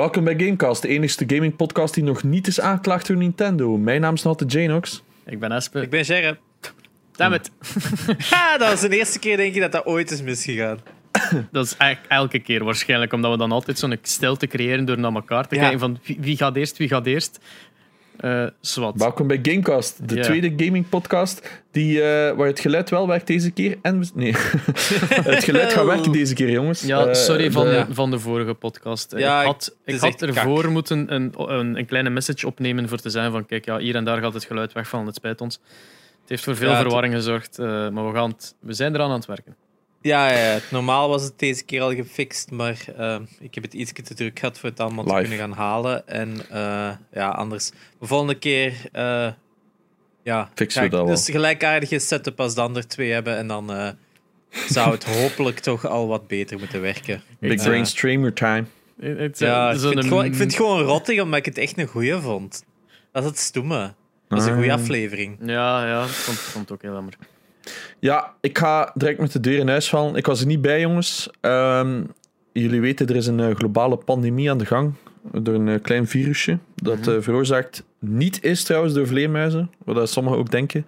Welkom bij Gamecast, de enige gaming podcast die nog niet is aangeklaagd door Nintendo. Mijn naam is altijd Janox. Ik ben Espe. Ik ben Gerrit. Damn it. Ha, dat was de eerste keer denk ik dat dat ooit is misgegaan. Dat is eigenlijk elke keer waarschijnlijk, omdat we dan altijd zo'n stilte creëren door naar elkaar te Ja. kijken van wie, wie gaat eerst, wie gaat eerst. Eh. Welkom bij Gamecast, de tweede gaming podcast die, eh, waar het geluid wel werkt deze keer. En we- nee, het geluid gaat werken deze keer, jongens. Ja, Eh, sorry van, de- van de vorige podcast. Ja, ik had, ik had ervoor moeten een, een, een kleine message opnemen voor te zeggen van kijk, ja, hier en daar gaat het geluid wegvallen, het spijt ons. Het heeft voor veel Ja, verwarring gezorgd, eh, maar we, gaan het, we zijn eraan aan het werken. Ja, ja, normaal was het deze keer al gefixt, maar eh, ik heb het iets te druk gehad voor het allemaal te kunnen gaan halen. En eh, ja, anders. De volgende keer eh, ja, Fixen we dat wel. dus gelijkaardige setup als de andere twee hebben. En dan eh, zou het hopelijk toch al wat beter moeten werken. Big. Brain Streamer Time. Ja, ik vind, het gewoon, ik vind het gewoon rottig, omdat ik het echt een goeie vond. Dat is het stomme. Dat is een goede Ah. aflevering. Ja, ja, het komt, het komt ook heel jammer. Ja, ik ga direct met de deur in huis vallen. Ik was er niet bij, jongens. Ehm, jullie weten, er is een eh, globale pandemie aan de gang. Door een eh, klein virusje. Dat Mhm. eh, veroorzaakt niet is trouwens door vleermuizen. Wat sommigen ook denken.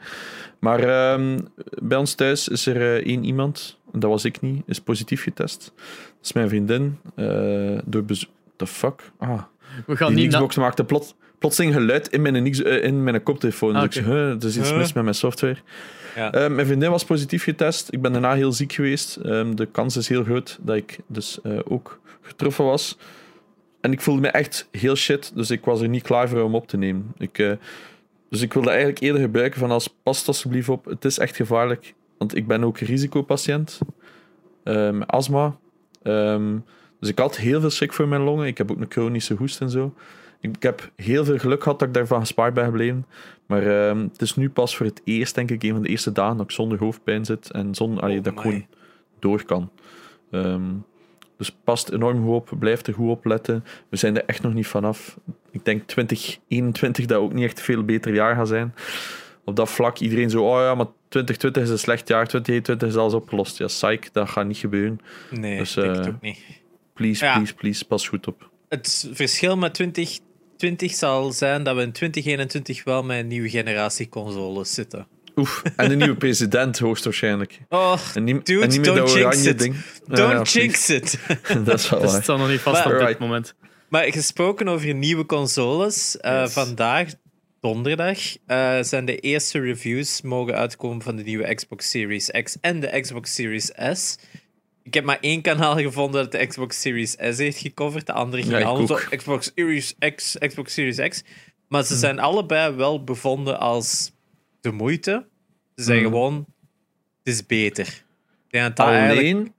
Maar ehm, bij ons thuis is er één iemand. Dat was ik niet. Is positief getest. Dat is mijn vriendin. eh, door The fuck? Ah, We gaan die niet Xbox maakte plot, plotseling geluid in mijn, in mijn koptelefoon. Ah, Dus ik oké. zeg, huh, er is iets Huh? mis met mijn software. Ja. Eh, mijn vriendin was positief getest. Ik ben daarna heel ziek geweest. Ehm, de kans is heel groot dat ik dus eh, ook getroffen was. En ik voelde me echt heel shit, dus ik was er niet klaar voor om op te nemen. Ik, eh, dus ik wilde eigenlijk eerder gebruiken van als pas alsjeblieft op. Het is echt gevaarlijk, want ik ben ook risicopatiënt. met astma. Ehm, dus ik had heel veel schrik voor mijn longen. Ik heb ook een chronische hoest en zo. Ik, ik heb heel veel geluk gehad dat ik daarvan gespaard ben gebleven. Maar ehm, het is nu pas voor het eerst, denk ik, een van de eerste dagen dat ik zonder hoofdpijn zit en zonder, allee, Oh dat ik gewoon door kan. Ehm, dus past enorm goed op, blijf er goed op letten. We zijn er echt nog niet vanaf. Ik denk 2021 dat ook niet echt een veel beter jaar gaat zijn. Op dat vlak, iedereen zo, oh ja, maar 2020 is een slecht jaar, 2021 is alles opgelost. Ja, psych, dat gaat niet gebeuren. Nee, Dus, ik denk het eh, ook niet. Please, Ja. please, please, pas goed op. Het verschil met 2020 zal zijn dat we in 2021 wel met een nieuwe generatie consoles zitten. Oef, en een nieuwe president hoogstwaarschijnlijk. Oh, En niet, Dude, en niet meer don't dat oranje it. ding. Don't ja, jinx it. Dat is wel waar. het staat nog niet vast Maar- op dit moment. maar gesproken over nieuwe consoles, eh, Yes. vandaag, donderdag, eh, zijn de eerste reviews mogen uitkomen van de nieuwe Xbox Series X en de Xbox Series S. Ik heb maar één kanaal gevonden dat de Xbox Series S heeft gecoverd. De andere ging Ja, allemaal. Xbox Series X, Xbox Series X. Maar ze zijn allebei wel bevonden als de moeite. Ze zeggen Mhm. gewoon, het is beter. Eigenlijk- Alleen,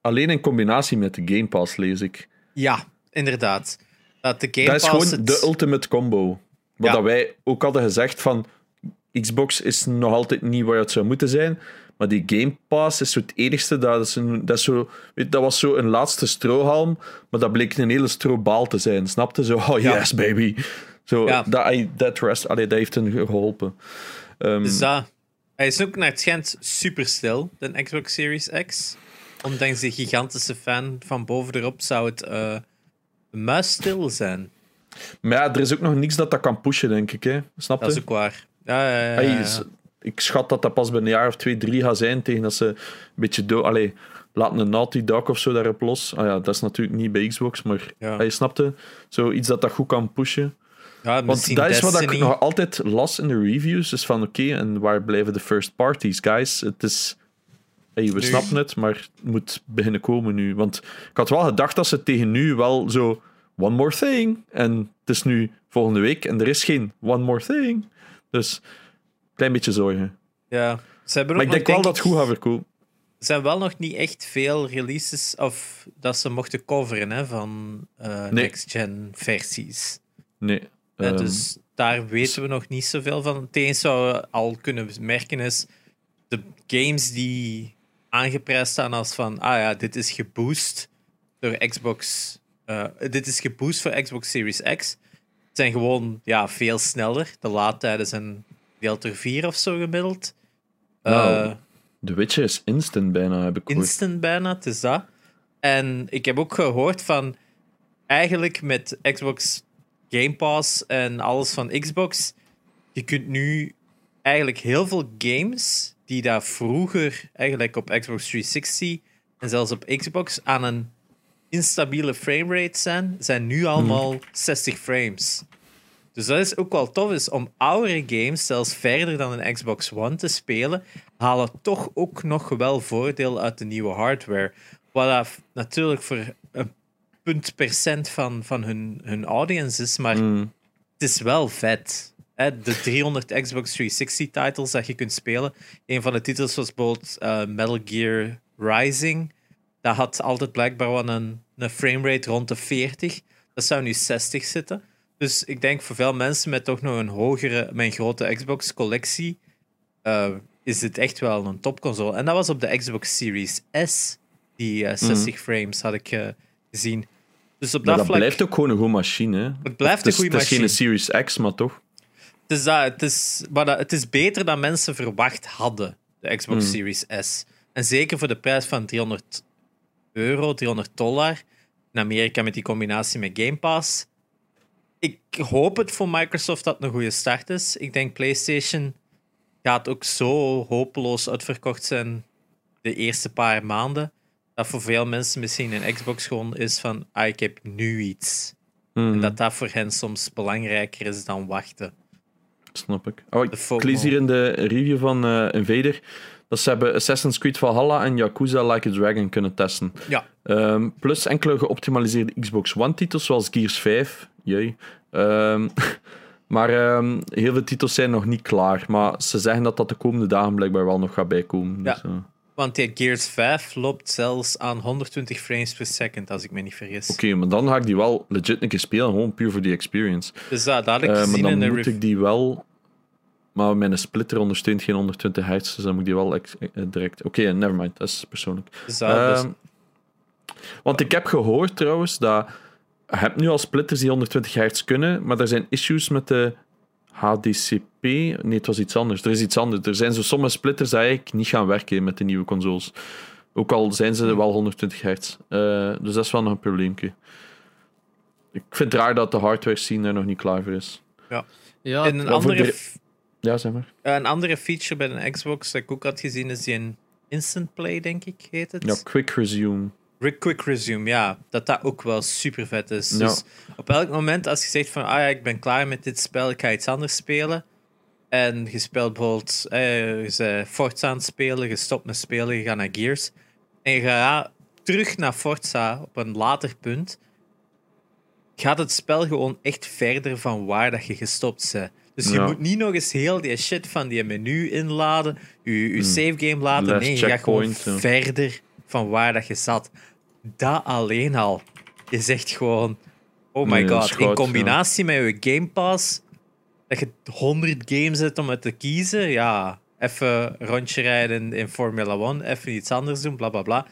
alleen in combinatie met de Game Pass lees ik. Ja, inderdaad. Dat de Game dat is Pass gewoon het- de ultimate combo. Wat Ja. dat wij ook hadden gezegd van Xbox is nog altijd niet waar het zou moeten zijn. Maar die Game Pass is zo het enigste. Dat, is een, dat, is zo, weet, dat was zo een laatste strohalm. Maar dat bleek een hele strobaal te zijn. Snapte? Zo, oh Ja. yes, baby. Zo, Ja. dat, I- that rest, allee, dat heeft hen geholpen. Dus dat. Hij is ook naar het schijnt super stil, de Xbox Series X. Ondanks de gigantische fan van boven erop zou het eh muisstil zijn. maar ja, er is ook nog niks dat dat kan pushen, denk ik. Hè. Snap Dat is ook waar. Ja, ja, ja, ik schat dat dat pas binnen een jaar of twee, drie gaat zijn. Tegen dat ze een beetje dood. Allee, laten een Naughty Dog of zo daarop los. Ah ja, dat is natuurlijk niet bij Xbox, maar Ja. hey, snapte? Zoiets dat dat goed kan pushen. Ja, Want dat is wat ik nog altijd las in de reviews. Is van oké, en waar blijven de first parties, guys? Het is. Hey, we Nu- snappen het, maar het moet beginnen komen nu. Want ik had wel gedacht dat ze tegen nu wel zo. One more thing. En het is nu volgende week en er is geen one more thing. Dus klein beetje zorgen. Ja. Ze hebben Maar ik nog, denk wel dat het goed ik- gaat verkopen. Er zijn wel nog niet echt veel releases of dat ze mochten coveren hè, van eh, Nee. next-gen versies. Nee. Ja, ehm, dus daar weten we nog niet zoveel van. Het enige wat we al kunnen merken is de games die aangeprijsd staan als van, ah ja, dit is geboost door Xbox. eh, dit is geboost voor Xbox Series X. Zijn gewoon ja, veel sneller. De laadtijden zijn deelt door 4 of zo gemiddeld. Nou, Eh, The Witcher is instant bijna, heb ik gehoord. instant bijna, het is dat. En ik heb ook gehoord van eigenlijk met Xbox Game Pass en alles van Xbox, je kunt nu eigenlijk heel veel games die daar vroeger eigenlijk op Xbox 360 en zelfs op Xbox aan een instabiele framerate zijn, zijn nu allemaal 60 frames. Dus dat is ook wel tof is om oudere games, zelfs verder dan een Xbox One te spelen, halen toch ook nog wel voordeel uit de nieuwe hardware. Wat natuurlijk voor een punt percent van, van hun, hun audience is, maar Mm. het is wel vet. Hè, De 300 Xbox 360 titles dat je kunt spelen. Een van de titels was bijvoorbeeld eh, Metal Gear Rising. Dat had altijd blijkbaar wel een, een framerate rond de 40. Dat zou nu 60 zitten. Dus ik denk voor veel mensen met toch nog een hogere, mijn grote Xbox collectie, eh, is dit echt wel een topconsole. En dat was op de Xbox Series S, die eh, 60 frames had ik eh, gezien. Dus op Maar dat dat vlak. blijft ook gewoon een goede machine. Hè? Het blijft Het is, een goede het is geen machine. Series X, maar toch. Het is, dat, het, is, maar dat, het is beter dan mensen verwacht hadden, de Xbox Hmm. Series S. En zeker voor de prijs van 300 euro, 300 dollar. In Amerika met die combinatie met Game Pass. Ik hoop het voor Microsoft dat het een goede start is. Ik denk PlayStation gaat ook zo hopeloos uitverkocht zijn de eerste paar maanden. Dat voor veel mensen misschien een Xbox gewoon is van ah, ik heb nu iets. Mhm, En dat dat voor hen soms belangrijker is dan wachten. Snap ik. Oh, ik, lees hier in de review van eh, Invader dat ze hebben Assassin's Creed Valhalla en Yakuza Like a Dragon kunnen testen. Ja. Ehm, plus enkele geoptimaliseerde Xbox One-titels, zoals Gears 5. Jee. Ehm, maar ehm, heel veel titels zijn nog niet klaar. Maar ze zeggen dat dat de komende dagen blijkbaar wel nog gaat bijkomen. Ja. Dus, eh, Want die Gears 5 loopt zelfs aan 120 frames per second, als ik me niet vergis. Oké, maar dan ga ik die wel legit een keer spelen, gewoon puur voor die experience. Dus dat, dat had ik Eh, maar gezien dan in de moet ik die wel. Maar mijn splitter ondersteunt geen 120 hertz, dus dan moet ik die wel ex- eh, direct. Oké, nevermind, dat is persoonlijk. Dus dat, dus- Ehm, want ik heb gehoord trouwens dat. Je hebt nu al splitters die 120 hertz kunnen, maar er zijn issues met de HDCP. Nee, het was iets anders. Er is iets anders. Er zijn zo sommige splitters die eigenlijk niet gaan werken met de nieuwe consoles. Ook al zijn ze wel 120 hertz. Eh, dus dat is wel nog een probleempje. Ik vind het raar dat de hardware scene er nog niet klaar voor is. Ja, en een andere, de- Ja, zeg maar. een andere feature bij een Xbox dat ik ook had gezien is die een Instant Play, denk ik, heet het. Ja, quick resume. Quick Resume, ja. Dat dat ook wel super vet is. Ja. Dus op elk moment als je zegt van, ah ja, ik ben klaar met dit spel, ik ga iets anders spelen. En je speelt bijvoorbeeld, eh, je bent Forza aan het spelen, je stopt met spelen, je gaat naar Gears. En je gaat terug naar Forza op een later punt. Gaat het spel gewoon echt verder van waar dat je gestopt bent. Dus je Ja. moet niet nog eens heel die shit van die menu inladen, je, je save game laden. Last nee, je gaat gewoon ja. verder van waar dat je zat. Dat alleen al. Je zegt gewoon, oh my Nee, is god. In combinatie met je Game Pass, dat je 100 games hebt om uit te kiezen. Ja, even rondje rijden in Formula 1, even iets anders doen, bla bla bla.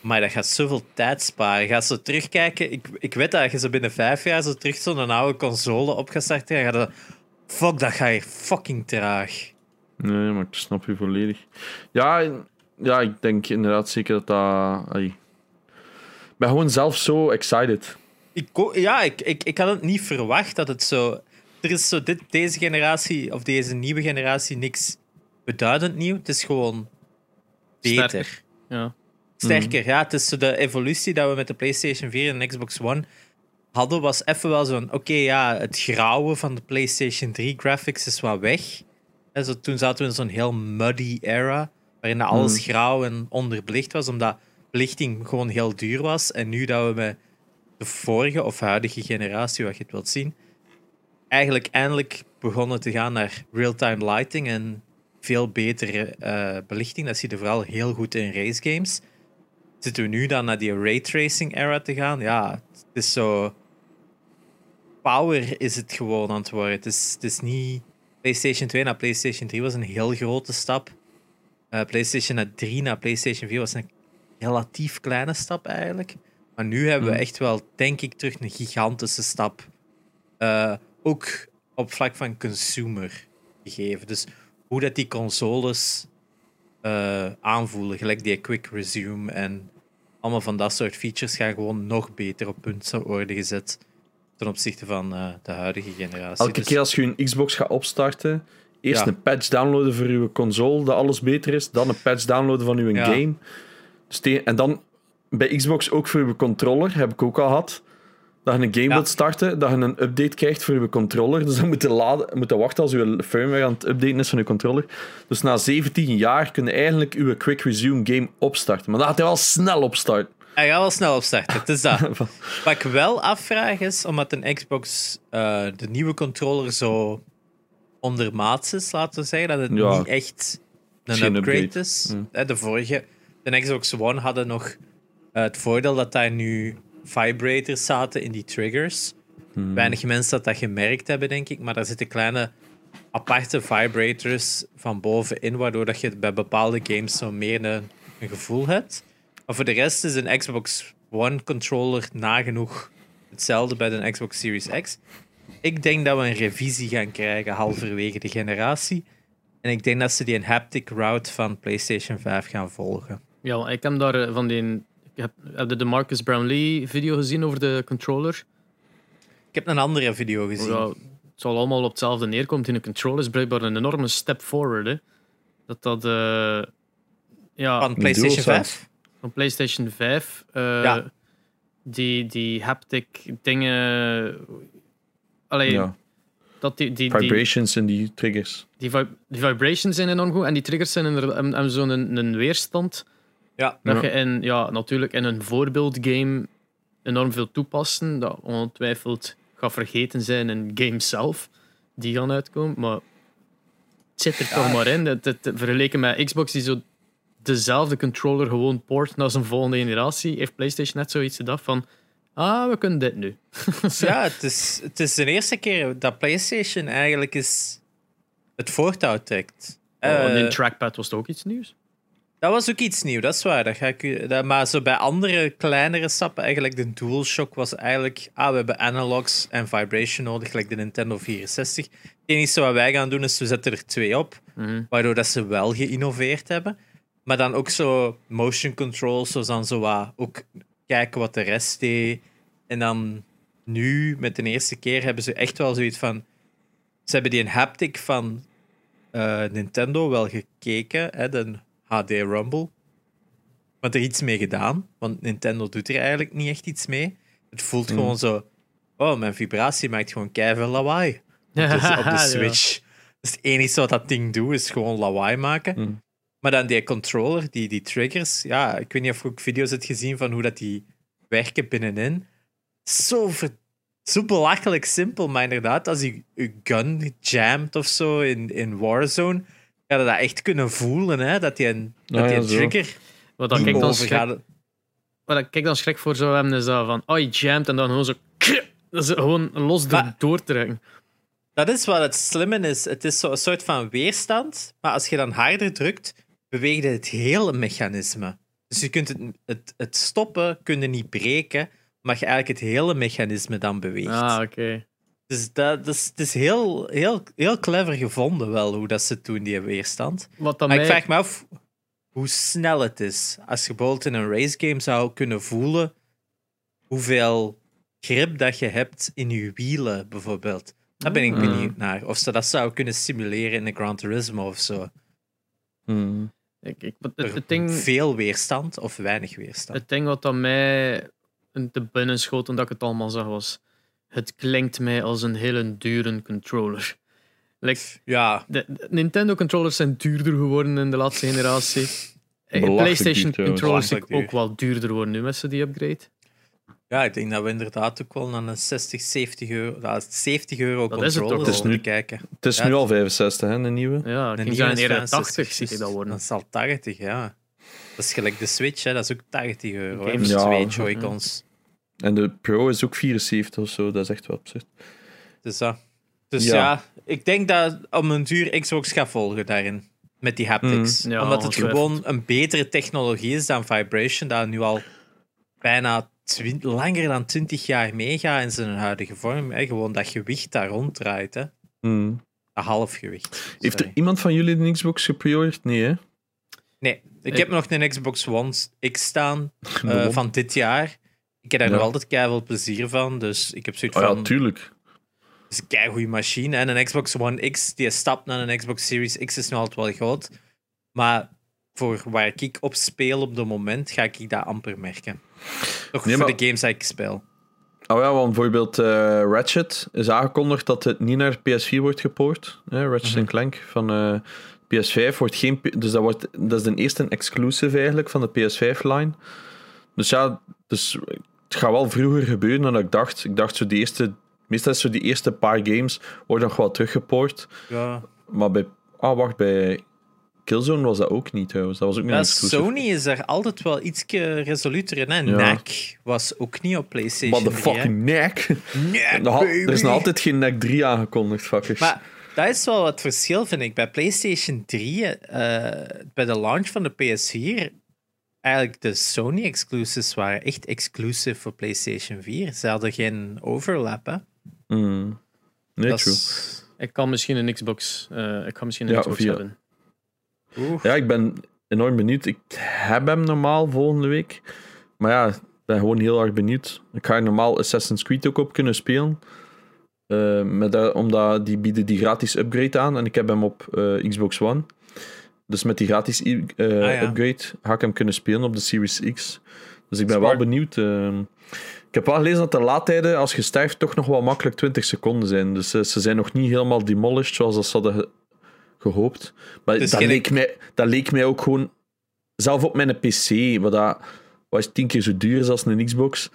Maar dat gaat zoveel tijd sparen. Je gaat zo terugkijken. Ik, ik weet dat je zo binnen vijf jaar zo terug zo'n oude console op gaat starten. Dan gaat dat, fuck, dat ga je fucking traag. Nee, maar ik snap je volledig. Ja, en- ja ik denk inderdaad zeker dat dat. Ik ben gewoon zelf zo excited. Ik, ko- ja, ik, ik, ik had het niet verwacht dat het zo. Er is zo dit, deze generatie, of deze nieuwe generatie, niks beduidend nieuw. Het is gewoon beter. Sterker. Ja. Sterker, ja. Het is zo de evolutie dat we met de PlayStation 4 en Xbox One hadden, was even wel zo'n. Oké, ja, het grauwe van de PlayStation 3 graphics is wat weg. En zo, toen zaten we in zo'n heel muddy era, waarin dat alles grauw en onderbelicht was, omdat belichting gewoon heel duur was. En nu dat we met de vorige of huidige generatie, wat je het wilt zien, eigenlijk eindelijk begonnen te gaan naar real-time lighting en veel betere eh, belichting. Dat zie je vooral heel goed in race games. Zitten we nu dan naar die raytracing era te gaan? Ja, het is zo. Power is het gewoon aan het worden. Het is, het is niet. PlayStation 2 naar PlayStation 3 was een heel grote stap. Eh, PlayStation naar 3 naar PlayStation 4 was een relatief kleine stap eigenlijk. Maar nu hebben we Hmm. echt wel, denk ik, terug een gigantische stap. Eh, ook op vlak van consumer gegeven. Dus hoe dat die consoles eh, aanvoelen, gelijk die quick resume en allemaal van dat soort features gaan gewoon nog beter op punt worden gezet ten opzichte van de huidige generatie. Elke Dus- keer als je een Xbox gaat opstarten, eerst Ja. een patch downloaden voor je console, dat alles beter is, dan een patch downloaden van je Ja. game. Dus te- en dan bij Xbox ook voor je controller, heb ik ook al gehad. Dat je een game Ja. wilt starten, dat je een update krijgt voor je controller. Dus dan moet je, laden, moet je wachten als je firmware aan het updaten is van je controller. Dus na 17 jaar kun je eigenlijk je Quick Resume game opstarten. Maar dan gaat hij wel snel opstarten. Hij gaat wel snel opstarten, het is dat. Wat ik wel afvraag is, omdat een Xbox eh, de nieuwe controller zo ondermaats is, laten we zeggen, dat het Ja. niet echt een upgrade, upgrade. is. Mm. De vorige, de Xbox One hadden nog eh, het voordeel dat daar nu vibrators zaten in die triggers. Hmm. Weinig mensen dat dat gemerkt hebben, denk ik, maar daar zitten kleine aparte vibrators van bovenin, waardoor dat je bij bepaalde games zo meer een, een gevoel hebt. Maar voor de rest is een Xbox One controller nagenoeg hetzelfde bij de Xbox Series X. Ik denk dat we een revisie gaan krijgen halverwege de generatie. En ik denk dat ze die een haptic route van PlayStation 5 gaan volgen. Ja, ik heb daar eh, van die... Ik heb, heb je de Marcus Brownlee video gezien over de controller? Ik heb een andere video gezien. Ja, het zal allemaal op hetzelfde neerkomen. In een controller is blijkbaar een enorme step forward. Hè. Dat dat... eh, ja, Van PlayStation DualSense. 5? van PlayStation 5. eh, Ja. Die, die haptic dingen. Alleen Ja. dat die, die, die, Vibrations in die triggers. die, vib- die vibrations zijn enorm goed en die triggers zijn inderdaad- hebben, zo'n een, een weerstand. Ja. Dat Ja. je in, ja, natuurlijk in een voorbeeldgame enorm veel toepassen. Dat ongetwijfeld gaat vergeten zijn in games zelf. Die gaan uitkomen. Maar het zit er toch maar in. Het, het, vergeleken met Xbox, die zo dezelfde controller gewoon port naar zijn volgende generatie, heeft PlayStation net zoiets gedacht van. Ah, we kunnen dit nu. Ja, het is, het is de eerste keer dat PlayStation eigenlijk is het voortouw trekt. Oh, Eh, een trackpad was toch ook iets nieuws? Dat was ook iets nieuws, dat is waar. Dat ga ik, dat, maar zo bij andere kleinere stappen, eigenlijk de DualShock was eigenlijk... Ah, we hebben analogs en vibration nodig, gelijk de Nintendo 64. Het enige wat wij gaan doen is, we zetten er twee op, Mhm. waardoor dat ze wel geïnnoveerd hebben. Maar dan ook zo motion controls, zo dan zo wat, ook kijken wat de rest deed. En dan nu, met de eerste keer, hebben ze echt wel zoiets van... Ze hebben die een haptic van eh, Nintendo wel gekeken, hè, de HD Rumble. Maar er iets mee gedaan, want Nintendo doet er eigenlijk niet echt iets mee. Het voelt Mm. gewoon zo... Oh, mijn vibratie maakt gewoon keiveel lawaai. Dus op de Ja. Switch. Dus het enige wat dat ding doet, is gewoon lawaai maken. Mm. Maar dan die controller, die, die triggers, ja, ik weet niet of je ook video's hebt gezien van hoe dat die werken binnenin. Zo, ver- zo belachelijk simpel, maar inderdaad, als je je gun jamt of zo in, in Warzone, ga je dat echt kunnen voelen, hè? dat die een, dat die een trigger Wat dat ik dan schrik, wat ik dan schrik voor zou hebben, is dat van, oh, je jamt en dan gewoon zo, dat is gewoon los door, Maar- doortrekken. Dat is wat het slimme is. Het is zo'n soort van weerstand, maar als je dan harder drukt, beweegt het hele mechanisme. Dus je kunt het, het, het stoppen, kun je niet breken, maar je eigenlijk het hele mechanisme dan beweegt. Ah, oké. Dus dat, dat is, het is heel, heel, heel clever gevonden wel, hoe dat ze het doen, die weerstand. Wat dan Maar mij... ik vraag me af hoe snel het is. Als je bijvoorbeeld in een racegame zou kunnen voelen hoeveel grip dat je hebt in je wielen, bijvoorbeeld. Daar ben ik Mm. benieuwd naar. Of ze dat zou kunnen simuleren in een Gran Turismo of zo. Hmm. Ik, ik, het, het, het ding, Veel weerstand of weinig weerstand. het ding wat dan mij te binnen schoot toen ik het allemaal zag, was... Het klinkt mij als een hele dure controller. Like, Ja, de, de Nintendo controllers zijn duurder geworden in de laatste generatie. Eh, PlayStation controllers zijn ook wel duurder worden nu met ze die upgrade. Ja, ik denk dat we inderdaad ook wel naar een 60, 70 euro, ja, 70 euro Dat is het controller toch? Het is moeten nu- kijken. Het is Ja, nu al 65, hè, een nieuwe. Ja, ik nieuwe zijn is eerder 65, 80 zie je dus dat worden. Dat is al 80, ja. Dat is gelijk de Switch, hè. dat is ook 80 euro. Games- Ja. twee Joy-Cons. En de Pro is ook 74 of zo, dat is echt wel absurd. Dus, dat. dus Ja. ja. ik denk dat om een duur Xbox gaat volgen daarin. Met die haptics. Mm, ja, Omdat het gewoon een betere technologie is dan Vibration, dat nu al bijna langer dan 20 jaar meegaat in zijn huidige vorm. Hè. Gewoon dat gewicht daar ronddraait. Hè. Hmm. Dat halfgewicht. Heeft er iemand van jullie de Xbox gepreorderd? Nee, hè? Nee, Ik heb nog een Xbox One X staan eh, van dit jaar. Ik heb daar Ja. nog altijd keihard plezier van. Dus ik heb zoiets Oh ja, van. tuurlijk. Het is een keigoede machine. En een Xbox One X, die stap naar een Xbox Series X is nog altijd wel groot. Maar voor waar ik op speel op het moment, ga ik dat amper merken. Toch Nee, voor maar- de games die ik speel. Oh ja, want bijvoorbeeld eh, Ratchet is aangekondigd dat het niet naar PS4 wordt gepoord. Hè? Ratchet Mhm. Clank van eh, PS5 wordt geen. Dus dat, wordt, dat is de eerste exclusive eigenlijk van de PS5-line. Dus ja, dus het gaat wel vroeger gebeuren dan ik dacht. Ik dacht zo die eerste. Meestal zo die eerste paar games worden nog wel teruggepoord. Ja. Maar bij. Ah, wacht, bij Killzone was dat ook niet trouwens. Dat was ook niet. Sony is daar altijd wel iets resoluter in. Hè? Ja. NAC was ook niet op PlayStation What the 3, hè. fucking neck. NAC, al- Er is nog altijd geen NEC 3 aangekondigd, fuckers. Maar dat is wel wat verschil, vind ik. Bij PlayStation 3, eh, bij de launch van de PS4, eigenlijk de Sony exclusives waren echt exclusive voor PlayStation 4. Ze hadden geen overlap, hè. Mm. Nee, Dat true. is- Ik kan misschien een Xbox, eh, ik kan misschien een Ja, Xbox via- hebben. Ja, ik ben enorm benieuwd. Ik heb hem normaal volgende week. Maar ja, ik ben gewoon heel erg benieuwd. Ik ga normaal Assassin's Creed ook op kunnen spelen. Eh, met dat, omdat die bieden die gratis upgrade aan. En ik heb hem op eh, Xbox One. Dus met die gratis eh, ja. upgrade ga ik hem kunnen spelen op de Series X. Dus ik ben Smart. wel benieuwd. ik heb wel gelezen dat de laadtijden, als je sterft, toch nog wel makkelijk 20 seconden zijn. Dus ze zijn nog niet helemaal demolished zoals dat ze hadden gehoopt. Maar Dus dat, geen- leek mij, dat leek mij ook gewoon... Zelf op mijn PC, wat, dat, wat is tien keer zo duur is als een Xbox,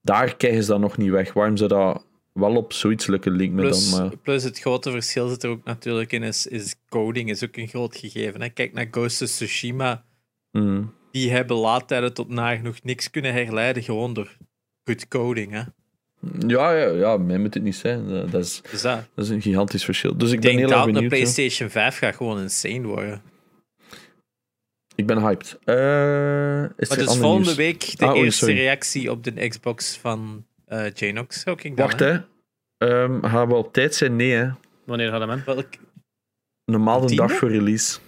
daar krijgen ze dat nog niet weg. Waarom zou dat wel op zoiets lukken, leek me Plus, dan. Maar, plus het grote verschil zit er ook natuurlijk in, is, is coding is ook een groot gegeven. Hè. Kijk naar Ghost of Tsushima. mm. Die hebben laadtijden tot nagenoeg niks kunnen herleiden, gewoon door goed coding. Hè. Ja, ja, ja, mij moet het niet zijn. Dat, dat is, dat, dat is een gigantisch verschil. Dus ik ik ben denk heel dat erg een benieuwd. ja. PlayStation 5 gaat gewoon insane worden. Ik ben hyped. Eh, is Maar dus volgende nieuws? week de Ah, oei, eerste sorry. reactie op de Xbox van eh Janox. Wacht, hè. Ehm, gaan we op tijd zijn? Nee, hè. Wanneer gaat hem? Welk? Normaal de dag voor release. Dat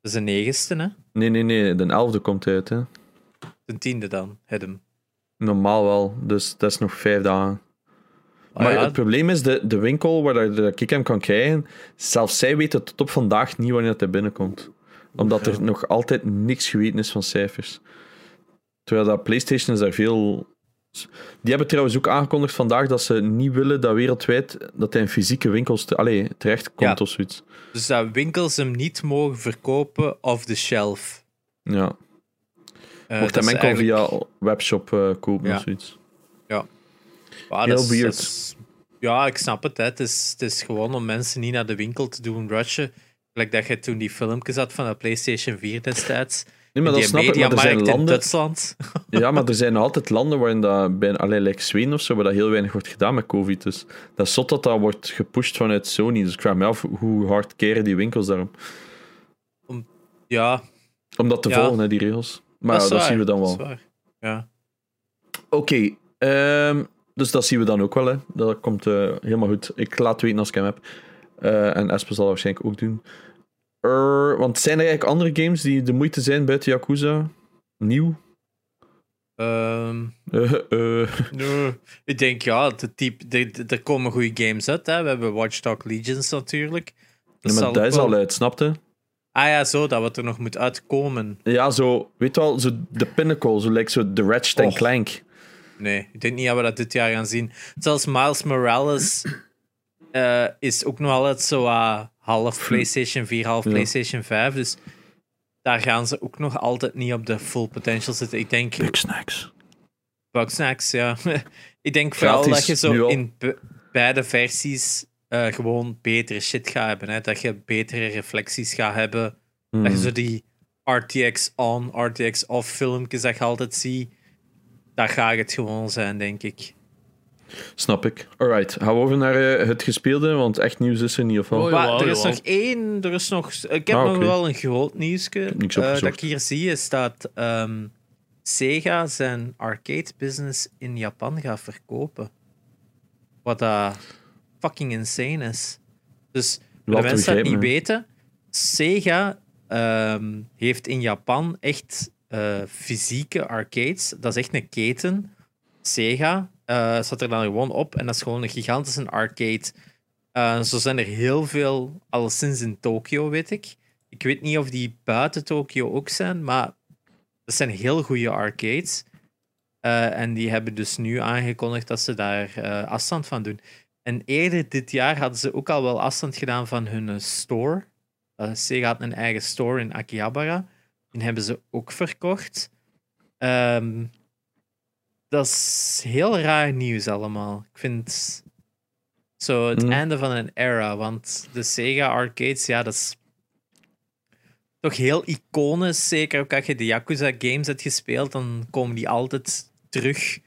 is de negende, hè? Nee, nee, nee. De 11e komt uit, hè. De tiende dan, het hem. Normaal wel. Dus dat is nog vijf dagen. Ah, maar ja, het probleem is, de, de winkel waar dat- dat ik hem kan krijgen, zelfs zij weten tot op vandaag niet wanneer dat hij binnenkomt. Omdat er nog altijd niks geweten is van cijfers. Terwijl dat PlayStation is daar veel... Die hebben trouwens ook aangekondigd vandaag dat ze niet willen dat wereldwijd dat hij in fysieke winkels te, allee, terecht komt Ja. of zoiets. Dus dat winkels hem niet mogen verkopen off the shelf. Ja. Eh, Mocht dat hem enkel eigenlijk- via webshop eh, kopen of zoiets. Ja, Heel dat is- weird. dat is- ja, ik snap het. Hè. Het, is, het is gewoon om mensen niet naar de winkel te doen rushen. Gelijk dat je toen die filmpjes had van de PlayStation 4 destijds. Nee, maar dat snap ik. Maar er zijn in landen... Duitsland. Ja, maar er zijn altijd landen waarin dat bij allerlei like Zweden of zo, waar dat heel weinig wordt gedaan met COVID. Dus dat is zot dat dat wordt gepusht vanuit Sony. Dus ik vraag me af hoe hard keren die winkels daarom. Ja, Om dat te Ja. volgen, hè, die regels. Maar dat, dat zien we dan dat is wel. waar. Ja. Oké, ehm, dus dat zien we dan ook wel. Hè. Dat komt eh, helemaal goed. Ik laat weten als ik hem heb. Eh, en Espe zal dat waarschijnlijk ook doen. Er- want zijn er eigenlijk andere games die de moeite zijn buiten Yakuza? Nieuw? Nee, ik denk ja, de type, de, de- er komen goede games uit. Hè. We hebben Watch Dogs Legions natuurlijk. maar zal dat is al uit, snapte? Ah ja, zo, dat wat er nog moet uitkomen. Ja, zo, weet je wel, zo de pinnacle, zo lijkt zo de Ratchet Och. Clank. Nee, ik denk niet dat we dat dit jaar gaan zien. Zelfs Miles Morales eh, is ook nog altijd zo ah, half PlayStation 4, half Ja. PlayStation 5. Dus daar gaan ze ook nog altijd niet op de full potential zitten. Ik denk Snacks. Bugsnacks, ja. ik denk vooral Gratis, dat je zo in be- beide versies eh, gewoon betere shit gaat hebben. Hè? Dat je betere reflecties gaat hebben. Hmm. Dat je zo die RTX on, RTX off filmpjes dat je altijd ziet. Daar gaat het gewoon zijn, denk ik. Snap ik. Alright, gaan we over naar eh, het gespeelde, want echt nieuws is er niet of wel? Oh, jawel, er is jawel. nog één, er is nog, ik heb Ah, nog wel een groot nieuwsje. niks eh, dat ik hier zie is dat ehm, Sega zijn arcade business in Japan gaat verkopen. Wat dat fucking insane is. Dus voor de mensen die het niet weten, Sega ehm, heeft in Japan echt eh, fysieke arcades. Dat is echt een keten. Sega uh, zat er dan gewoon op en dat is gewoon een gigantische arcade. Uh, zo zijn er heel veel, alleszins in Tokio, weet ik. Ik weet niet of die buiten Tokio ook zijn, maar dat zijn heel goede arcades. en die hebben dus nu aangekondigd dat ze daar afstand van doen. En eerder dit jaar hadden ze ook al wel afstand gedaan van hun store. Uh, Sega had een eigen store in Akihabara. Die hebben ze ook verkocht. Um, dat is heel raar nieuws allemaal. Ik vind zo het mm. einde van een era. Want de Sega arcades, ja, dat is toch heel iconisch. Zeker ook als je de Yakuza games hebt gespeeld, dan komen die altijd terug.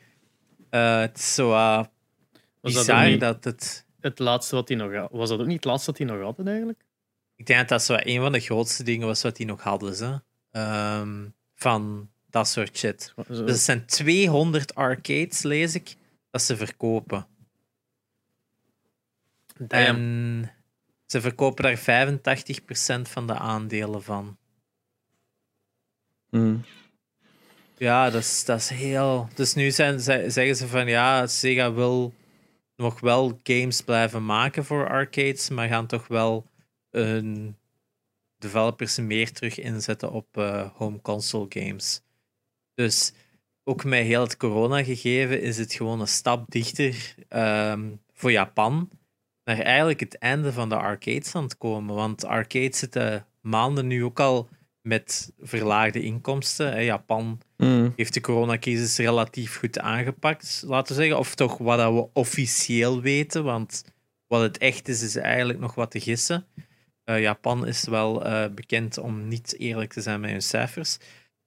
Uh, het is zo uh, bizar dat, dat, het... Het laatste wat hij nog had. Was dat ook niet het laatste wat hij nog had eigenlijk? Ik denk dat dat zo een van de grootste dingen was wat hij nog hadden. Ze. Um, van dat soort shit. Dus er zijn 200 arcades, lees ik, dat ze verkopen. En ze verkopen daar 85% van de aandelen van. Mm. Ja, dat is, dat is heel. Dus nu zijn, zeggen ze van ja, Sega wil nog wel games blijven maken voor arcades, maar gaan toch wel een developers meer terug inzetten op uh, home console games. Dus ook met heel het corona gegeven is het gewoon een stap dichter um, voor Japan naar eigenlijk het einde van de arcades aan het komen. Want arcades zitten maanden nu ook al met verlaagde inkomsten. Japan mm. heeft de coronacrisis relatief goed aangepakt, laten we zeggen. Of toch wat we officieel weten, want wat het echt is, is eigenlijk nog wat te gissen. Uh, Japan is wel uh, bekend om niet eerlijk te zijn met hun cijfers.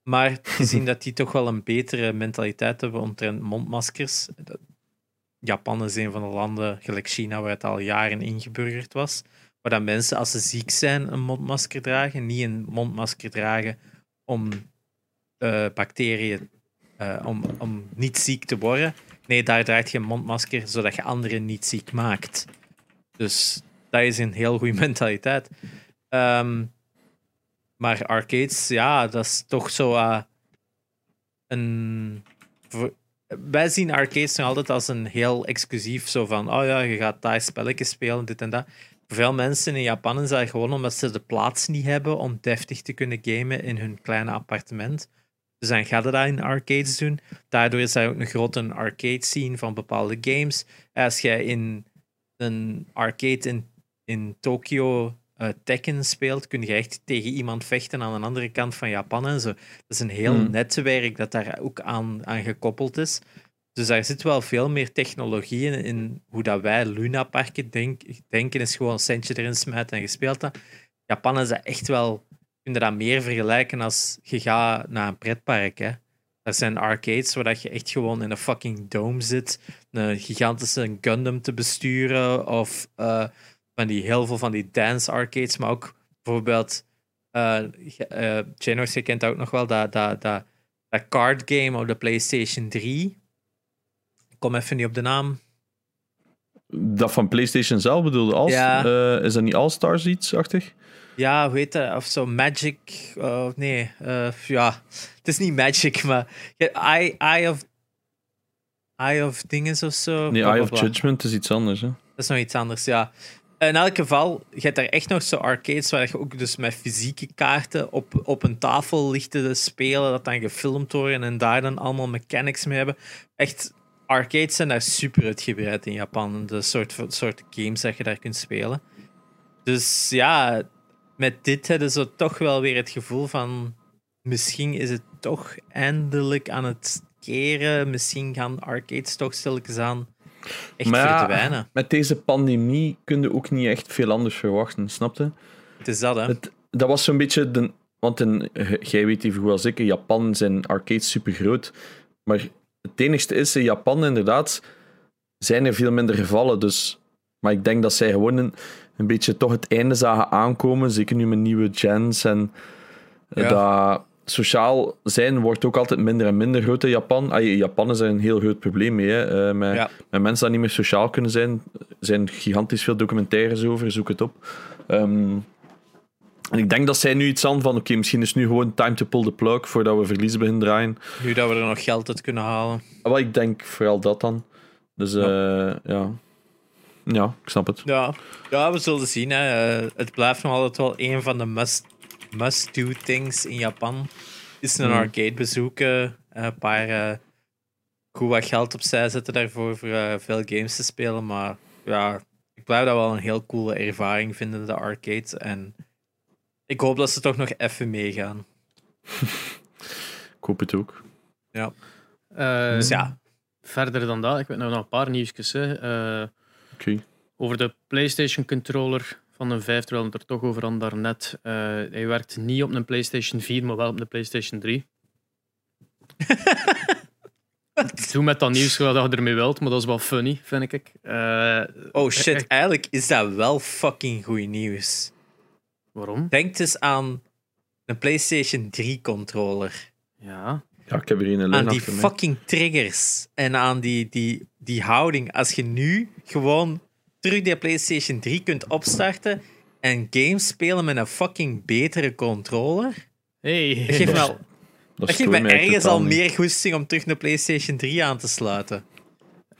Maar gezien dat die toch wel een betere mentaliteit hebben omtrent mondmaskers. Japan is een van de landen, gelijk China, waar het al jaren ingeburgerd was. Waar dat mensen, als ze ziek zijn, een mondmasker dragen. Niet een mondmasker dragen om uh, bacteriën, om, om niet ziek te worden. Nee, daar draagt je een mondmasker zodat je anderen niet ziek maakt. Dus dat is een heel goede mentaliteit. Um, maar arcades, ja, dat is toch zo uh, een. Wij zien arcades nog altijd als een heel exclusief, zo van, oh ja, je gaat daar spelletjes spelen, dit en dat. Veel mensen in Japan dat gewoon omdat ze de plaats niet hebben om deftig te kunnen gamen in hun kleine appartement. Dus dan gaan dat in arcades doen. Daardoor is er ook een grote arcade scene van bepaalde games. Als jij in een arcade in in Tokio uh, Tekken speelt, kun je echt tegen iemand vechten aan de andere kant van Japan en zo. Dat is een heel mm. netwerk dat daar ook aan, aan gekoppeld is. Dus daar zit wel veel meer technologie in, in hoe dat wij Luna Parken denk, denken, is gewoon een centje erin smijten en gespeeld dat. Japan is dat echt wel, kun je dat meer vergelijken als je gaat naar een pretpark. Hè. Er zijn arcades waar dat je echt gewoon in een fucking dome zit, een gigantische Gundam te besturen of uh, van die, heel veel van die dance arcades, maar ook bijvoorbeeld, uh, uh, je kent ook nog wel dat, dat, dat, dat card game op de PlayStation 3. Kom even niet op de naam. Dat van PlayStation zelf bedoelde als? Ja. Uh, is dat niet All-Stars iets-achtig? Ja, heet dat? Of zo Magic. Uh, nee, uh, ja. Het is niet Magic, maar. Eye, Eye of. Eye of Dinges of zo. Nee, Eye of Judgment is iets anders. Hè? Dat is nog iets anders, ja in elk geval, je hebt daar echt nog zo arcades waar je ook dus met fysieke kaarten op, op een tafel ligt te spelen, dat dan gefilmd worden en daar dan allemaal mechanics mee hebben. Echt, arcades zijn daar super uitgebreid in Japan. De soort, soort games dat je daar kunt spelen. Dus ja, met dit hebben ze toch wel weer het gevoel van misschien is het toch eindelijk aan het keren. Misschien gaan arcades toch stilletjes aan echt maar verdwijnen. met deze pandemie kun je ook niet echt veel anders verwachten, snapte? Het is dat, hè? Het, dat was zo'n beetje de. Want in, jij weet even goed als ik, in Japan zijn arcades super groot. Maar het enigste is, in Japan inderdaad zijn er veel minder gevallen. Dus, maar ik denk dat zij gewoon een, een beetje toch het einde zagen aankomen. Zeker nu met nieuwe gens. En ja. dat sociaal zijn wordt ook altijd minder en minder groot in Japan. Ah, Japan is er een heel groot probleem mee. Hè. Uh, met, met, mensen die niet meer sociaal kunnen zijn. Er zijn gigantisch veel documentaires over, zoek het op. Um, En ik denk dat zij nu iets aan van, oké, misschien is nu gewoon time to pull the plug voordat we verliezen beginnen draaien. Nu dat we er nog geld uit kunnen halen. Wel, ik denk vooral dat dan. Dus eh, ja. ja. ik snap het. Ja, ja we zullen zien. Hè. Eh, het blijft nog altijd wel een van de must- must-do things in Japan. Is een Hmm. arcade bezoeken, een paar eh, goed wat geld opzij zetten daarvoor voor eh, veel games te spelen. Maar ja, ik blijf dat wel een heel coole ervaring vinden, de arcades. En ik hoop dat ze toch nog even meegaan. Ik hoop het ook. Eh, Dus ja, Verder dan dat, ik weet nog een paar nieuwsjes. Hè. Eh, Oké. over de PlayStation controller van een 5, terwijl we het er toch over hadden daarnet. Eh hij werkt niet op een PlayStation 4, maar wel op een PlayStation 3. Doe met dat nieuws wat je ermee wilt, maar dat is wel funny, vind ik. Eh, oh shit, eigenlijk is dat wel fucking goed nieuws. Waarom? Denk eens aan een PlayStation 3 controller. Ja. Ja, ik heb hier een aan die fucking triggers en aan die, die, die houding. Als je nu gewoon terug die PlayStation 3 kunt opstarten en games spelen met een fucking betere controller, Hey. dat geeft me, al- Dat dat geeft me ergens al niet. meer goesting om terug een PlayStation 3 aan te sluiten.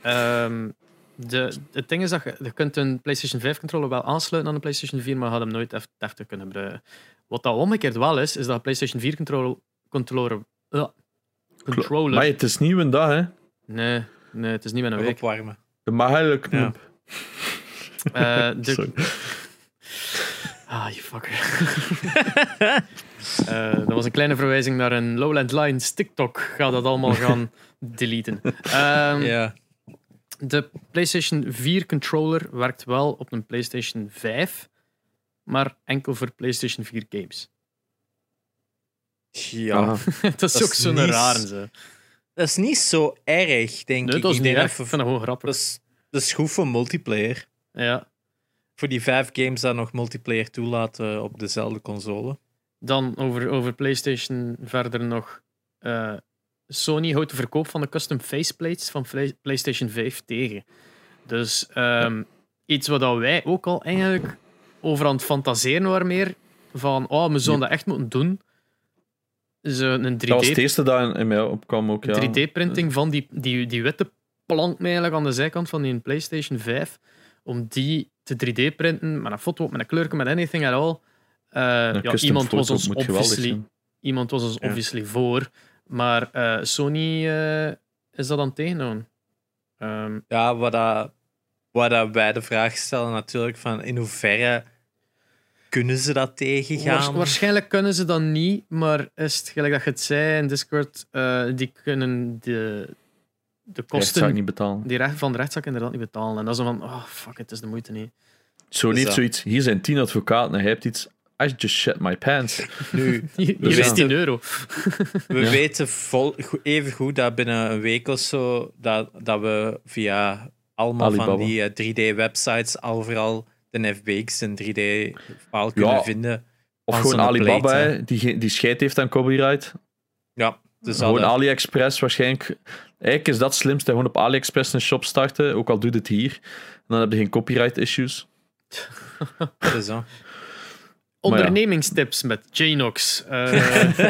Ehm, de, het ding is dat je, je kunt een PlayStation 5 controller wel aansluiten aan een PlayStation 4, maar je gaat hem nooit echt deftig kunnen gebruiken. Wat dat omgekeerd wel is, is dat een PlayStation 4 controller, controller, uh, controller Maar het is nieuw een dag, hè. nee, nee, het is niet een week. opwarmen. De magelijke Ja. knop. Eh, de, Sorry. ah, you fucker. Eh, dat was een kleine verwijzing naar een Lowland Lines TikTok. Ga dat allemaal gaan deleten. Ehm, Ja. De PlayStation 4 controller werkt wel op een PlayStation 5, maar enkel voor PlayStation 4 games. Ja. Dat is Dat ook zo'n niet- rare. Zo. Dat is niet zo erg, denk Nee, ik. dat is ik niet erg. Ik vind dat gewoon grappig. dat, is, dat is goed voor multiplayer. Ja. Voor die vijf games dat nog multiplayer toelaten op dezelfde console. Dan over, over PlayStation verder nog. eh, Sony houdt de verkoop van de custom faceplates van Play- PlayStation 5 tegen. Dus ehm, iets wat wij ook al eigenlijk over aan het fantaseren waren meer. Van, oh, we zullen dat echt moeten doen. Zo een 3D Dat was het eerste dat in, mij opkwam ook, ja. 3D-printing van die, die, die witte plank eigenlijk aan de zijkant van die PlayStation 5. Om die te 3D-printen met een foto met een kleurke, met anything at all. Eh, ja, iemand, was ons obviously, iemand was ons Ja. obviously voor. Maar eh, Sony eh, is dat aan het tegenhouden. Ehm, Ja, wat, dat, wat dat wij de vraag stellen natuurlijk van in hoeverre kunnen ze dat tegengaan? waars- waarschijnlijk kunnen ze dat niet, maar is het gelijk dat je het zei in Discord, eh, die kunnen de, de Kosten niet betalen. die recht, van de rechtszaak inderdaad niet betalen. En dat is dan van, oh fuck, het is de moeite niet. Zo Dus niet zoiets. Hier zijn tien advocaten en hij hebt iets. I just shit my pants. Nu, Dus ja. 10 euro. we Ja. weten vol, even goed dat binnen een week of zo dat, dat we via allemaal van die eh, 3D-websites overal de FBX en 3D-file kunnen Ja. vinden. Of gewoon Alibaba, plate, die, die scheid heeft aan copyright. Ja, dus gewoon dat, AliExpress waarschijnlijk. Eigenlijk is dat het slimste. Gewoon op AliExpress een shop starten, ook al doet het hier. Dan heb je geen copyright issues. zo. Ondernemingstips met Janox. Eh,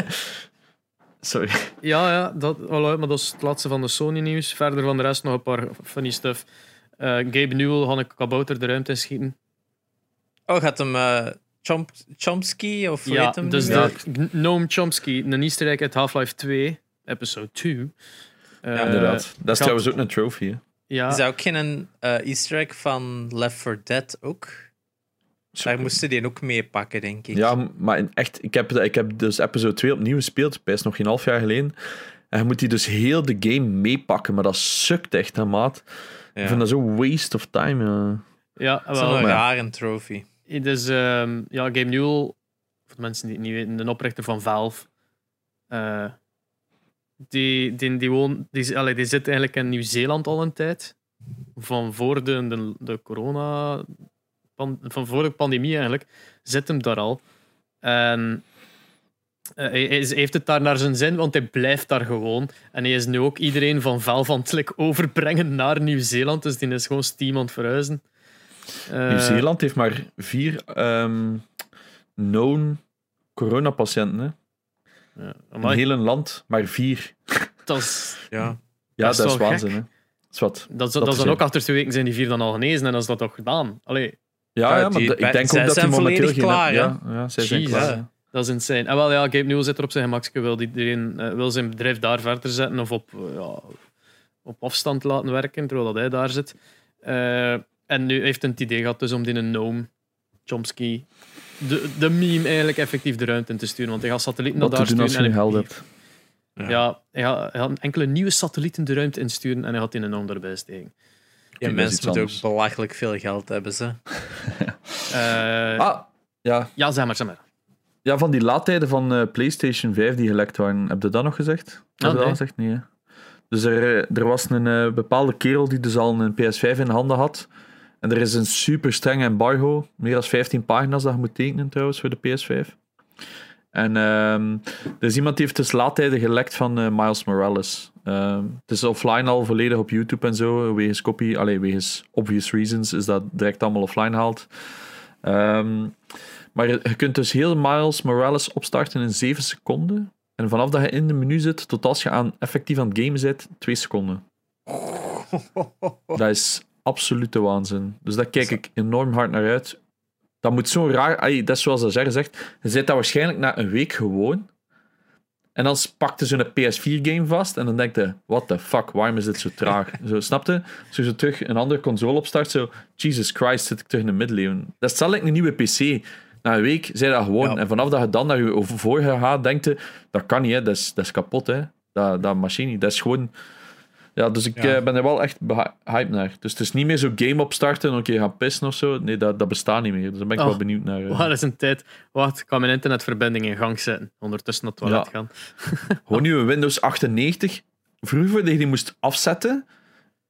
Sorry. ja, ja dat, voilà, maar dat is het laatste van de Sony nieuws. Verder van de rest nog een paar funny stuff. Eh, Gabe Newell had een kabouter de ruimte in schieten. Oh, gaat hem eh, Chomp, Chomsky of hoe Ja, heet hem? dus de? Noam Chomsky, een easter egg uit Half-Life 2, episode 2. Eh, Ja, Inderdaad. Dat is gaat- trouwens ook een trophy. Hè. Ja, Is dat ook geen eh, easter egg van Left 4 Dead ook? Daar moesten die ook mee pakken, denk ik. Ja, maar in echt, ik heb, ik heb dus episode 2 opnieuw gespeeld, best nog geen half jaar geleden. En je moet die dus heel de game meepakken, maar dat sukt echt, hè, maat. Ja. Ik vind dat zo waste of time. Ja. ja Dat is wel. een rare trophy. Dus ehm, ja, Gabe Newell, voor de mensen die het niet weten, de oprichter van Valve. eh, die, die, die, woont, die, allee, die zit eigenlijk in Nieuw-Zeeland al een tijd. Van voor de, de, de corona... pan- van voor de pandemie eigenlijk, zit hem daar al. En eh, hij, heeft het daar naar zijn zin, want hij blijft daar gewoon. En hij is nu ook iedereen van Valve aan het like, overbrengen naar Nieuw-Zeeland. Dus die is gewoon Steam aan het verhuizen. Eh, Nieuw-Zeeland heeft maar vier ehm, known coronapatiënten. Hè. Ja, heel een land, maar vier. dat is, Ja. Ja, Dat dat is waanzin. Hè. Dat is wat. dat, is- dat, Dat is dan ook achter twee weken zijn die vier dan al genezen en dan is dat toch gedaan. Allee, Ja, Ja, ja, maar die- ik denk ook dat die momenteel volledig geen... klaar, ja, ja, zij zijn Jezus. klaar. ja. dat is insane. En wel, ja, Gabe Newell zit er op zijn gemakje, wil iedereen eh, wil zijn bedrijf daar verder zetten of op, eh, ja, op afstand laten werken, terwijl dat hij daar zit. Eh, en nu heeft hij het idee gehad dus om die een Gnome, Chomsky, de, de meme eigenlijk effectief de ruimte in te sturen. Want hij gaat satellieten naar Wat daar te doen als je sturen. en geld hij- hebt. Ja, hij gaat, hij gaat enkele nieuwe satellieten de ruimte insturen en hij gaat die een Gnome erbij steken. Ja, dat mensen moeten ook belachelijk veel geld hebben. Ze. Eh, Ah, ja. Ja, zeg maar, zeg maar. ja, van die laadtijden van eh, PlayStation 5 die gelekt waren. Heb je dat nog gezegd? Heb je dat nee. al gezegd? Nee. hè? Dus er, eh, er was een bepaalde kerel die dus al een PS5 in handen had. En er is een super streng embargo. Meer dan 15 pagina's dat je moet tekenen trouwens voor de PS5. En ehm, er is iemand die heeft dus laadtijden gelekt van Miles Morales. Ehm, het is offline al volledig op YouTube en zo. Wegens copy, allee, wegens obvious reasons is dat direct allemaal offline gehaald. Ehm, maar je je kunt dus heel Miles Morales opstarten in 7 seconden. En vanaf dat je in de menu zit, tot als je aan, effectief aan het gamen zit, 2 seconden. Dat is absolute waanzin. Dus daar kijk ik enorm hard naar uit. Dat moet zo raar... ai, dat is zoals Azer zegt. Je zit dat waarschijnlijk na een week gewoon. En dan pakte zo'n PS4-game vast. En dan denk je, what the fuck, waarom is dit zo traag? zo, snapte? Zo terug een andere console opstart, zo... Jesus Christ, zit ik terug in de middeleeuwen. Dat stel ik een nieuwe PC. Na een week zei dat gewoon. Ja. En vanaf dat je dan naar je vorige gaat, denkt je... Dat kan niet, hè. Dat, is, dat is kapot, hè. Dat, dat machine. Dat is gewoon... Ja, dus ik Ja. eh, ben er wel echt hyped naar. Dus het is niet meer zo game opstarten en een keer gaan pissen of zo. Nee, dat, dat bestaat niet meer. Dus daar ben ik Oh. wel benieuwd naar. eh. Waar is een tijd? Wacht, ik kan mijn internetverbinding in gang zetten. Ondertussen naar het toilet Ja. gaan. Gewoon nu een Windows 98. Vroeger dat je die moest afzetten.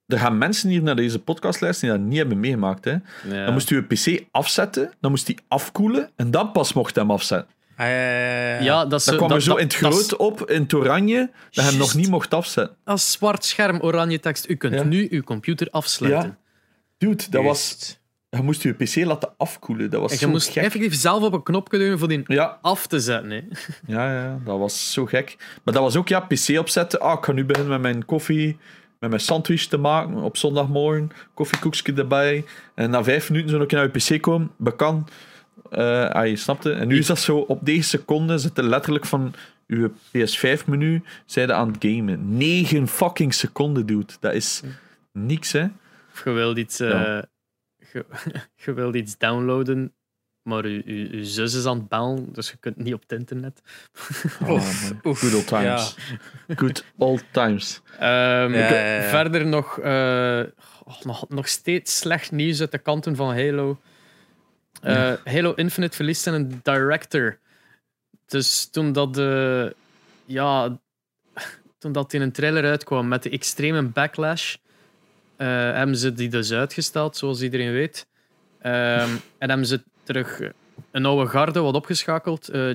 Er gaan mensen hier naar deze podcast luisteren die dat niet hebben meegemaakt. Hè. Ja. Dan moest je je PC afzetten, dan moest die afkoelen en dan pas mocht je hem afzetten. Ah, ja, ja, ja. ja, dat is kwam dat, er zo dat- in het groot op, in het oranje, dat je hem nog niet mocht afzetten. Als zwart scherm, oranje tekst. U kunt Ja. nu uw computer afsluiten. Dude, dat was, je moest je PC laten afkoelen. Dat was En je zo moest gek. effectief zelf op een knopje duwen voor die Ja, af te zetten. Hè. Ja, ja, dat was zo gek. Maar dat was ook, ja, PC opzetten. Ah, ik ga nu beginnen met mijn koffie, met mijn sandwich te maken op zondagmorgen. Koffiekoekje erbij. En na vijf minuten zo nog naar je PC komen. Bekan. Eh ah, je snapte. En nu is dat zo, op deze seconde zitten letterlijk van uw PS5-menu zeiden aan het gamen. 9 fucking seconden, dude. Dat is niks, hè. Of je wilt iets, eh, Ja. je, je wilt iets downloaden, maar je, je, je zus is aan het bellen, dus je kunt niet op het internet. Oh, Oef, oef, Good old times. Good old times. Ehm, Ja, ik- ja, ja. Verder nog, eh, oh, nog, nog steeds slecht nieuws uit de kanten van Halo. Eh, Halo Infinite verliest zijn director. Dus toen dat de. Ja. Toen dat in een trailer uitkwam met de extreme backlash. eh, hebben ze die dus uitgesteld, zoals iedereen weet. Ehm, en hebben ze terug een oude garde wat opgeschakeld. Eh,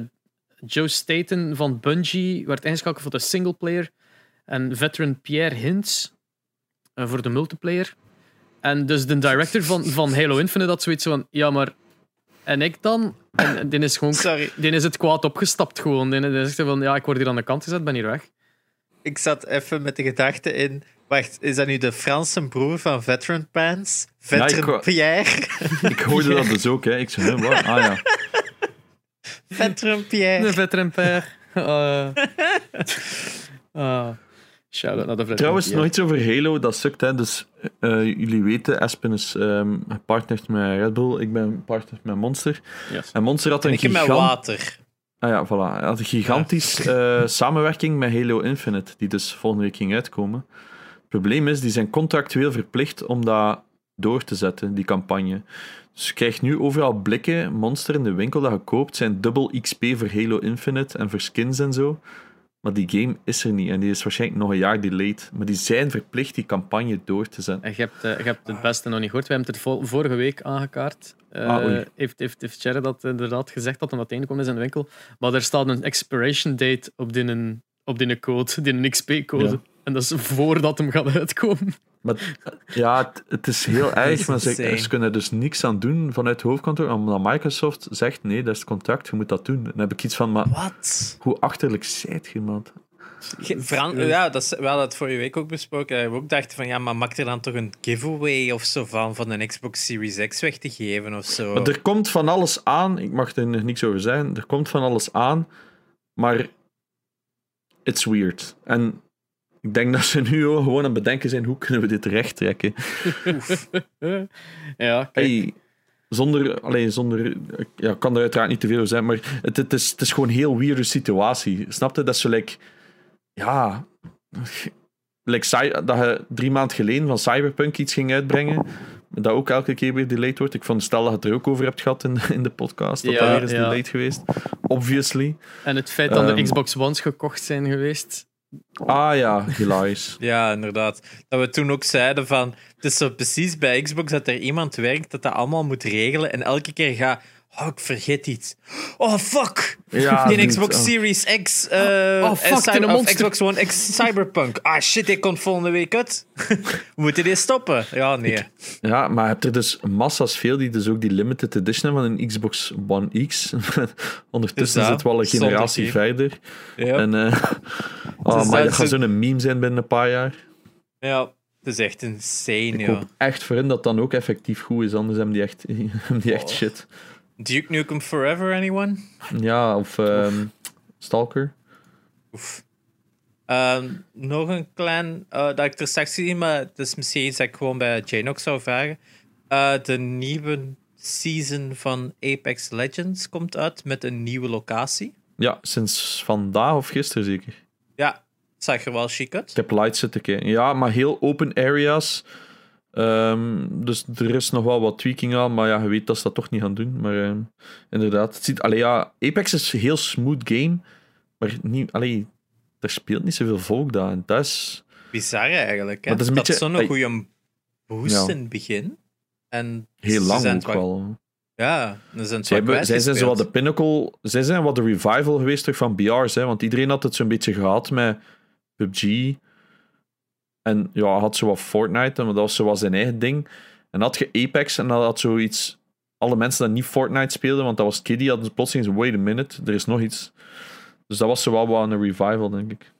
Joe Staten van Bungie werd ingeschakeld voor de singleplayer. En veteran Pierre Hintz voor de multiplayer. En dus de director van, van Halo Infinite had zoiets van: ja, maar. En ik dan? En die is gewoon. Sorry, Die is het kwaad opgestapt gewoon. Die die zegt van: ja, ik word hier aan de kant gezet, ben hier weg. ik zat even met de gedachte in. Wacht, is dat nu de Franse broer van Veteran Pants? Ja, ik Veteran Pierre? Ik hoorde dat dus ook, hè. Ik zei, hè, wat? Ah ja. Veteran De Pierre. veteran pair. Uh, uh, shout out naar de veteran Trouwens, nog iets over Halo, dat sukt. Hè. Dus, eh, jullie weten, Aspen is ehm gepartnerd met Red Bull, ik ben partner met Monster. Yes. En Monster had En een ik heb met gigant... water. Ah ja, voilà. Hij had een gigantisch eh, samenwerking met Halo Infinite, die dus volgende week ging uitkomen. Het probleem is, die zijn contractueel verplicht om dat door te zetten, die campagne. Dus je krijgt nu overal blikken, Monster in de winkel dat je koopt, zijn dubbel XP voor Halo Infinite en voor skins en zo. Maar die game is er niet en die is waarschijnlijk nog een jaar delayed. Maar die zijn verplicht die campagne door te zetten. En je hebt, eh, je hebt het beste nog niet gehoord. We hebben het vorige week aangekaart. Eh, Ah, heeft, heeft, heeft Jared dat inderdaad gezegd dat hij dat komt is in de winkel. Maar er staat een expiration date op die, op die code, die XP-code. Ja. En dat is voordat hem gaat uitkomen. Maar ja, het, is heel erg, maar ze, kunnen dus niks aan doen vanuit het hoofdkantoor, omdat Microsoft zegt, nee, dat is het contract, je moet dat doen. Dan heb ik iets van, maar Wat? hoe achterlijk zijt je, man? Ja, dat is, we hadden het vorige week ook besproken. Dat we ook dachten van, ja, maar maak er dan toch een giveaway of zo van, van een Xbox Series X weg te geven of zo. Maar er komt van alles aan, ik mag er nog niks over zeggen, er komt van alles aan, maar it's weird. En ik denk dat ze nu gewoon aan het bedenken zijn, hoe kunnen we dit recht trekken? ja, kijk. Hey, zonder, allee, zonder, ja, ik kan er uiteraard niet te veel over zeggen, maar het, het, is, het is gewoon een heel weirde situatie. Snap je? Dat zo, like, ja, like, dat je drie maanden geleden van Cyberpunk iets ging uitbrengen, dat ook elke keer weer delayed wordt. Ik vond stel dat je het er ook over hebt gehad in, in de podcast, dat Ja, dat weer is ja. delayed geweest. Obviously. En het feit dat er Ehm. Xbox Ones gekocht zijn geweest. Ah ja, hilarisch. Ja, inderdaad. Dat we toen ook zeiden van... Het is zo precies bij Xbox dat er iemand werkt dat dat allemaal moet regelen en elke keer gaat... Oh, ik vergeet iets. Oh, fuck! Ja, Die Xbox oh. Series X... eh, Oh, fuck, eh, een of. Xbox One X Cyberpunk. Ah, shit, ik komt volgende week uit. We moeten die stoppen. Ja, nee. Ja, maar je hebt er dus massa's veel die dus ook die limited edition hebben van een Xbox One X. Ondertussen zit wel een generatie verder. Ja, En, eh, oh, Dus maar dat gaat zo'n meme zijn binnen een paar jaar. ja. het is echt insane, Ik ja. hoop echt voor hen dat dan ook effectief goed is, anders hebben die echt, hebben die echt Oh. shit. Duke Nukem Forever, anyone? Ja, of ehm, Stalker. Oef. Ehm, nog een klein, eh, dat ik er straks zie, maar het is misschien iets dat ik gewoon bij Jane ook zou vragen. Eh, de nieuwe season van Apex Legends komt uit met een nieuwe locatie. Ja, sinds vandaag of gisteren zeker. Ja, het zag er wel chic uit. Ik heb light zitten kijken. Ja, maar heel open areas. Ehm, dus er is nog wel wat tweaking aan, maar ja, je weet dat ze dat toch niet gaan doen. Maar ehm, inderdaad, het ziet, allee, ja, Apex is een heel smooth game, maar niet, allee, er speelt niet zoveel volk daar. En dat is, Bizar eigenlijk. Hè? Maar dat is een beetje- zo'n goede boost Ja. in het begin. En heel lang ook wel-. Ja, ze zijn Zij, hebben, zij zijn zo wat de pinnacle, zij zijn wat de revival geweest terug van BR's, hè, want iedereen had het zo'n beetje gehad met PUBG. En ja, had zo wat Fortnite, maar dat was zo wat zijn eigen ding. En dan had je Apex en dan had zoiets. Alle mensen die niet Fortnite speelden, want dat was Kiddy, hadden plotseling zo, wait a minute, er is nog iets. Dus dat was zo wel wat een revival, denk ik.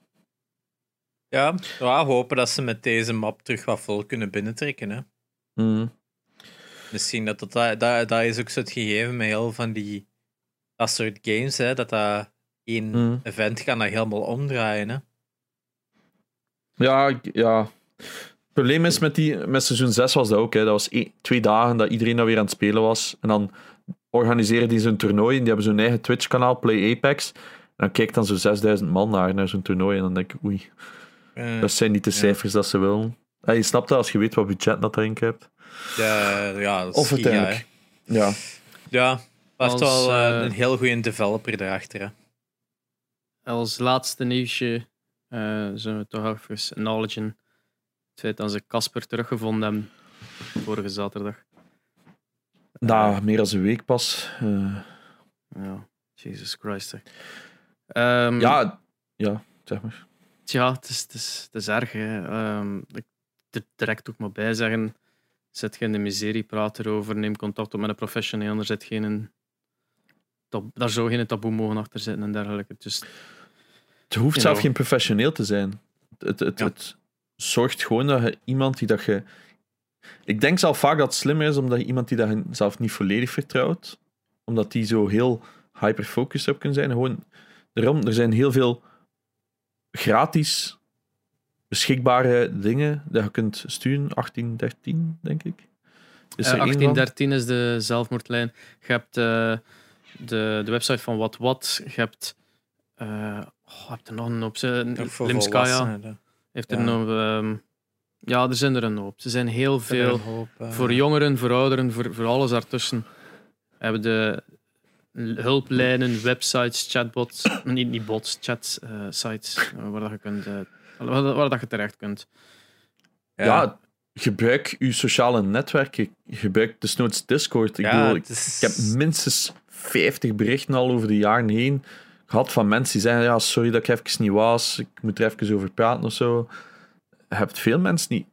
Ja, ja, hopen dat ze met deze map terug wat vol kunnen binnentrekken. Hè. Mhm. Misschien dat dat, dat, dat, dat is ook zo het gegeven met heel van die dat soort games, hè, dat dat één Mhm. event kan dat helemaal omdraaien. Hè. Ja, ja. Het probleem is met, die, met seizoen 6 was dat ook. Hè. Dat was één- twee dagen dat iedereen dan weer aan het spelen was. En dan organiseren die zo'n toernooi. En die hebben zo'n eigen Twitch-kanaal, Play Apex. En dan kijkt dan zo'n 6000 man naar, naar zo'n toernooi. En dan denk ik, oei, Eh, dat zijn niet de cijfers dat ze willen. Ja, je snapt dat als je weet wat budget dat erin hebt. ja, ja, dat is Of uiteindelijk. hè. Ja. Ja, heeft Als, wel eh, eh, een heel goede developer erachter. Hè. Als laatste nieuwsje eh zullen we toch even acknowledgen het feit dat ze Casper teruggevonden hebben vorige zaterdag. Na meer dan een week pas. eh, Ja, Jesus Christ. Ehm, ja, ja, zeg maar. Tja, het is, het is, het is erg. Hè. Ehm, ik er direct ook maar bij zeggen. Zet je in de miserie, praat erover, neem contact op met een professioneel. Er zit geen daar zou geen taboe mogen achter zitten en dergelijke. Dus Het hoeft You zelf know. geen professioneel te zijn. Het, het, Ja. het zorgt gewoon dat je iemand die dat je. Ik denk zelf vaak dat het slimmer is omdat je iemand die dat je zelf niet volledig vertrouwt, omdat die zo heel hyperfocused op kan zijn. Gewoon, daarom, er zijn heel veel gratis beschikbare dingen dat je kunt sturen. 1813, denk ik. Is Eh, er één van? 1813 is de zelfmoordlijn. Je hebt eh, de, de website van What What. Je hebt. eh oh, heb er nog een op. Ze- Ook voor Limskaya hè. heeft er Ja. nog. ehm, ja, er zijn er een hoop. Ze zijn heel veel. hoop, eh, Voor jongeren, voor ouderen, voor, voor alles daartussen. Hebben de hulplijnen, websites, chatbots, niet, niet bots, chat eh, sites, eh, waar, dat je kunt, waar, waar dat je terecht kunt. Ja, gebruik je sociale netwerken. Gebruik desnoods Discord. Ik, Ja, bedoel, ik, het is- ik heb minstens 50 berichten al over de jaren heen gehad van mensen die zeggen: ja, sorry dat ik even niet was, ik moet er even over praten of zo. Je hebt veel mensen niet.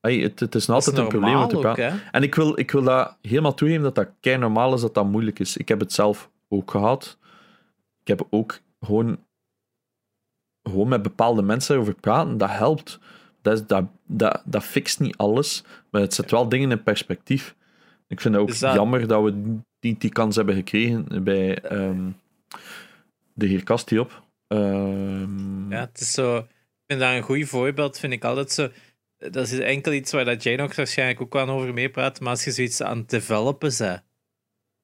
Ai, het, het is altijd een probleem om te ook, praten. En ik wil, ik wil dat helemaal toegeven dat dat kei normaal is dat dat moeilijk is. Ik heb het zelf ook gehad. Ik heb ook gewoon, gewoon met bepaalde mensen erover praten. Dat helpt. Dat, is, dat, dat, dat fixt niet alles, maar het zet wel dingen in perspectief. Ik vind het ook dat- jammer dat we niet die kans hebben gekregen bij ehm, de heer Kastiop. Ehm Ja, het is zo. Ik vind dat een goed voorbeeld, vind ik altijd zo. Dat is enkel iets waar dat ook waarschijnlijk ook wel over meepraat. Maar als je zoiets aan het developen bent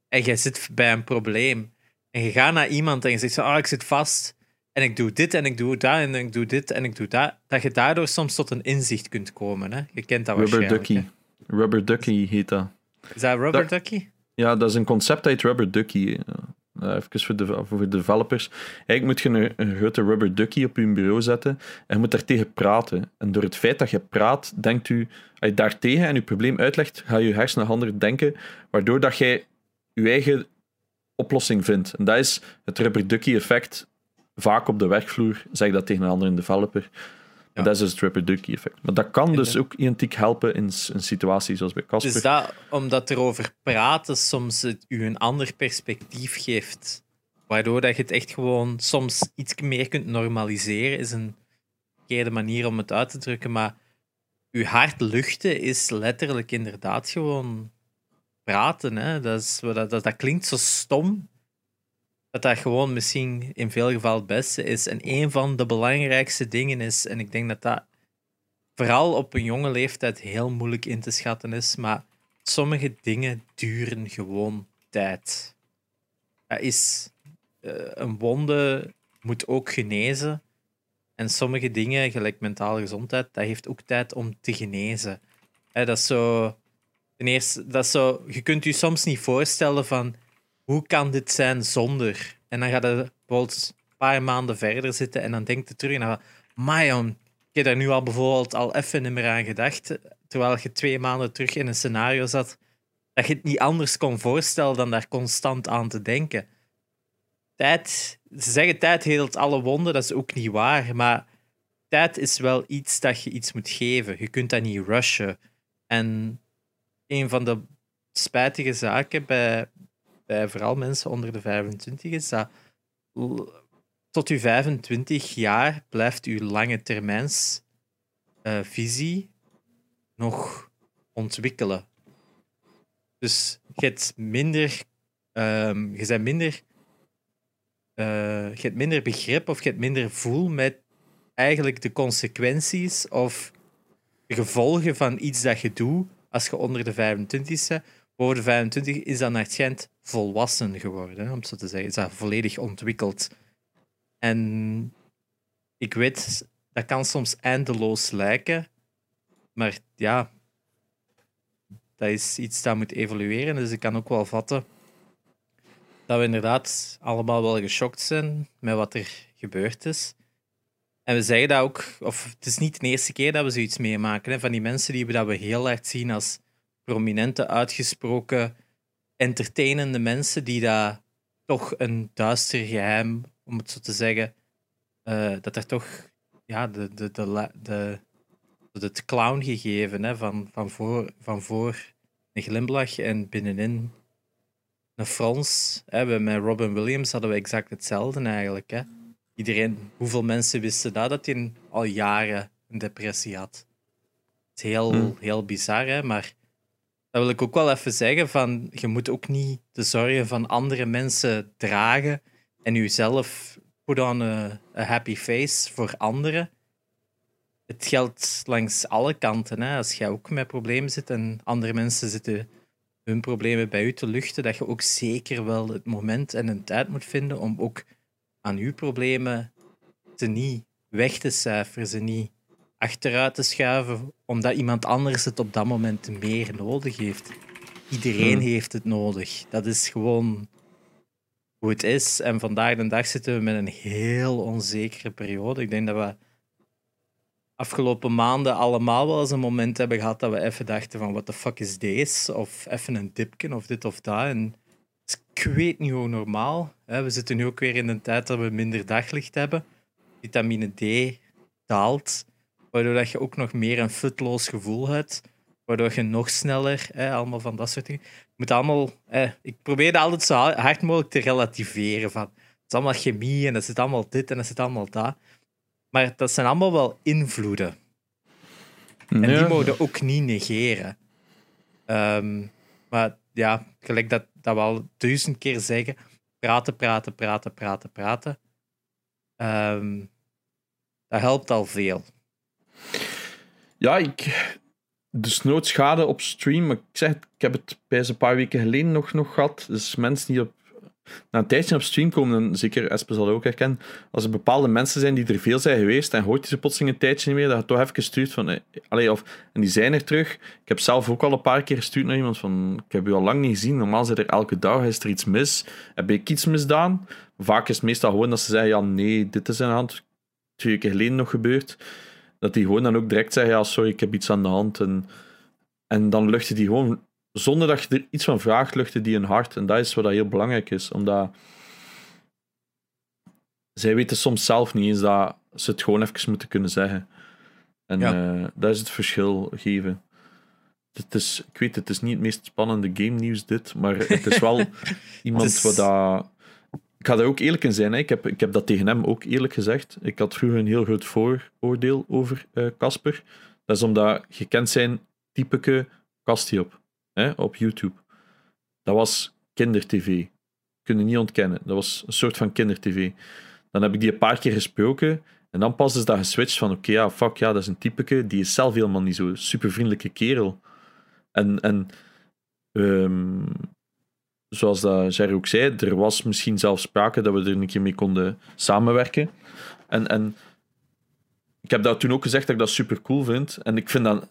en je zit bij een probleem en je gaat naar iemand en je zegt zo, ah, ik zit vast en ik doe dit en ik doe dat en ik doe dit en ik doe dat, dat je daardoor soms tot een inzicht kunt komen. Hè? Je kent dat Rubber. Ducky. Rubber Ducky heet dat. Is dat Rubber Dat- Ducky? Ja, dat is een concept uit Rubber Ducky. Uh, even voor de, voor de developers. Eigenlijk moet je een, een grote Rubber Ducky op je bureau zetten en je moet daar tegen praten. En door het feit dat je praat, denkt u, als je daar tegen en je probleem uitlegt, ga je hersenen anders denken, waardoor dat jij je eigen oplossing vindt. En dat is het Rubber Ducky effect. Vaak op de werkvloer zeg ik dat tegen een andere developer. Ja. Dat is dus het Ducky effect. Maar dat kan dus ook identiek helpen in, s- in situaties zoals bij Casper. Dus dat, omdat erover praten soms het u een ander perspectief geeft. Waardoor dat je het echt gewoon soms iets meer kunt normaliseren, is een verkeerde manier om het uit te drukken. Maar uw hart luchten is letterlijk inderdaad gewoon praten. Hè? Dat, is, dat, dat klinkt zo stom. Dat dat gewoon misschien in veel gevallen het beste is. En een van de belangrijkste dingen is, en ik denk dat dat vooral op een jonge leeftijd heel moeilijk in te schatten is, maar sommige dingen duren gewoon tijd. Is, eh, een wonde moet ook genezen. En sommige dingen, gelijk mentale gezondheid, dat heeft ook tijd om te genezen. Dat is zo. Ten eerste, dat is zo, je kunt je soms niet voorstellen van hoe kan dit zijn zonder. En dan gaat je bijvoorbeeld een paar maanden verder zitten en dan denkt je terug naar, maar jong, ik heb daar nu al bijvoorbeeld al even niet meer aan gedacht, terwijl je twee maanden terug in een scenario zat, dat je het niet anders kon voorstellen dan daar constant aan te denken. Tijd, ze zeggen tijd heelt alle wonden, dat is ook niet waar, maar tijd is wel iets dat je iets moet geven. Je kunt dat niet rushen. En een van de spijtige zaken bij, bij vooral mensen onder de 25 is dat tot je 25 jaar blijft je lange termijns eh, visie nog ontwikkelen. Dus je hebt minder, ehm, je bent minder, eh, je hebt minder begrip of je hebt minder voel met eigenlijk de consequenties of de gevolgen van iets dat je doet als je onder de 25 bent. Boven de 25 is dat naar schijnt volwassen geworden, om zo te zeggen. Is dat volledig ontwikkeld. En ik weet, dat kan soms eindeloos lijken, maar ja, dat is iets dat moet evolueren. Dus ik kan ook wel vatten dat we inderdaad allemaal wel geschokt zijn met wat er gebeurd is. En we zeggen dat ook, of het is niet de eerste keer dat we zoiets meemaken. Van die mensen die we, dat we heel erg zien als prominente, uitgesproken, entertainende mensen die daar toch een duister geheim, om het zo te zeggen, eh, dat er toch ja, de, de, de, de, de, het clown gegeven hè, van, van, voor, van voor een glimlach en binnenin een frons. Hè. Met Robin Williams hadden we exact hetzelfde eigenlijk. Hè. Iedereen, hoeveel mensen wisten dat, dat hij al jaren een depressie had? Het is heel, Hmm. heel bizar, hè? maar dat wil ik ook wel even zeggen. Van, je moet ook niet de zorgen van andere mensen dragen en jezelf put on a, happy face voor anderen. Het geldt langs alle kanten. Hè? Als jij ook met problemen zit en andere mensen zitten hun problemen bij u te luchten, dat je ook zeker wel het moment en een tijd moet vinden om ook aan uw problemen ze niet weg te cijferen, ze niet achteruit te schuiven, omdat iemand anders het op dat moment meer nodig heeft. Iedereen Hmm. heeft het nodig. Dat is gewoon hoe het is. En vandaag de dag zitten we met een heel onzekere periode. Ik denk dat we afgelopen maanden allemaal wel eens een moment hebben gehad dat we even dachten van what the fuck is deze? Of even een dipje of dit of dat. En ik weet niet hoe normaal. We zitten nu ook weer in een tijd dat we minder daglicht hebben. Vitamine D daalt, waardoor dat je ook nog meer een futloos gevoel hebt, waardoor je nog sneller, hè, allemaal van dat soort dingen. Je moet allemaal, eh, ik probeer dat altijd zo hard mogelijk te relativeren. Van, het is allemaal chemie en het zit allemaal dit en het zit allemaal dat. Maar dat zijn allemaal wel invloeden. En die mogen ook niet negeren. Ehm, maar ja, gelijk dat, dat we al duizend keer zeggen: praten, praten, praten, praten, praten. Ehm, dat helpt al veel. Ja, ik. Dus nooit schade op stream. Maar ik zeg, ik heb het bij een paar weken geleden nog, nog gehad. Dus mensen die op, na een tijdje op stream komen, en zeker Espe zal ook herkennen, als er bepaalde mensen zijn die er veel zijn geweest en hoort ze plotseling een tijdje niet meer, dat je toch even stuurt van. eh, of, en die zijn er terug. Ik heb zelf ook al een paar keer gestuurd naar iemand van. Ik heb u al lang niet gezien. Normaal zit er elke dag. Is er iets mis? Heb ik iets misdaan? Vaak is het meestal gewoon dat ze zeggen: ja, nee, dit is aan de hand. Twee weken geleden nog gebeurd dat die gewoon dan ook direct zeggen, ja, sorry, ik heb iets aan de hand. En, en dan luchten die gewoon, zonder dat je er iets van vraagt, luchten die een hart. En dat is wat dat heel belangrijk is, omdat zij weten soms zelf niet eens dat ze het gewoon even moeten kunnen zeggen. En Ja. eh, dat is het verschil geven. Het is, ik weet, het is niet het meest spannende game nieuws dit, maar het is wel iemand is- wat dat... Ik ga daar ook eerlijk in zijn. Hè. Ik, heb, ik heb dat tegen hem ook eerlijk gezegd. Ik had vroeger een heel groot vooroordeel over eh, Casper. dat is omdat je kent zijn typeke Kastiop hè, op YouTube. Dat was kindertv. Kun je niet ontkennen. Dat was een soort van kindertv. Dan heb ik die een paar keer gesproken. En dan pas is dat geswitcht van: oké, ja, fuck ja, dat is een typeke. Die is zelf helemaal niet zo super vriendelijke kerel. En, en ehm, zoals Jerry ook zei, er was misschien zelfs sprake dat we er een keer mee konden samenwerken. En, en ik heb dat toen ook gezegd dat ik dat super cool vind. En ik vind dat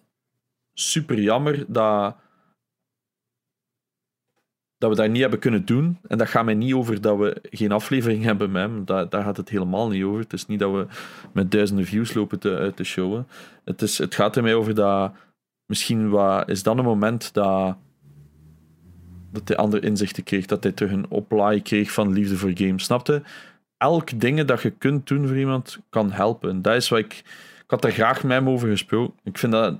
super jammer dat, dat we dat niet hebben kunnen doen. En dat gaat mij niet over dat we geen aflevering hebben met hem. Da- daar gaat het helemaal niet over. Het is niet dat we met duizenden views lopen te, te showen. Het, is, het gaat er mij over dat misschien wat, is dan een moment dat dat hij andere inzichten kreeg, dat hij terug een oplaai kreeg van liefde voor games. Snapte? Elk ding dat je kunt doen voor iemand kan helpen. Dat is wat ik... Ik had daar graag met hem over gesproken. Ik vind dat,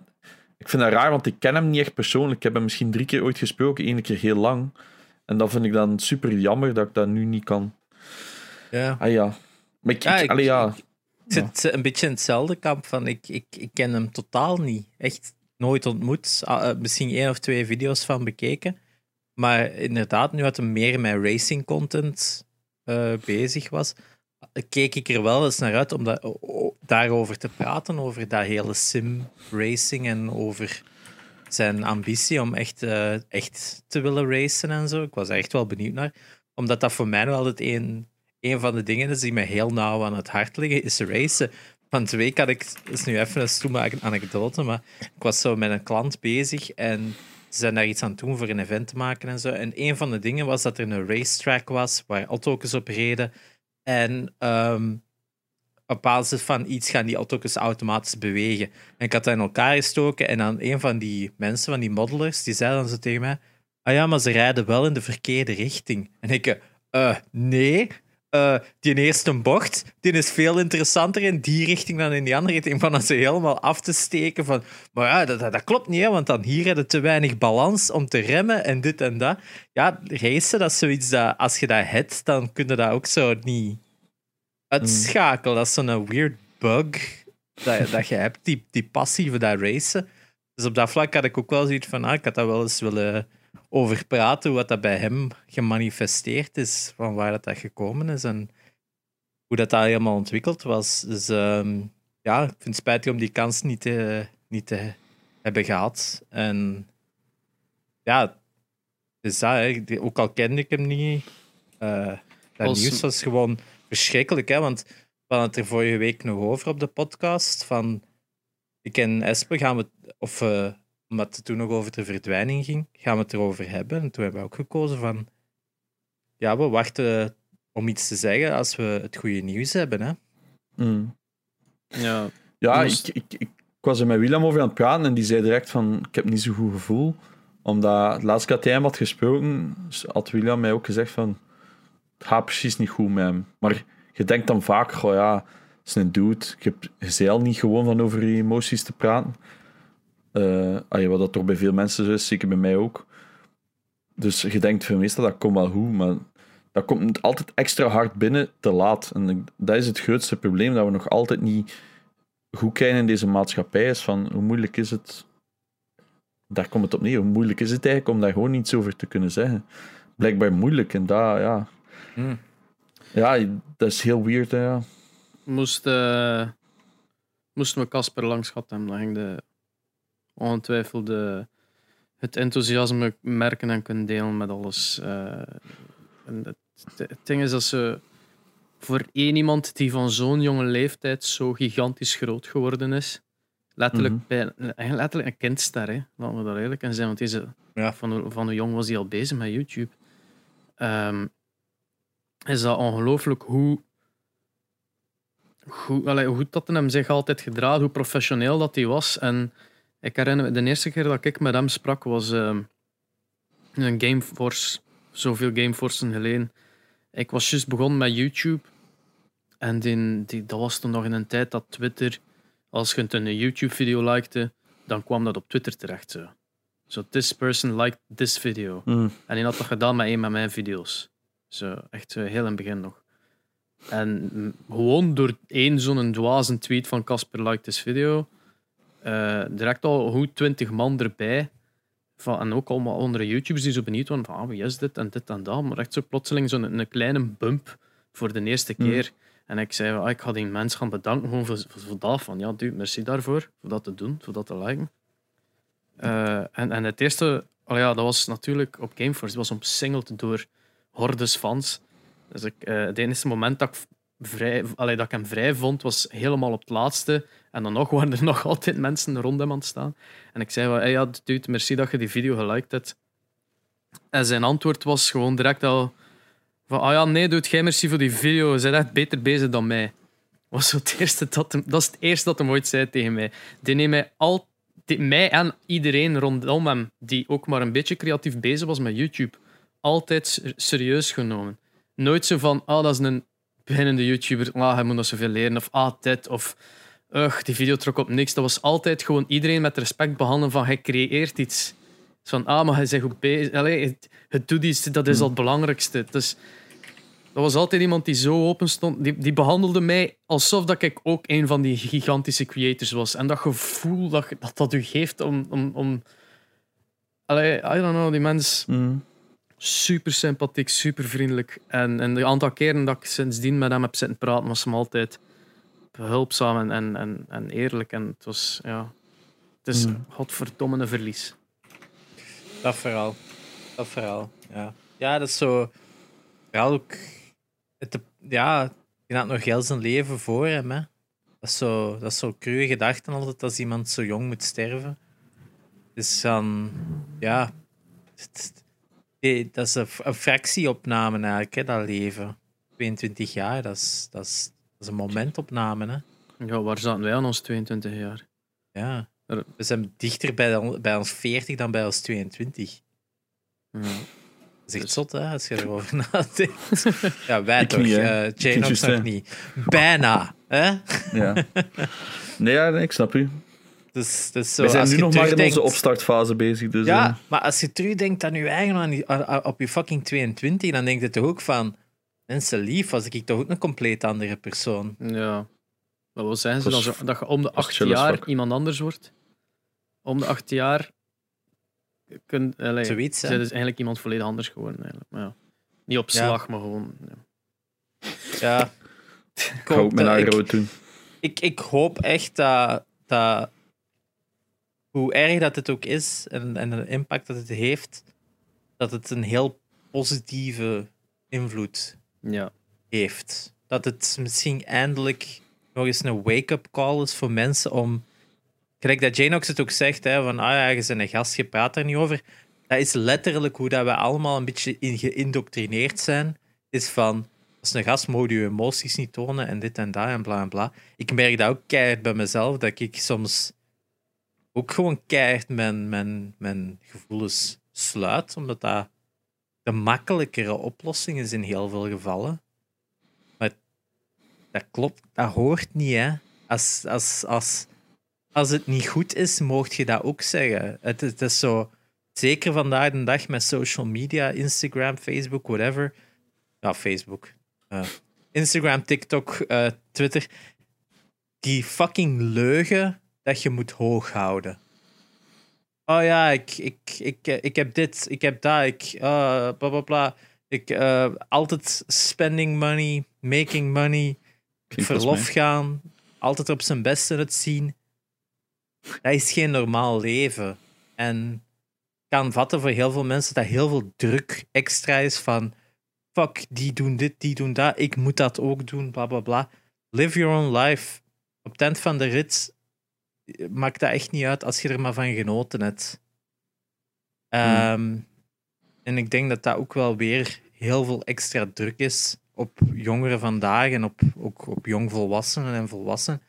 ik vind dat raar, want ik ken hem niet echt persoonlijk. Ik heb hem misschien drie keer ooit gesproken, één keer heel lang. En dat vind ik dan super jammer dat ik dat nu niet kan. Ja. Ah ja. Maar ik... Ja, ik, allee, ja. Ik zit een beetje in hetzelfde kamp van ik, ik, ik ken hem totaal niet. Echt nooit ontmoet. Ah, eh, Misschien één of twee video's van bekeken. Maar inderdaad, nu dat hij meer met racing content eh, bezig was, keek ik er wel eens naar uit om daarover te praten. Over dat hele sim racing en over zijn ambitie om echt, eh, echt te willen racen en zo. Ik was er echt wel benieuwd naar. Omdat dat voor mij wel altijd een, een van de dingen is die me heel nauw aan het hart liggen, is racen. Van twee had ik, is nu even een stoeme anekdote, maar ik was zo met een klant bezig en ze zijn daar iets aan het doen voor een event te maken en zo. En een van de dingen was dat er een racetrack was waar auto's op reden. En ehm, op basis van iets gaan die auto's automatisch bewegen. En ik had dat in elkaar gestoken en dan een van die mensen, van die modelers, die zei dan zo tegen mij ah ja, maar ze rijden wel in de verkeerde richting. En ik, eh, nee, eh, die eerste bocht, die is veel interessanter in die richting dan in die andere richting. Van dat ze helemaal af te steken van, maar ja, dat, dat, klopt niet, hè, want dan hier hebben te weinig balans om te remmen en dit en dat. Ja, racen, dat is zoiets dat, als je dat hebt, dan kun je dat ook zo niet uitschakelen. Dat is zo'n weird bug dat, dat je hebt, die, die passie voor dat racen. Dus op dat vlak had ik ook wel zoiets van, ah, ik had dat wel eens willen over praten, hoe dat bij hem gemanifesteerd is, van waar dat, dat gekomen is en hoe dat, dat helemaal ontwikkeld was. Dus ehm, ja, ik vind het spijtig om die kans niet te, niet te hebben gehad. En ja, dus dat, hè. Die- ook al kende ik hem niet, eh dat Als- nieuws was gewoon verschrikkelijk, hè, want we hadden het er vorige week nog over op de podcast, van ik en Espe gaan we, of eh, omdat het toen nog over de verdwijning ging, gaan we het erover hebben. En toen hebben we ook gekozen van, ja, we wachten om iets te zeggen als we het goede nieuws hebben. Hè? Mm. Ja, Ja, Dus- ik, ik, ik, ik was er met Willem over aan het praten en die zei direct van, ik heb niet zo'n goed gevoel. Omdat, het laatste keer dat hij hem had gesproken, had William mij ook gezegd van, het gaat precies niet goed met hem. Maar je denkt dan vaak, goh ja, is een dude. Ik heb zeil niet gewoon van over je emoties te praten. Uh, wat dat toch bij veel mensen zo is, zeker bij mij ook. Dus je denkt veel meestal dat komt wel goed, maar dat komt altijd extra hard binnen te laat. En dat is het grootste probleem, dat we nog altijd niet goed kijken in deze maatschappij. Is van hoe moeilijk is het. Daar komt het op neer. Hoe moeilijk is het eigenlijk om daar gewoon niets over te kunnen zeggen? Blijkbaar moeilijk en daar, ja. Hmm. Ja, dat is heel weird, hè, ja. Moest, uh, moesten we Casper langs gehad hebben, dan ging de ongetwijfeld de, het enthousiasme merken en kunnen delen met alles. Uh, en het, het, ding is dat ze voor één iemand die van zo'n jonge leeftijd zo gigantisch groot geworden is, letterlijk, mm bij, letterlijk een kindster, hè, laten we dat eerlijk zijn. Want deze, ja. van, van hoe jong was hij al bezig met YouTube? Um, is dat ongelooflijk hoe, hoe, allee, hoe goed dat hem zich altijd gedraaid, hoe professioneel dat hij was. En ik herinner me, de eerste keer dat ik met hem sprak was uh, een Gameforce, zoveel Gameforce geleden. Ik was juist begonnen met YouTube. En die, die, dat was toen nog in een tijd dat Twitter, als je een YouTube-video likte, dan kwam dat op Twitter terecht. Zo, so, this person liked this video. Mm. En hij had dat gedaan met een van mijn video's. Zo, echt heel in het begin nog. En gewoon door één zo'n dwaze tweet van Casper liked this video, uh, direct al goed 20 man erbij. Van, en ook allemaal andere YouTubers die zo benieuwd waren van ah, wie is dit en dit en dat. Maar echt zo plotseling zo'n een, kleine bump voor de eerste hmm. keer. En ik zei, ah, ik ga die mensen gaan bedanken gewoon voor, voor, dat. Van ja, dude, merci daarvoor. Voor dat te doen, voor dat te liken. Uh, en, en het eerste, oh ja, dat was natuurlijk op Gameforce. Die was omsingeld door hordes fans. Dus ik, uh, het enige moment dat ik, vrij, dat ik hem vrij vond, was helemaal op het laatste. En dan nog waren er nog altijd mensen rond hem aan het staan. En ik zei, hey, ja, dude, merci dat je die video geliked hebt. En zijn antwoord was gewoon direct al van, ah ja, nee, doe jij merci voor die video. Je bent echt beter bezig dan mij. Was het eerste dat, hem, dat is het eerste dat hij ooit zei tegen mij. Die neemt mij, al, mij en iedereen rondom hem, die ook maar een beetje creatief bezig was met YouTube, altijd serieus genomen. Nooit zo van, ah, dat is een beginnende YouTuber, ah, hij moet nog zoveel leren, of ah, dit, of ugh, die video trok op niks. Dat was altijd gewoon iedereen met respect behandelen van, hij creëert iets. Van, ah, maar hij zegt goed bezig. Allee, het, het doet iets, dat is al het belangrijkste. Dus, dat was altijd iemand die zo open stond. Die, die behandelde mij alsof dat ik ook een van die gigantische creators was. En dat gevoel dat dat, dat u geeft om... om, om allee, I don't know, die mens... Mm super sympathiek, super vriendelijk. En, en de aantal keren dat ik sindsdien met hem heb zitten praten, was hem altijd behulpzaam en, en, en, eerlijk. En het was, ja, het is mm. godverdomme een verlies. Dat verhaal. Dat verhaal, ja. Ja, dat is zo... Ja, ook... Het, ja, je had nog heel zijn leven voor hem, hè. Dat is zo, dat is zo cruwe gedachten altijd als iemand zo jong moet sterven. Dus dan... Ja... Dat is een, fractieopname eigenlijk, hè, dat leven. 22 jaar, dat is, dat is, dat is een momentopname. Hè. Ja, waar zaten wij aan ons 22 jaar? Ja, we zijn dichter bij, bij ons 40 dan bij ons 22. Ja. Dat is echt dus- zot, hè, als je erover nadenkt. Ja, wij toch. Uh, Jane nog niet. Bijna, hè? Ja. Nee, ja, ik snap u. Dus, dus zo, We zijn nu nog maar in onze opstartfase bezig. Dus, ja, uh... maar als je terugdenkt aan je eigen, aan, op je fucking 22, dan denk je toch ook van... Mensen lief, was ik toch ook een compleet andere persoon. Ja. Maar wat zijn ze dan? Zo, dat je om de acht jaar iemand anders wordt? Om de acht jaar... Kun, allez, Zoiets, dus eigenlijk iemand volledig anders geworden. Eigenlijk. Maar ja. Niet op slag, maar gewoon... Ja. ja. Ik, hoop mijn eigen doen. Ik, ik hoop echt dat, dat hoe erg dat het ook is en, en de impact dat het heeft, dat het een heel positieve invloed ja. heeft. Dat het misschien eindelijk nog eens een wake-up call is voor mensen om. Gelijk dat Janox het ook zegt, hè, van ah ja, je bent een gast, je praat er niet over. Dat is letterlijk hoe dat we allemaal een beetje in geïndoctrineerd zijn. Is van, als een gast moet je emoties niet tonen en dit en dat en bla en bla. Ik merk dat ook keihard bij mezelf, dat ik soms ook gewoon keihard mijn, mijn, mijn gevoelens sluit, omdat dat de makkelijkere oplossing is in heel veel gevallen. Maar dat klopt, dat hoort niet, hè. Als, als, als, als het niet goed is, mocht je dat ook zeggen. Het, is zo, zeker vandaag de dag met social media, Instagram, Facebook, whatever. Ja, Facebook. Uh, Instagram, TikTok, uh, Twitter. Die fucking leugen dat je moet hoog houden. Oh ja, ik, ik, ik, ik heb dit, ik heb dat, ik, uh, bla bla bla. Ik, uh, altijd spending money, making money, verlof gaan, altijd op zijn beste het zien. Dat is geen normaal leven. En kan vatten voor heel veel mensen dat heel veel druk extra is van fuck, die doen dit, die doen dat, ik moet dat ook doen, bla bla bla. Live your own life. Op eind van de rit maakt dat echt niet uit als je er maar van genoten hebt. Um, En ik denk dat dat ook wel weer heel veel extra druk is op jongeren vandaag en op, ook op jongvolwassenen en volwassenen.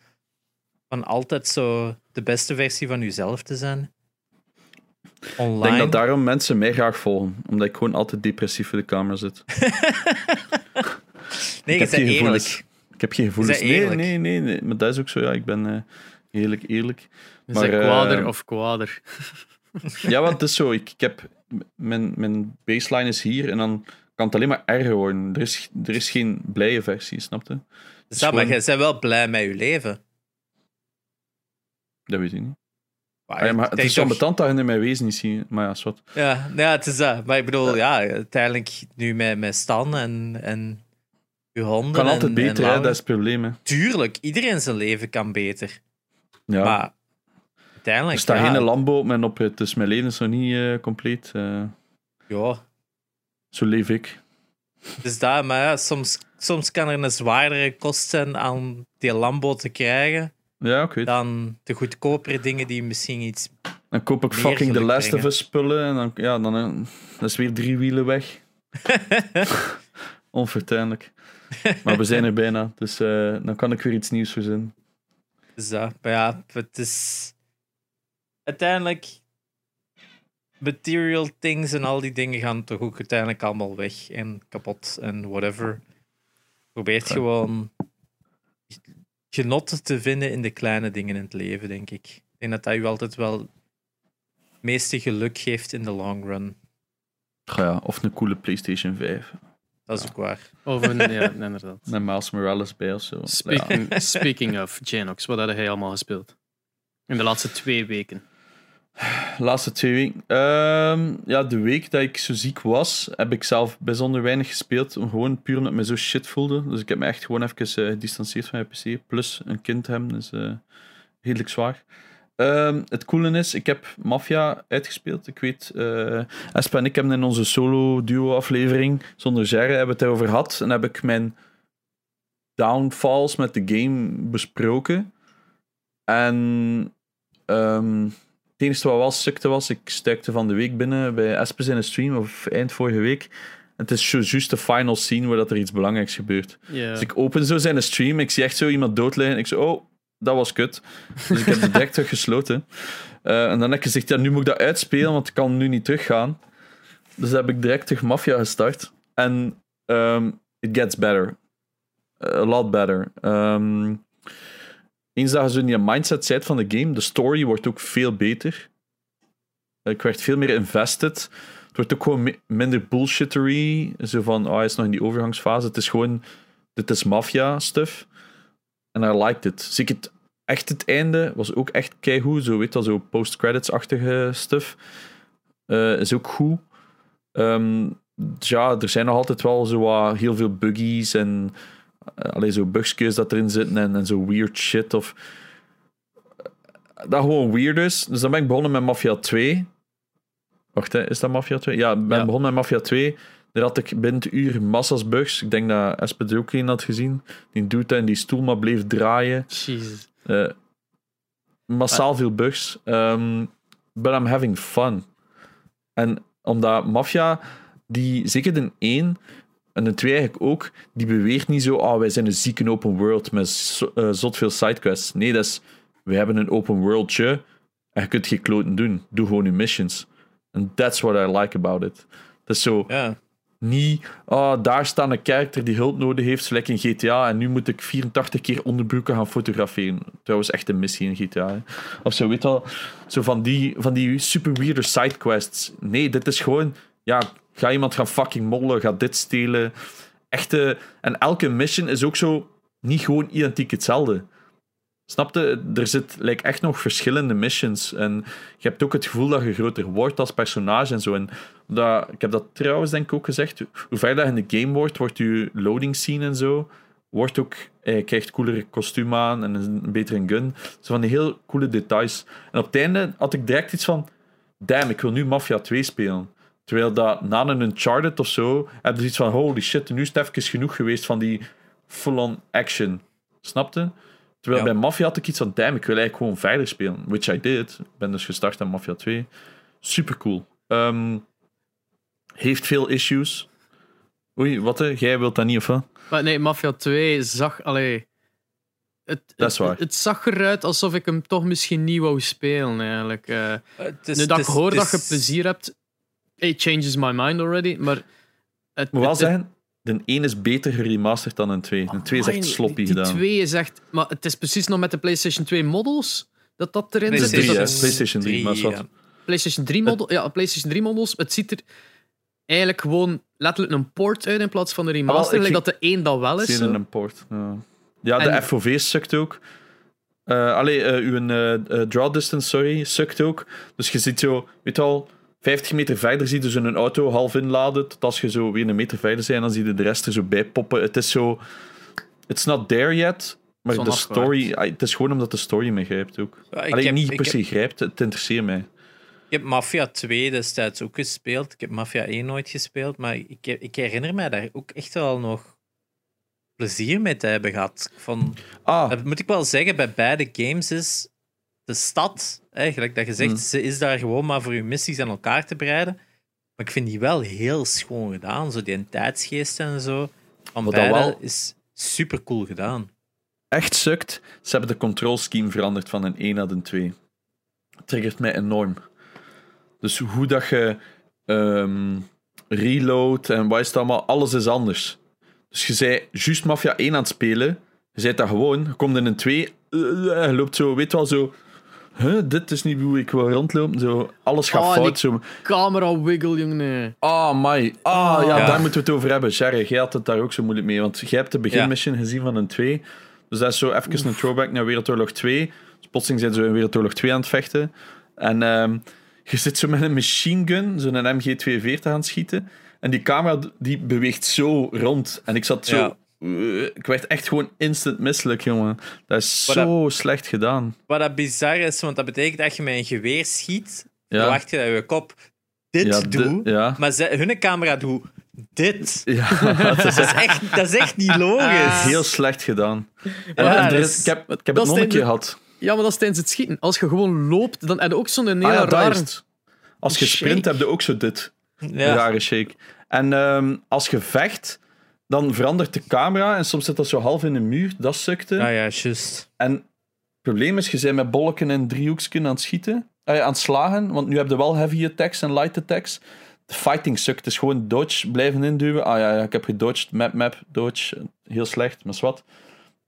Van altijd zo de beste versie van jezelf te zijn. Online. Ik denk dat daarom mensen mij graag volgen, omdat ik gewoon altijd depressief in de kamer zit. nee, ik heb eerlijk. Ik heb geen gevoelens. Nee, nee, nee, nee, maar dat is ook zo. Ja, ik ben uh, heerlijk eerlijk. Is maar, kwader uh, of kwader? ja, want het is zo. Ik, ik heb, mijn, mijn baseline is hier en dan kan het alleen maar erger worden. Er is, er is geen blije versie, snap je? Dus ja, maar jij bent wel blij met je leven. Dat weet ik niet. Maar, ah, ja, maar het is zo betant dat je in mijn wezen niet ziet. Maar ja, is wat. Ja, ja, het is dat. Maar ik bedoel, ja, uiteindelijk nu met, met Stan en, en je honden. Kan altijd en, beter, hè? dat is het probleem. Tuurlijk, iedereen zijn leven kan beter. Ja. Maar uiteindelijk. Er staat ja, geen Lambo op mijn oprit, dus mijn leven is nog niet uh, compleet. Uh, ja. Zo leef ik. Dus daar, maar ja, soms, soms kan er een zwaardere kost zijn aan die Lambo te krijgen. Ja, weet. Dan de goedkopere dingen die misschien iets. Dan koop ik fucking de Last of Us spullen en dan, ja, dan, dan is weer drie wielen weg. Onvertuinlijk. Maar we zijn er bijna, dus uh, dan kan ik weer iets nieuws verzinnen. Dat, maar ja, het is. Uiteindelijk. Material things en al die dingen gaan toch ook uiteindelijk allemaal weg en kapot en whatever. Probeert gewoon genot te vinden in de kleine dingen in het leven, denk ik. Ik denk dat dat u altijd wel het meeste geluk geeft in de long run. Ja, of een coole PlayStation 5. Dat is ook waar. Of een, ja, inderdaad. Met Miles Morales bij of zo. Speaking, speaking of Genox, wat had hij allemaal gespeeld? In de laatste twee weken. Laatste twee weken. Um, ja, de week dat ik zo ziek was, heb ik zelf bijzonder weinig gespeeld. Gewoon puur omdat ik me zo shit voelde. Dus ik heb me echt gewoon even uh, gedistanceerd van mijn PC. Plus een kind hebben, dus uh, redelijk zwaar. Um, het coole is, ik heb Mafia uitgespeeld. Ik weet, uh, Espa en ik hebben in onze solo-duo-aflevering zonder Jerry hebben het erover gehad. En heb ik mijn downfalls met de game besproken. En um, het enige wat wel sukte was, ik stukte van de week binnen bij Espes in een stream, of eind vorige week. Het is juist de final scene waar dat er iets belangrijks gebeurt. Dus ik open zo zijn stream, ik zie echt zo iemand dood liggen. Ik zo, oh, dat was kut. Dus ik heb het direct gesloten. Uh, en dan heb ik gezegd, ja, nu moet ik dat uitspelen, want ik kan nu niet teruggaan. Dus heb ik direct terug Mafia gestart. En um, it gets better. A lot better. Um, eens dat je in je mindset zit van de game, de story wordt ook veel beter. Ik werd veel meer invested. Het wordt ook gewoon minder bullshittery. Zo van, oh, hij is nog in die overgangsfase. Het is gewoon, dit is mafia stuff. En I liked it. Het echt het einde was ook echt keigoed. Zo weet dat, zo post-credits-achtige stuff. Uh, is ook goed. Um, ja, er zijn nog altijd wel zo wat, heel veel buggies en uh, alleen zo bugskes dat erin zitten en, en zo weird shit. Of, dat gewoon weird is. Dus dan ben ik begonnen met Mafia 2. Wacht, hè, is dat Mafia 2? Ja, ik ben begonnen met Mafia 2. Daar had ik binnen het uur massa's bugs. Ik denk dat Espe er ook een had gezien. Die doet dat in die stoel maar bleef draaien. Jesus. Uh, massaal veel bugs. Um, but I'm having fun. En omdat Mafia, die, zeker de 1 en de 2 eigenlijk ook, die beweert niet zo, oh, wij zijn een zieke open world met uh, zot veel sidequests. Nee, dat is, we hebben een open worldje en je kunt geen kloten doen. Doe gewoon je missions. And that's what I like about it. Dat is zo... Niet, ah, daar staat een character die hulp nodig heeft, zoals in GTA, en nu moet ik 84 keer onderbroeken gaan fotograferen. Trouwens, echt een missie in GTA. Of zo, weet wel. Zo van die, van die super weirde sidequests. Nee, dit is gewoon, ja, ga iemand gaan fucking mollen, ga dit stelen. Echte, en elke mission is ook zo niet gewoon identiek hetzelfde. Snapte? Er zit like, echt nog verschillende missions. En je hebt ook het gevoel dat je groter wordt als personage en zo. En dat, ik heb dat trouwens denk ik ook gezegd. Hoe verder je in de game wordt, wordt je loading scene en zo. Wordt ook, eh, je krijgt coolere kostuum aan en een, een betere gun. Zo van die heel coole details. En op het einde had ik direct iets van: damn, ik wil nu Mafia 2 spelen. Terwijl dat na een Uncharted of zo, heb je iets van: holy shit, nu is het even genoeg geweest van die full-on action. Snapte? Terwijl Ja. bij Mafia had ik iets van: damn, ik wil eigenlijk gewoon verder spelen. Which I did. Ik ben dus gestart aan Mafia 2. Super cool. Ehm, heeft veel issues. Oei, wat? hè? Jij wilt dat niet, of wat? Maar nee, Mafia 2 zag. Allee, het, Dat is waar. Het, het zag eruit alsof ik hem toch misschien niet wou spelen, eigenlijk. Eh, is- nu dat ik hoor dat je plezier hebt, it changes my mind already. Maar het, moet wel het- zeggen, de 1 is beter geremasterd dan een 2. De 2 is echt sloppy die, gedaan. Die 2 is echt. Maar het is precies nog met de PlayStation 2 models dat dat erin zit. Dus dat is PlayStation 3, maar ja. PlayStation 3 model, ja, PlayStation 3 models. Het ziet er eigenlijk gewoon letterlijk een port uit in plaats van een Ah, remaster. ging- dat de 1 dat wel is. Zo. in een port. Ja, ja de En- FOV sukt ook. Eh allee, eh, uw eh, eh, draw distance, sorry, sukt ook. Dus je ziet zo, weet je al, 50 meter verder zie je dus een auto half inladen. Tot als je zo weer een meter verder bent, dan zie je de rest er zo bij poppen. Het is zo. It's not there yet. Maar de story, het is gewoon omdat de story me grijpt ook. Ja, ik Alleen heb- niet per heb- se grijpt, het interesseert mij. Ik heb Mafia 2 destijds ook gespeeld. Ik heb Mafia 1 nooit gespeeld, maar ik, ik herinner mij daar ook echt wel nog plezier mee te hebben gehad. Van, Ah, dat moet ik wel zeggen, bij beide games is de stad, eigenlijk dat je zegt, Hmm. ze is daar gewoon maar voor je missies aan elkaar te breiden. Maar ik vind die wel heel schoon gedaan. Zo die tijdsgeest en zo. Van dat beide wel- is super cool gedaan. echt sukt. Ze hebben de control scheme veranderd van een 1 naar een 2. Triggert mij enorm. Dus hoe dat je ehm, reload en wat is het allemaal, alles is anders. Dus je zei juist Mafia 1 aan het spelen. Je zei dat gewoon. Je komt in een 2. eh, je loopt zo, weet wel zo. Huh, dit is niet hoe ik wil rondlopen. Zo, alles gaat Oh, en fout. Zo. Camera wiggle, jongen. Ah, my. Ah, ja, Ja. daar moeten we het over hebben. Sherry, jij had het daar ook zo moeilijk mee. Want jij hebt de beginmission gezien van een 2. Dus dat is zo even een throwback naar Wereldoorlog 2. Dus plotseling zijn ze in Wereldoorlog 2 aan het vechten. En ehm, je zit zo met een machine gun, zo'n MG42 aan het schieten. En die camera die beweegt zo rond. En ik zat zo... Ja. Ik werd echt gewoon instant misselijk, jongen. Dat is zo slecht gedaan. Wat dat bizar is, want dat betekent dat je met een geweer schiet, Ja. verwacht je dat je kop dit Ja, doet, ja. maar ze, hun camera doet dit. Ja, dat is Dat is echt, dat is echt niet logisch. heel slecht gedaan. Ja, er ik heb, ik heb het nog een keer gehad. Ja, maar dat is tijdens het schieten. Als je gewoon loopt, dan heb je ook zo'n hele Ah rare... Als je Shake. sprint, heb je ook zo dit. Rare shake. En ehm, als je vecht, dan verandert de camera en soms zit dat zo half in de muur. Dat sukte. Ah ja, juist. En het probleem is, je bent met bolken en driehoeksken aan het schieten. eh, aan het slagen, want nu heb je wel heavy attacks en light attacks. De fighting sukt. Dus gewoon dodge blijven induwen. Ah ja, ja ik heb gedodged. Map, map, dodge. Heel slecht, maar wat.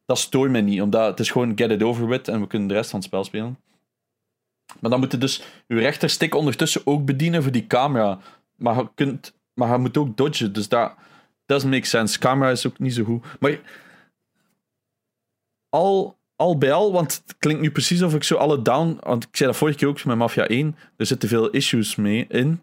Dat stoort mij niet, omdat het is gewoon get it over with en we kunnen de rest van het spel spelen. Maar dan moet je dus je rechterstick ondertussen ook bedienen voor die camera. Maar je, kunt, maar je moet ook dodgen, dus dat doesn't make sense. Camera is ook niet zo goed. Maar al, al bij al, want het klinkt nu precies of ik zo alle down... Want ik zei dat vorige keer ook met Mafia 1. Er zitten veel issues mee in.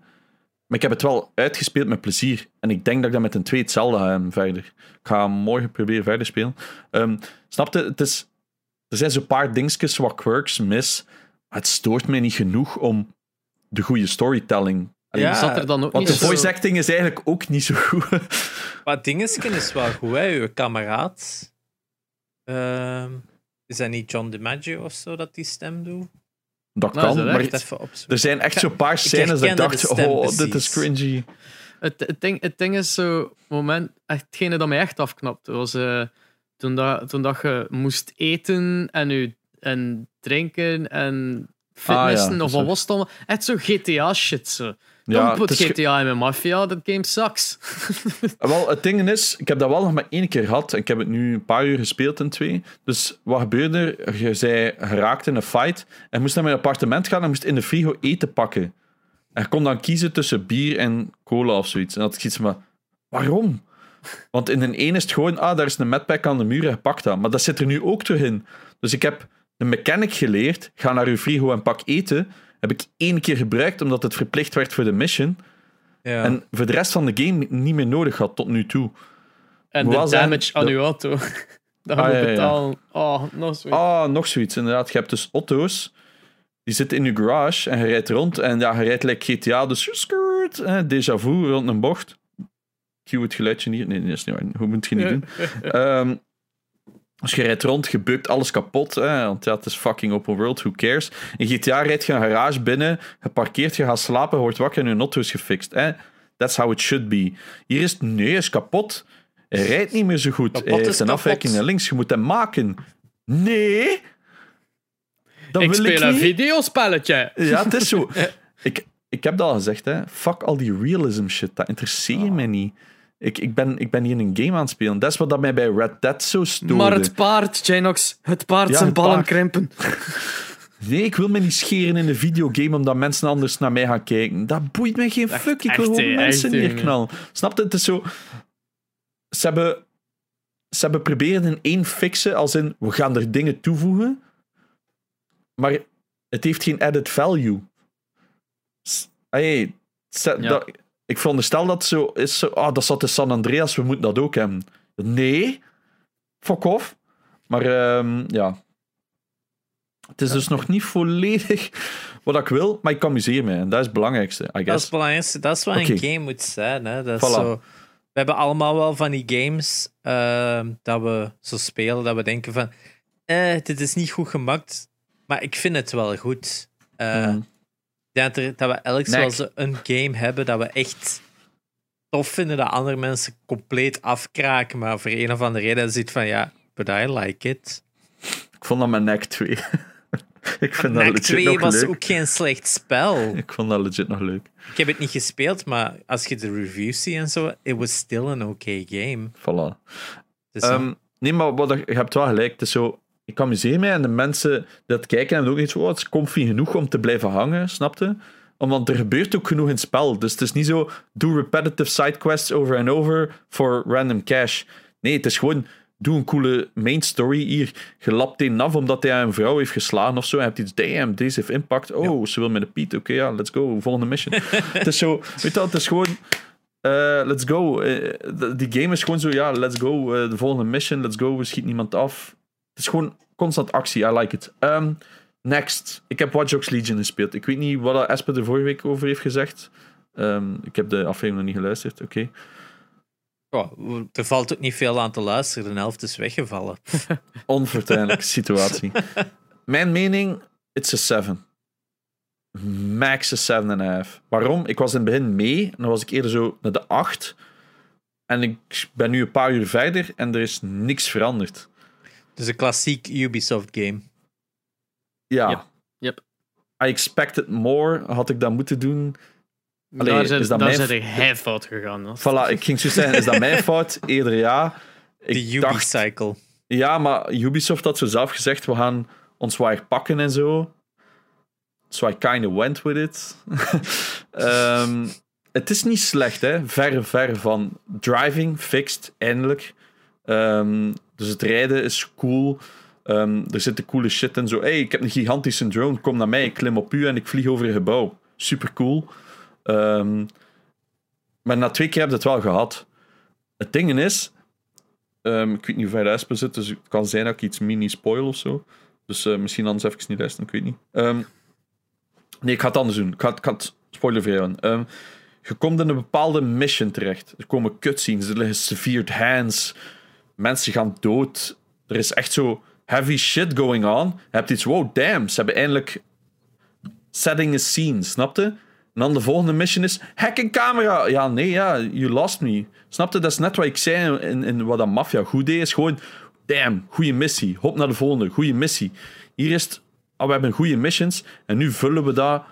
Maar ik heb het wel uitgespeeld met plezier. En ik denk dat ik dat met een 2 hetzelfde ga verder. Ik ga morgen proberen verder spelen. Ehm snap je? Het is, er zijn zo'n paar dingetjes wat quirks mis. Maar het stoort mij niet genoeg om de goede storytelling. Allee, Ja, Zat er dan ook Want niet de zo- voice acting is eigenlijk ook niet zo goed. Maar dingesken is wel goed, hè. Uw kameraad. Ehm, is dat niet John DiMaggio of zo dat die stem doet? Dat Nou, kan, dat maar Echt er zijn echt zo'n paar scènes dat ik dacht, oh, dit is cringy. Het, het, ding, het ding is zo, moment, hetgene dat mij echt afknapte, was eh, toen, dat, toen dat je moest eten en, u, en drinken en fitnessen, Ah, ja, of zo. wat was het allemaal? Echt zo GTA-shit. Zo. Ja, Don't put is GTA in mijn Mafia, that game sucks. Wel, het ding is, ik heb dat wel nog maar één keer gehad. Ik heb het nu een paar uur gespeeld in twee. Dus wat gebeurde er? Je zei geraakt in een fight. En moest naar mijn appartement gaan en moest in de frigo eten pakken. En je kon dan kiezen tussen bier en cola of zoiets. En dat ik iets maar waarom? Want in een ene is het gewoon, ah, daar is een medpack aan de muur en je pakt dat. Maar dat zit er nu ook terug in. Dus ik heb de mechanic geleerd. Ga naar uw frigo en pak eten. Heb ik één keer gebruikt omdat het verplicht werd voor de mission. Ja. En voor de rest van de game niet meer nodig had tot nu toe. En de damage aan uw auto. Dat Ah, moet ja, ja. Oh, nog zo. Ah, nog zoiets. Inderdaad, je hebt dus auto's. Die zitten in je garage en je rijdt rond. En ja, je rijdt like GTA, dus skirt, eh, déjà vu rond een bocht. Cue het geluidje hier. Nee, nee, dat is niet waar. Hoe moet je niet doen? Ehm dus je rijdt rond, je bukt alles kapot. Hè, want ja, het is fucking open world, who cares? In GTA rijdt je een garage binnen, je parkeert, je gaat slapen, je wordt wakker en je auto is gefixt. Hè? That's how it should be. Hier is het, nee, is kapot. Hij rijdt niet meer zo goed. Kapot hij is heeft een afwijking naar links, je moet hem maken. Nee! Dat ik wil speel ik een niet. videospelletje. Ja, het is zo. ik, ik heb dat al gezegd, hè. Fuck al die realism shit. Dat interesseert mij niet. Ik, ik, ben, ik ben hier een game aan het spelen. Dat is wat dat mij bij Red Dead zo stoorde. Maar het paard, Janox, het paard Ja, zijn het ballen paard. krimpen. Nee, ik wil me niet scheren in een videogame omdat mensen anders naar mij gaan kijken. Dat boeit mij geen fuck. Ik wil gewoon mensen neerknallen. Snap je? Het is zo... Ze hebben, ze hebben proberen in één fixen, als in, we gaan er dingen toevoegen, maar het heeft geen added value. Hey, ze- Ja. dat, ik veronderstel dat zo is, zo, ah, dat zat in San Andreas, we moeten dat ook hebben. Nee, fuck off. Maar ehm, ja, het is dus nog niet volledig wat ik wil, maar ik amuseer me. En dat is het belangrijkste, I Dat is guess. het belangrijkste. Dat is wat een game moet zijn. Hè? Dat is Voilà. zo, we hebben allemaal wel van die games ehm, dat we zo spelen, dat we denken van, eh, dit is niet goed gemaakt, maar ik vind het wel goed. Eh, Mhm. Dat, er- dat we elk een game hebben dat we echt tof vinden, dat andere mensen compleet afkraken, maar voor een of andere reden zit van, ja, but I like it. Ik vond dat mijn nek 2. ik vind dat legit 2 nog was leuk. ook geen slecht spel. Ik vond dat legit nog leuk. Ik heb het niet gespeeld, maar als je de reviews ziet en zo, it was still an okay game. Voilà. Dus, nee, maar wat, je hebt wel gelijk. Het is zo, ik amuseer mij en de mensen die dat kijken hebben ook iets oh, het is comfy genoeg om te blijven hangen, snapte? Omdat er gebeurt ook genoeg in het spel. Dus het is niet zo, doe repetitive sidequests over en over voor random cash. Nee, het is gewoon, doe een coole main story hier. Je lapt een af omdat hij een vrouw heeft geslagen of zo. En je hebt iets, damn, deze heeft impact. Oh, ze wil met een Piet. Oké, ja, let's go. Volgende mission. het is zo, weet je het is gewoon... eh, let's go. Eh, die game is gewoon zo, ja, let's go. eh, de volgende mission, let's go. We schieten niemand af. Het is gewoon constant actie. I like it. Ehm, next. Ik heb Watch Dogs Legion gespeeld. Ik weet niet wat Esper er vorige week over heeft gezegd. Ehm, ik heb de aflevering nog niet geluisterd. Oké. oh, er valt ook niet veel aan te luisteren. De helft is weggevallen. Onfortuinlijke situatie. Mijn mening, it's a 7. Max a 7,5. Waarom? Ik was in het begin mee, en dan was ik eerder zo naar de 8. En ik ben nu een paar uur verder en er is niks veranderd. Dus een klassiek Ubisoft game. Ja. Yep. Yep. I expected more. Had ik dat moeten doen? Allee, daar zijn, is dat daar mijn zijn er heel fout gegaan. Voilà, ik ging zo zeggen, is dat mijn fout? Eerder ja. De dacht, Ubi-cycle. ja, maar Ubisoft had zo zelf gezegd, we gaan ons echt pakken en zo. So I kind of went with it. Ehm, het is niet slecht, hè. Ver, ver van. Driving, fixed, eindelijk. Ehm, dus het rijden is cool. Ehm, er zitten coole shit in. Zo, hey, ik heb een gigantische drone, kom naar mij, ik klim op u en ik vlieg over een gebouw. Super cool. Ehm, maar na twee keer heb je het wel gehad. Het ding is, ik weet niet hoe ver de Espen zit, dus het kan zijn dat ik iets mini-spoil of zo. Dus eh, misschien anders even niet luisteren, ik weet niet. Nee, ik ga het anders doen. Ik ga, het-. Ehm, je komt in een bepaalde mission terecht. Er komen cutscenes, er liggen severed hands. Mensen gaan dood. Er is echt zo heavy shit going on. Je hebt iets, wow, damn, ze hebben eindelijk setting a scene, snapte? En dan de volgende mission is, hack een camera. Ja, nee, ja, you lost me. Snapte? Dat is net wat ik zei in, in wat dat Mafia goed deed. Is gewoon, damn, goede missie. Hop naar de volgende, goede missie. Hier is het, ah, we hebben goede missions en nu vullen we dat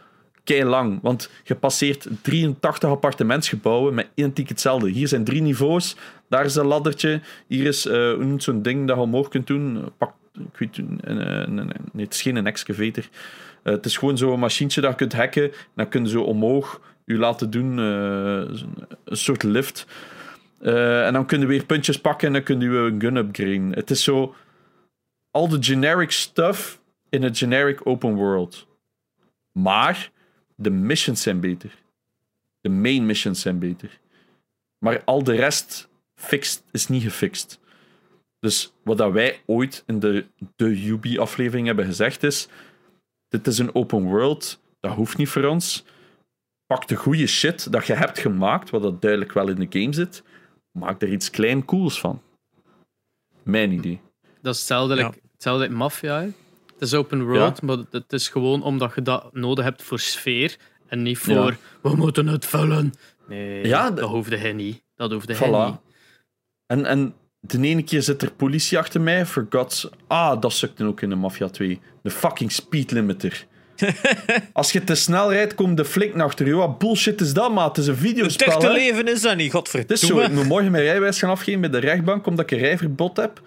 kei lang. Want je passeert 83 appartementsgebouwen met identiek hetzelfde. Hier zijn drie niveaus, daar is een laddertje, hier is uh, zo'n ding dat je omhoog kunt doen. Pak, ik weet het, nee, het is geen een excavator. Uh, het is gewoon zo'n machientje dat je kunt hacken. Dan kun je zo omhoog u laten doen, uh, een soort lift. En dan kun je weer puntjes pakken en dan kun je een gun upgraden. Het is zo al de generic stuff in een generic open world. Maar de missions zijn beter. De main missions zijn beter. Maar al de rest fixed, is niet gefixt. Dus wat dat wij ooit in de, de UB-aflevering hebben gezegd is: dit is een open world, dat hoeft niet voor ons. Pak de goede shit dat je hebt gemaakt, wat dat duidelijk wel in de game zit, maak er iets klein cools van. Mijn idee. Dat is hetzelfde, ja. hetzelfde met Mafia. Het is open world, maar het is gewoon omdat je dat nodig hebt voor sfeer en niet voor we moeten het vullen. Nee, ja, dat hoefde hij niet. Dat hoefde hij niet. En, en de ene keer zit er politie achter mij. For God's... Ah, dat sukte ook in de Mafia 2. De fucking speed limiter. Als je te snel rijdt, komt de flik naar achter je. Wat bullshit is dat, maat? Het is een videospel. Het echte leven is dat niet, godverdomme. Het is zo, ik moet morgen mijn rijbewijs gaan afgeven bij de rechtbank, omdat ik een rijverbod heb.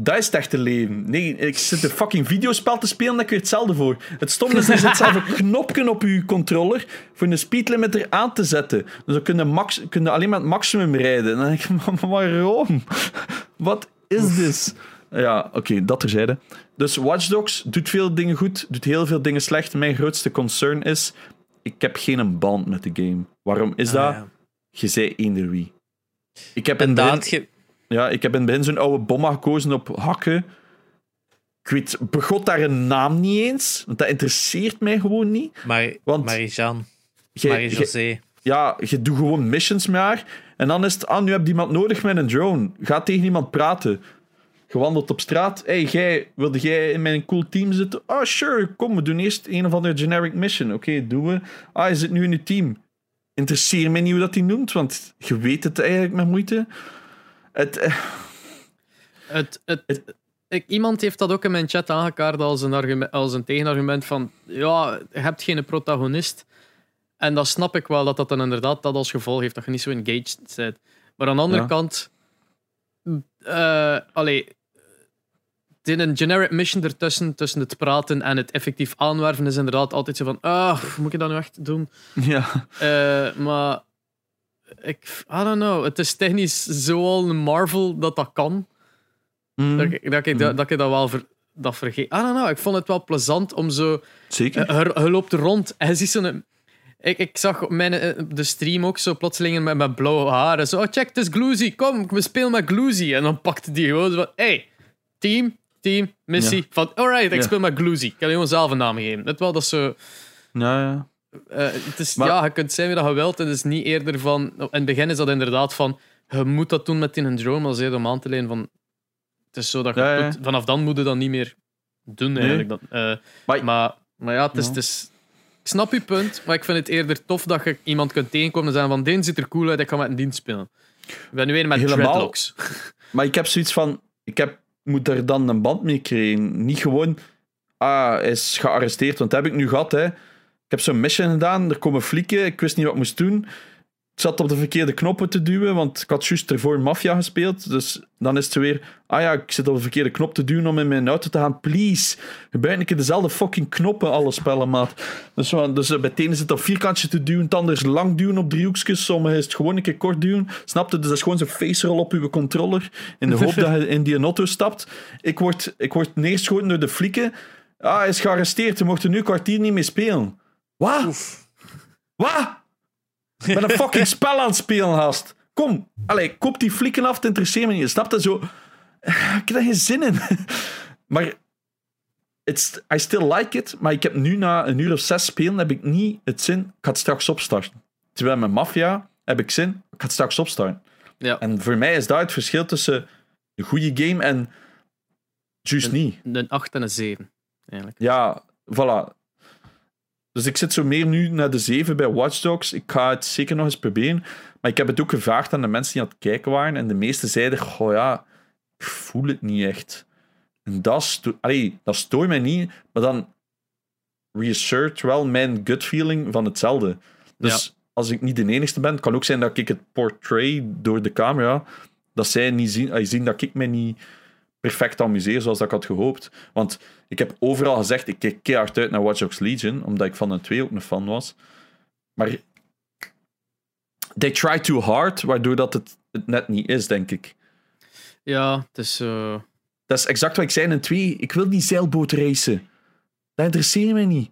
Dat is het echte leven. Nee, ik zit een fucking videospel te spelen, dan kun je hetzelfde voor. Het stomme is, er zit zelf een knopje op je controller voor een speedlimiter aan te zetten. Dus dan kun je, max, kun je alleen maar het maximum rijden. En dan denk ik, waarom? Wat is dit? Ja, oké, okay, dat terzijde. Dus Watch Dogs doet veel dingen goed, doet heel veel dingen slecht. Mijn grootste concern is, ik heb geen band met de game. Waarom is ah, dat? Ja. Je zei eender wie. Ik heb inderdaad... Ja, ik heb in het begin zo'n oude bomma gekozen op hakken. Ik weet, begot daar een naam niet eens, want dat interesseert mij gewoon niet. Maar, want Marie-Jeanne. Marie-José. Ja, je doet gewoon missions met haar. En dan is het, ah, nu heb je iemand nodig met een drone. Ga tegen iemand praten. Gewandeld op straat. hey, jij, wilde jij in mijn cool team zitten? Ah, oh, sure, kom, we doen eerst een of andere generic mission. Oké, okay, doen we. Ah, je zit nu in je team. Interesseer mij niet hoe dat hij noemt, want je weet het eigenlijk met moeite. Het, eh, het, het, ik, iemand heeft dat ook in mijn chat aangekaart als een, argument, als een tegenargument van ja, je hebt geen protagonist. En dat snap ik wel, dat dat dan inderdaad dat als gevolg heeft dat je niet zo engaged bent. Maar aan de andere kant, uh, allee, in een generic mission ertussen, tussen het praten en het effectief aanwerven, is inderdaad altijd zo van, ah, moet ik dat nu echt doen? Ja. Uh, maar ik, I don't know. Het is technisch zoal een Marvel dat dat kan. Mm. Dat, ik, dat, ik, mm. dat, ik dat wel ver, dat vergeet. I don't know. Ik vond het wel plezant om zo. Zeker. Uh, je, loopt rond en ziet zo'n. Ik, ik zag mijn, eh, de stream ook zo plotseling met, met blauwe haren. Zo, oh, check, het is Gloozy. Kom, we spelen met Gloozy. En dan pakte die gewoon zo van: hey, team, team, missie. Van, alright, ik speel met Gloozy. Ik kan gewoon zelf een naam geven. Het wel dat zo. Ja, ja. Uh, het is, Ja, je kunt zijn wie dat je wilt. Het is niet eerder van... In het begin is dat inderdaad van... Je moet dat doen met in een drone, maar ze om aan te lenen van... Het is zo dat je ja, vanaf dan moet je dat niet meer doen, eigenlijk. Nee. Uh, maar, maar, maar, ja, het is, het is... Ik snap je punt, maar ik vind het eerder tof dat je iemand kunt tegenkomen en zeggen van... Deze ziet er cool uit, ik ga met een dienst spelen. Ik ben nu weer met Helemaal, dreadlocks. Maar ik heb zoiets van... Ik heb, moet er dan een band mee krijgen. Niet gewoon... Ah, hij is gearresteerd, want dat heb ik nu gehad, hè heb zo'n mission gedaan, er komen flieken, ik wist niet wat ik moest doen. Ik zat op de verkeerde knoppen te duwen, want ik had juist ervoor Mafia gespeeld. Dus dan is het weer, ah ja, ik zit op de verkeerde knop te duwen om in mijn auto te gaan. Please, gebruik ik dezelfde fucking knoppen, alle spellen, maat. Dus, dus bij het ene zit op vierkantje te duwen, het lang duwen op driehoekjes, sommige is het gewoon een keer kort duwen. Snap je? Dus dat is gewoon zo'n face roll op uw controller, in de hoop dat je in die auto stapt. Ik word, ik word neergeschoten door de flieken. Ah, hij is gearresteerd, je mocht er nu een kwartier niet mee spelen. Wat? Wat? Ik ben een fucking spel aan het spelen, gast. Kom, allee, kop die flikken af, het interesseert me niet. Je snapt dat zo... Ik heb daar geen zin in. maar... It's, I still like it, maar ik heb nu na een uur of zes spelen heb ik niet het zin, ik ga het straks opstarten. Terwijl met Mafia heb ik zin, ik ga het straks opstarten. Ja. En voor mij is dat het verschil tussen een goede game en juist niet. Een 8 en een 7, eigenlijk. Ja, voilà. Dus ik zit zo meer nu naar de 7 bij Watch Dogs. Ik ga het zeker nog eens proberen. Maar ik heb het ook gevraagd aan de mensen die aan het kijken waren. En de meesten zeiden: Goh ja, ik voel het niet echt. En dat, sto Allee, dat stoort mij niet. Maar dan reassert wel mijn gut feeling van hetzelfde. Dus als ik niet de enigste ben, het kan ook zijn dat ik het portray door de camera, dat zij niet zien, zien dat ik mij niet perfect amuseer zoals dat ik had gehoopt. Want ik heb overal gezegd, ik keek keihard uit naar Watch Dogs Legion, omdat ik van de twee ook een fan was. Maar they try too hard, waardoor dat het, het net niet is, denk ik. Ja, het is... eh, Dat is exact wat ik zei in 2. Ik wil die zeilboot racen. Dat interesseert mij niet.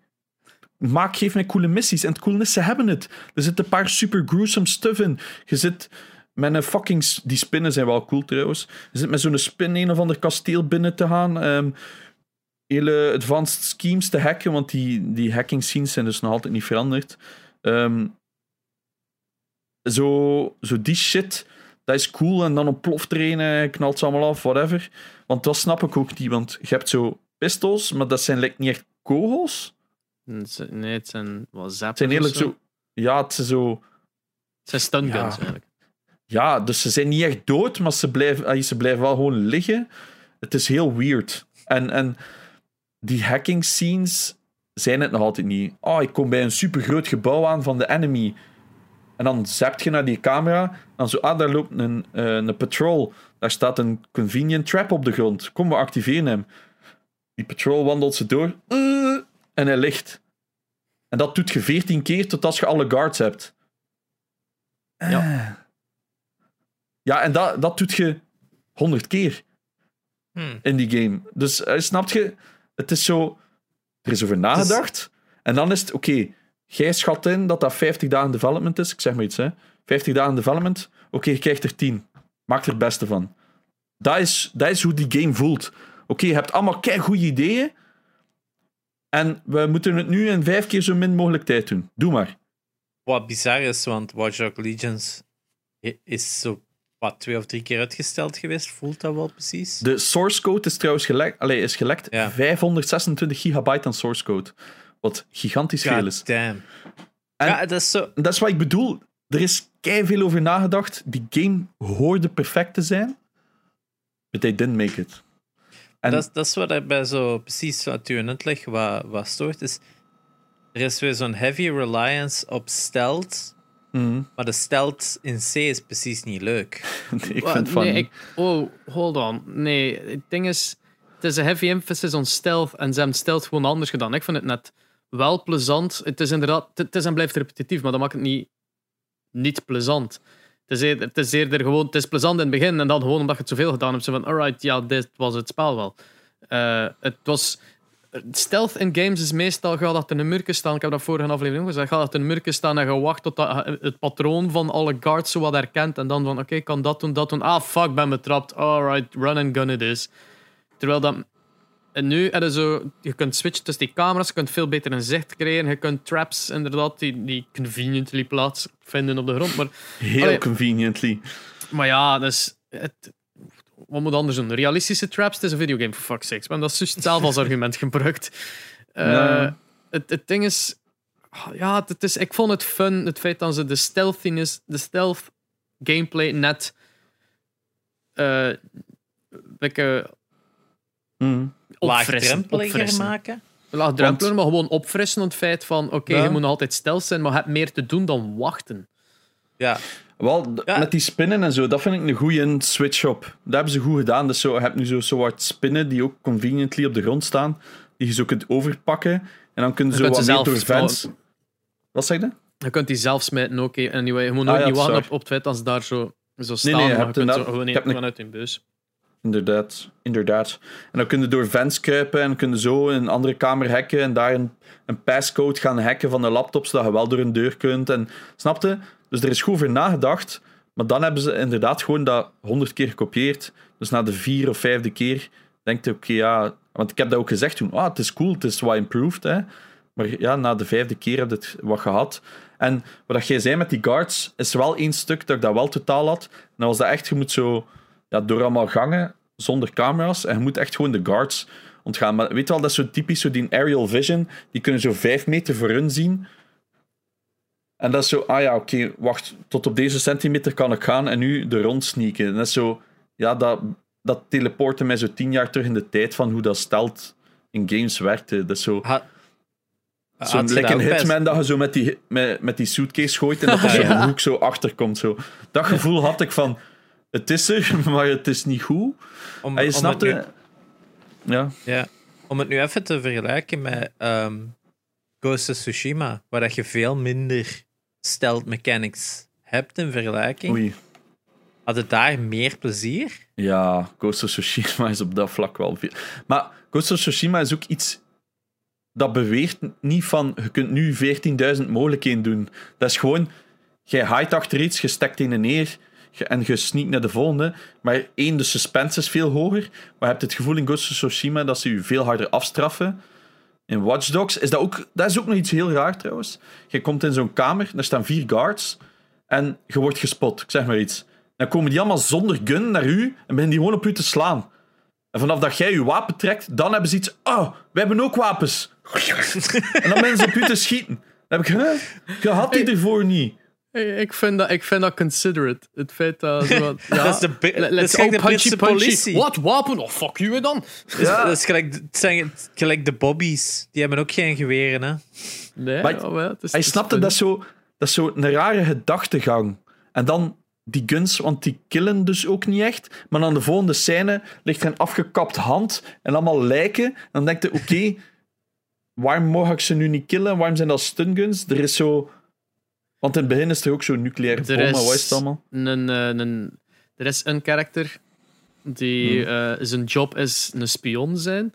Maak, geef mij coole missies. En het coole is, ze hebben het. Er zitten een paar super gruesome stuff in. Je zit met een fucking... Die spinnen zijn wel cool trouwens. Je zit met zo'n spin een of ander kasteel binnen te gaan. ehm, hele advanced schemes te hacken, want die, die hacking scenes zijn dus nog altijd niet veranderd. Ehm, zo, zo die shit, dat is cool. En dan ontploft er een en knalt ze allemaal af, whatever. Want dat snap ik ook niet, want je hebt zo pistols, maar dat zijn like, niet echt kogels. zijn- nee, het zijn wel zappers Het zijn of eerlijk zo. zo... Ja, het zijn zo... Het zijn stun Ja. guns eigenlijk. Ja, dus ze zijn niet echt dood, maar ze blijven, ah, ze blijven wel gewoon liggen. Het is heel weird. En, en die hacking scenes zijn het nog altijd niet. Oh, ik kom bij een supergroot gebouw aan van de enemy. En dan zapt je naar die camera. Dan zo, ah, daar loopt een, eh, een patrol. Daar staat een convenient trap op de grond. Kom, we activeren hem. Die patrol wandelt ze door. eh, en hij ligt. En dat doet je 14 keer tot als je alle guards hebt. Ja. Ja, en dat, dat doet je 100 keer Hmm. in die game. Dus eh, snap je? Het is zo. Er is over nagedacht. En dan is het, oké, jij schat in dat dat 50 dagen development is. Ik zeg maar iets, hè. 50 dagen development. Oké, je krijgt er 10. Maak er het beste van. Dat is, dat is hoe die game voelt. Oké, je hebt allemaal kei goede ideeën. En we moeten het nu in vijf keer zo min mogelijk tijd doen. Doe maar. Wat bizar is, want Watch Dogs Legions is zo wat twee of drie keer uitgesteld geweest. Voelt dat wel precies? De source code is trouwens gelekt. Allee, is gelekt. Ja. 526 gigabyte aan source code. Wat gigantisch veel is. Damn. En- ja, dat is zo. Dat is wat ik bedoel. Er is kei veel over nagedacht. Die game hoorde perfect te zijn. But they didn't make it. En Dat, is- dat is wat ik bij zo precies wat u uitleg wat, wat stoort. Is, er is weer zo'n heavy reliance op stealth. Mhm. Maar de stealth in C is precies niet leuk. Nee, ik vind van. nee, ik, oh, hold on. Nee, het ding is, het is een heavy emphasis on stealth en ze hebben stealth gewoon anders gedaan. Ik vind het net wel plezant. Het is inderdaad, het is en blijft repetitief, maar dat maakt het niet, niet plezant. Het is, eerder, het is eerder gewoon, het is plezant in het begin en dan gewoon omdat je het zoveel gedaan hebt. Zo van, alright, ja, dit was het spel wel. Eh, het was... Stealth in games is meestal gaat achter een murken staan. Ik heb dat vorige aflevering ook gezegd. Gaat achter een murken staan en je wacht tot dat, je het patroon van alle guards zo wat herkent. En dan van, oké, kan dat doen, dat doen. Ah, fuck, ben betrapt. Alright, run and gun it is. Terwijl dat... En nu heb je zo... Je kunt switchen tussen die camera's. Je kunt veel beter een zicht creëren. Je kunt traps, inderdaad, die, die conveniently plaats vinden op de grond. Maar, Heel Allee. conveniently. maar ja, dus... Het, wat moet anders doen? Realistische traps? Het is een videogame, for fuck's sake. Maar dat is juist zelf als argument gebruikt. Eh, het, het ding is... Ja, het is, ik vond het fun, het feit dat ze de stealthiness, de stealth gameplay net... eh beetje Mhm. opfrissen. Laagdrempeliger maken. Laagdrempeliger, maar gewoon opfrissen het feit van... Oké, Ja. je moet nog altijd stealth zijn, maar je hebt meer te doen dan wachten. Ja, Wel, Ja. met die spinnen en zo, dat vind ik een goede switch op. Dat hebben ze goed gedaan. Dus zo, je hebt nu zo soort spinnen die ook conveniently op de grond staan, die je zo kunt overpakken. En dan kunnen ze zo wat meer door vents... Wat zeg je? Je kunt die zelf smijten ook. hè. Anyway, je moet Ah, nooit ja, niet wachten op, op het feit dat ze daar zo, zo staan. nee, je maar je kunt zo gewoon een- vanuit hun bus. Inderdaad, inderdaad. En dan kun je door vents kruipen en kun je zo in een andere kamer hacken en daar een, een passcode gaan hacken van de laptop, zodat je wel door een deur kunt. En, snapte? Dus er is goed over nagedacht, maar dan hebben ze inderdaad gewoon dat honderd keer gekopieerd. Dus na de vier of vijfde keer denk je, oké, ja... Want ik heb dat ook gezegd toen, ah, het is cool, het is wat improved, hè. Maar ja, na de vijfde keer heb je het wat gehad. En wat jij zei met die guards, is wel één stuk dat ik dat wel totaal had. En dat was dat echt, je moet zo door allemaal gangen zonder camera's. En je moet echt gewoon de guards ontgaan. Maar weet je wel, dat is zo typisch, zo die aerial vision. Die kunnen zo vijf meter voor hun zien. En dat is zo, ah ja, oké, wacht, tot op deze centimeter kan ik gaan en nu er rond sneaken. En dat is zo, ja, dat, dat teleporte mij zo tien jaar terug in de tijd van hoe dat stelt in games werkte. Dat is zo, ha- Zo'n je best- hitman dat je zo met die, met, met die suitcase gooit en dat er zo'n hoek zo achter komt. Zo. Dat gevoel had ik van, het is er, maar het is niet goed. Om, En je om snapte... het nu- Ja. Ja, om het nu even te vergelijken met ehm, Ghost of Tsushima, waar dat je veel minder stealth mechanics hebt in vergelijking, Oei. had het daar meer plezier? Ja, Ghost of Tsushima is op dat vlak wel veel. Maar Ghost of Tsushima is ook iets dat beweert niet van je kunt nu 14.000 mogelijkheden doen. Dat is gewoon, jij haait achter iets, je stekt in neer je- en je sneakt naar de volgende. Maar één, de suspense is veel hoger. Maar je hebt het gevoel in Ghost of Tsushima dat ze je veel harder afstraffen. In Watch Dogs is dat ook, dat is ook nog iets heel raar trouwens. Je komt in zo'n kamer, daar staan vier guards en je wordt gespot. Ik zeg maar iets. Dan komen die allemaal zonder gun naar u en beginnen die gewoon op u te slaan. En vanaf dat jij je wapen trekt, dan hebben ze iets. Oh, we hebben ook wapens. en dan beginnen ze op u te schieten. Dan heb ik, huh? Je had die ervoor niet. Ik vind dat, ik vind dat considerate. Het feit dat... Zo wat, ja, Dat is de dat is gelijk de Britse politie. Wat, wapen? Oh, fuck you dan. Ja. Dat is gelijk, het zijn gelijk de Bobbies. Die hebben ook geen geweren, hè? Nee, Maar oh, wel, het is, Hij het snapte dat zo, dat is zo een rare gedachtegang. En dan die guns, want die killen dus ook niet echt. Maar dan de volgende scène ligt er een afgekapt hand en allemaal lijken. En dan denkt je, oké, waarom mag ik ze nu niet killen? Waarom zijn dat stunguns? Er is zo... Want in het begin is er ook zo'n nucleaire Er bom, maar is- wat is het allemaal? Een, eh, een, er is een karakter die Hmm. eh, zijn job is een spion zijn.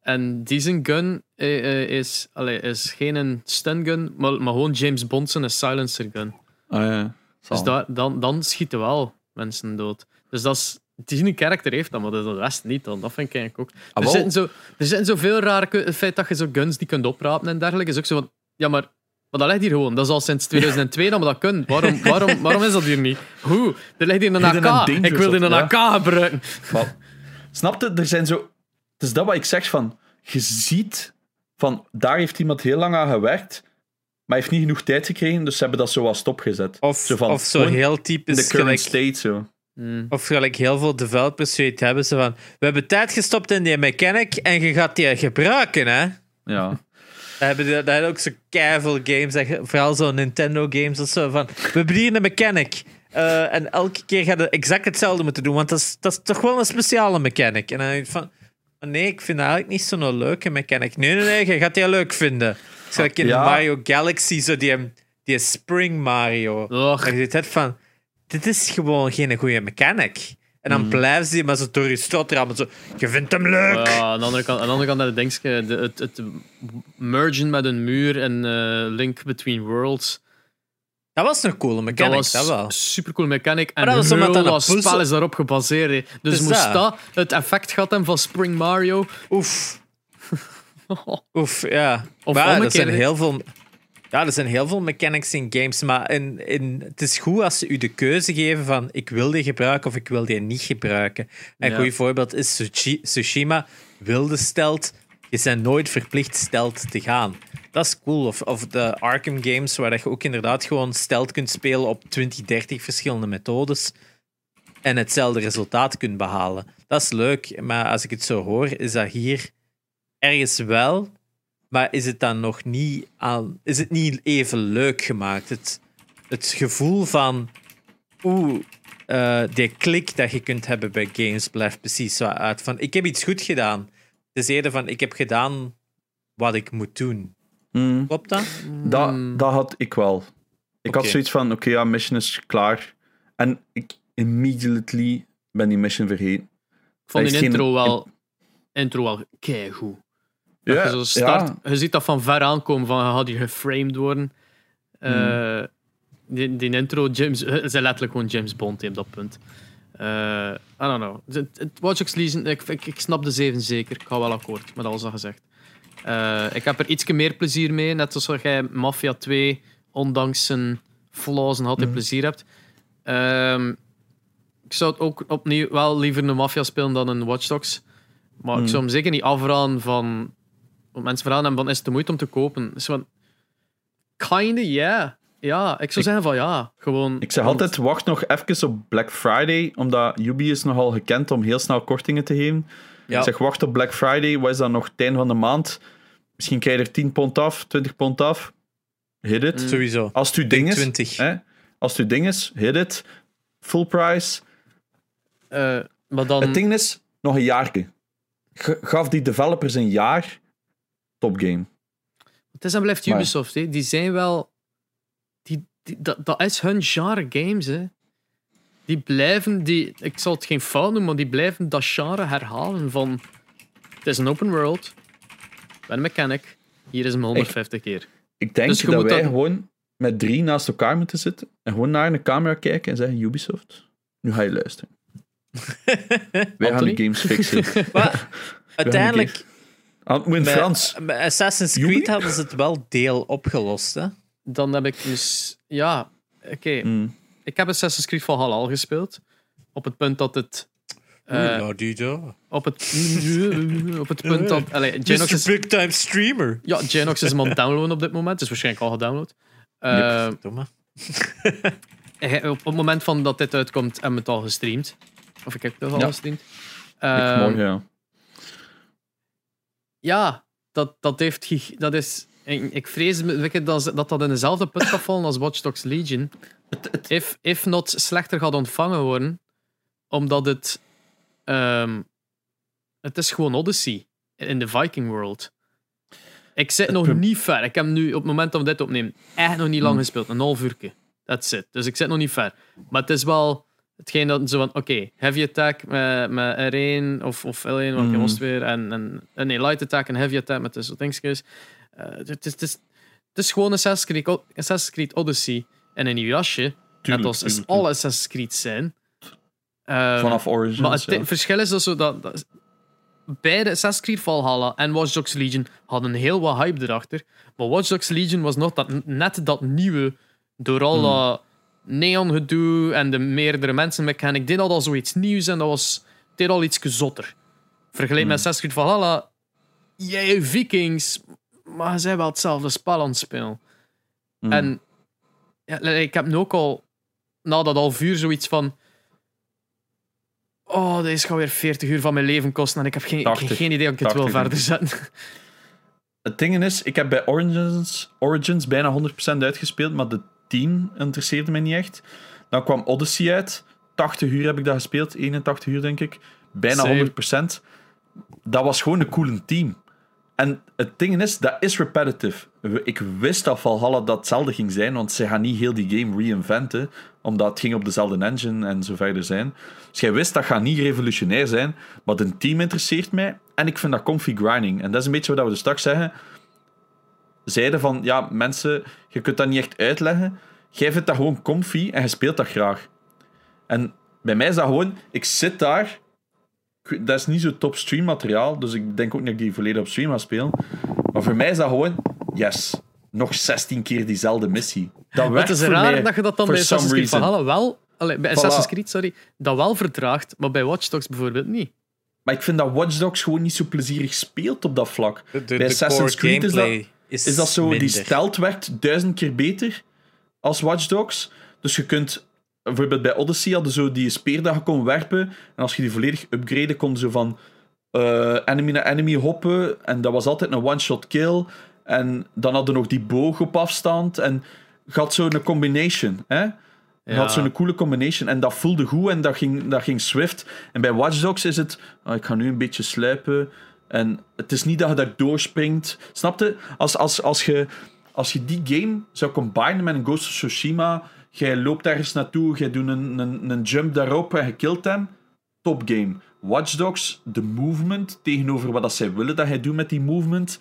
En die zijn gun eh, is, allee, is geen een stun gun, maar, maar gewoon James Bond zijn een silencer gun. Ah ja, Dus daar, dan, dan schieten wel mensen dood. Dus dat is, die een karakter heeft dat, maar de rest niet dan. Dat vind ik eigenlijk ook. Ah, Er zitten, zo, er zitten zoveel rare... Het feit dat je zo guns die kunt oprapen en dergelijke is ook zo van... Ja, maar... Maar dat ligt hier gewoon. Dat is al sinds 2002 dat we dat kunnen. Waarom, waarom, waarom is dat hier niet? Hoe? Er ligt hier een AK. Ik wil die een AK gebruiken. Maar, snapte? Er zijn zo... Het is dat wat ik zeg van... Je ziet van... Daar heeft iemand heel lang aan gewerkt, maar heeft niet genoeg tijd gekregen, dus ze hebben dat zo wat stopgezet. Of Zo van, of zo heel In de typisch current gelijk, state, zo. Hmm. Of gelijk heel veel developers zoiets hebben ze van we hebben tijd gestopt in die mechanic en je gaat die gebruiken, hè? Ja. Hebben, die- dat hebben ook zo keiveel games, vooral zo Nintendo games of zo, van we hebben hier een mechanic. eh, en elke keer ga je exact hetzelfde moeten doen, want dat is, dat is toch wel een speciale mechanic. En dan denk ik van, oh nee, ik vind dat eigenlijk niet zo'n leuke mechanic. Nee, nee, nee, je gaat die leuk vinden. Zoals in Ja. Mario Galaxy, zo die, die Spring Mario. Och, Dat je het van, dit is gewoon geen goede mechanic. En dan blijven ze maar zo door je. Zo, je vindt hem leuk. ja, aan de andere kant, aan de andere kant dat dingetje, de, het, het mergen met een muur en eh, link between worlds. Dat was een coole Dat mechanic, was dat wel. super cool mechanic. En dat was omdat dat puzzel- spel is daarop gebaseerd. Dus Dus moest dat. dat het effect gehad hebben van Spring Mario. Oef. Oef, ja. Of maar er omgekeerd, zijn hè. heel veel... Ja, er zijn heel veel mechanics in games, maar in, in, het is goed als ze u de keuze geven van ik wil die gebruiken of ik wil die niet gebruiken. Een Ja. goed voorbeeld is Tsushima wilde stelt. Je bent nooit verplicht stelt te gaan. Dat is cool. Of, of de Arkham games, waar je ook inderdaad gewoon stelt kunt spelen op 20, 30 verschillende methodes en hetzelfde resultaat kunt behalen. Dat is leuk, maar als ik het zo hoor, is dat hier ergens wel, maar is het dan nog niet, aan, is het niet even leuk gemaakt? Het, het gevoel van, oeh, eh, die klik dat je kunt hebben bij games blijft precies zo uit. Van, ik heb iets goed gedaan. Het is eerder van, ik heb gedaan wat ik moet doen. Mm. Klopt dat? Dat, dat had ik wel. Ik had zoiets van, oké, ja, mission is klaar. En ik immediately ben die mission vergeten. Ik vond die geen- intro wel, intro wel keigoed. Dat Ja, je, zo start, ja. je ziet dat van ver aankomen, van je gaat hier geframed worden. Eh, die, die intro, James, het is letterlijk gewoon James Bond op dat punt. Eh, I don't know. Het, het Watch Dogs Legion, ik, ik, ik snap de 7 zeker. Ik ga wel akkoord met alles dat gezegd. Eh, ik heb er iets meer plezier mee, net zoals jij Mafia 2, ondanks zijn flaws, en altijd Mhm. plezier hebt. Ehm, ik zou het ook opnieuw wel liever een Mafia spelen dan een Watch Dogs. Maar ik Mhm. zou hem zeker niet afraden van... Want mensen vragen hem, van, is het de moeite om te kopen? Dus van... Kinda, ja. Ja, ik zou Ik- zeggen van ja. Gewoon... Ik zeg want- altijd, wacht nog even op Black Friday, omdat Ubi is nogal gekend om heel snel kortingen te geven. Ja. Ik zeg, wacht op Black Friday, wat is dat nog, het einde van de maand? Misschien krijg je er 10 pond af, 20 pond af. Hit it. Mm. Sowieso. Als het uw ding is, 20. hè, als het uw ding is, hit it. Full price. Eh, maar dan... Het ding is, nog een jaar. Gaf die developers een jaar. Top game. Het is en blijft Ubisoft, hè. die zijn wel. Die, die, dat, dat is hun genre games. Hè. Die blijven, die, ik zal het geen fout noemen, maar die blijven dat genre herhalen. Van, het is een open world, ik ben een mechanic, hier is hem 150 keer. Ik denk Dus je dat moet wij dat- gewoon met drie naast elkaar moeten zitten. En gewoon naar een camera kijken en zeggen: Ubisoft, nu ga je luisteren. wij gaan de games fixen. Maar uiteindelijk, Ah, in bij, Frans. bij Assassin's Creed Ubi? hadden ze het wel deel opgelost. Hè? Dan heb ik dus, ja, oké. Mm. Ik heb Assassin's Creed Valhalla al gespeeld. Op het punt dat het. eh, Oeh, die daar. op, het, op het punt dat. Allee, Genox Mr. is, Big Time Streamer. ja, Genox is hem aan het downloaden op dit moment. Het is waarschijnlijk al gedownload. Eh, Domme. hij- op het moment van dat dit uitkomt, hebben we het al gestreamd. Of ik heb het al Ja. gestreamd. Ik Ehm, morgen, ja. Ja, dat, dat heeft. Dat is, ik, vrees dat, dat dat in dezelfde put gaat vallen als Watch Dogs Legion. If, if not slechter gaat ontvangen worden, omdat het. ehm, het is gewoon Odyssey in de Viking World. Ik zit nog niet ver. Ik heb nu op het moment dat we dit opnemen echt nog niet lang Hmm. gespeeld. Een half uurtje. That's it. Dus ik zit nog niet ver. Maar het is wel hetgeen dat zo van, oké, heavy attack met, met R1 of, of L1, welke Hmm. was het weer? En, en, en nee, light attack en heavy attack met de zo dingetjes. Eh, het, is, het, is, het is gewoon Assassin's Creed, Assassin's Creed Odyssey en een nieuw jasje. Net als tuurlijk, alle Assassin's Creed zijn. Ehm, Vanaf Origins. maar het ja. verschil is dus zo dat, dat beide Assassin's Creed Valhalla en Watch Dogs Legion hadden heel wat hype erachter. Maar Watch Dogs Legion was nog dat, net dat nieuwe door al Hmm. dat neon gedoe en de meerdere mensen mechanic deed al, al zoiets nieuws en dat was deed al iets zotter. Vergeleken met Hmm. Assassin's Creed Valhalla, jij Vikings, maar ze zijn wel hetzelfde spel aan het spelen. Mm. En ja, ik heb nu ook al na dat half uur zoiets van. Oh, deze gaat weer 40 uur van mijn leven kosten en ik heb geen, ik heb 80. geen idee of ik het wil 80 verder zetten. Het ding is, ik heb bij Origins, Origins bijna 100% uitgespeeld, maar de 10 interesseerde mij niet echt. Dan kwam Odyssey uit. 80 uur heb ik dat gespeeld, 81 uur denk ik. Bijna Same. 100%. Dat was gewoon een coole team. En het ding is, dat is repetitive. Ik wist dat Valhalla datzelfde ging zijn, want ze gaan niet heel die game reinventen, omdat het ging op dezelfde engine en zo verder zijn. Dus jij wist dat gaat niet revolutionair zijn, maar een team interesseert mij en ik vind dat comfy grinding. En dat is een beetje wat we dus straks zeggen. Zeiden van, ja, mensen, je kunt dat niet echt uitleggen. Jij vindt dat gewoon comfy en je speelt dat graag. En bij mij is dat gewoon, ik zit daar. Dat is niet zo top stream materiaal, dus ik denk ook niet dat ik die volledig op stream ga spelen. Maar voor mij is dat gewoon, yes, nog 16 keer diezelfde missie. Dat Het werkt is voor raar mij dat je dat dan bij Assassin's Creed reason. Valhalla wel. allee, bij Voilà. Assassin's Creed, sorry, dat wel verdraagt, maar bij Watch Dogs bijvoorbeeld niet. Maar ik vind dat Watch Dogs gewoon niet zo plezierig speelt op dat vlak. De, de, Bij de Assassin's core Creed is dat, is, is dat zo, die stealth werkt duizend keer beter als Watch Dogs. Dus je kunt, bijvoorbeeld bij Odyssey hadden zo die speer dat je kon werpen. En als je die volledig upgrade, kon zo van eh, enemy naar enemy hoppen. En dat was altijd een one-shot kill. En dan hadden nog die boog op afstand. En had zo'n combination, hè? Je Ja. had zo'n coole combination en dat voelde goed en dat ging, dat ging swift. En bij Watch Dogs is het, ah, ik ga nu een beetje sluipen. En het is niet dat je daar doorspringt. Snap je? Als, als, als, je, als je die game zou combinen met een Ghost of Tsushima, jij loopt ergens naartoe, jij doet een, een, een jump daarop en je killt hem, top game. Watch Dogs, de movement tegenover wat dat zij willen dat hij doet met die movement,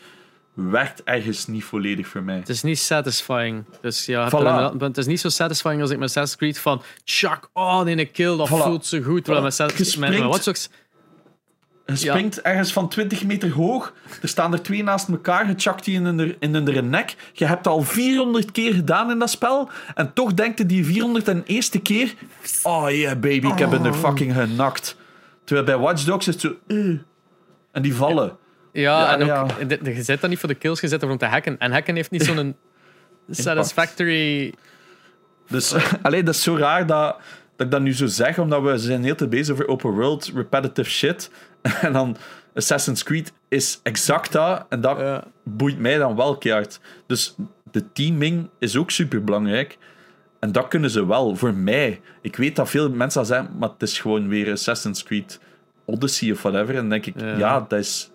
werkt ergens niet volledig voor mij. Het is niet satisfying. Dus ja, Voilà. het is niet zo satisfying als ik met Assassin's Creed van Chuck, oh, die kill, dat Voilà. voelt zo goed. Terwijl met, met. Watch Dogs, Je springt ergens van 20 meter hoog. Er staan er twee naast elkaar. Je chakt die in een, in nek. Je hebt het al 400 keer gedaan in dat spel. En toch denkt je die 401ste keer... Oh yeah, baby, ik heb hem er fucking genakt. Terwijl bij Watch Dogs is het zo... eh. En die vallen. Ja, Ja, en ook, de- de- je zet dat niet voor de kills, je zet om te hacken. En hacken heeft niet zo'n satisfactory... Dus alleen dat is zo raar dat, dat ik dat nu zo zeg, omdat we zijn heel te bezig over open world repetitive shit. En dan Assassin's Creed is exact dat. En dat Ja. boeit mij dan wel keihard. Dus de teaming is ook super belangrijk. En dat kunnen ze wel, voor mij. Ik weet dat veel mensen dat zeggen, maar het is gewoon weer Assassin's Creed Odyssey of whatever. En dan denk ik, ja, Ja. dat is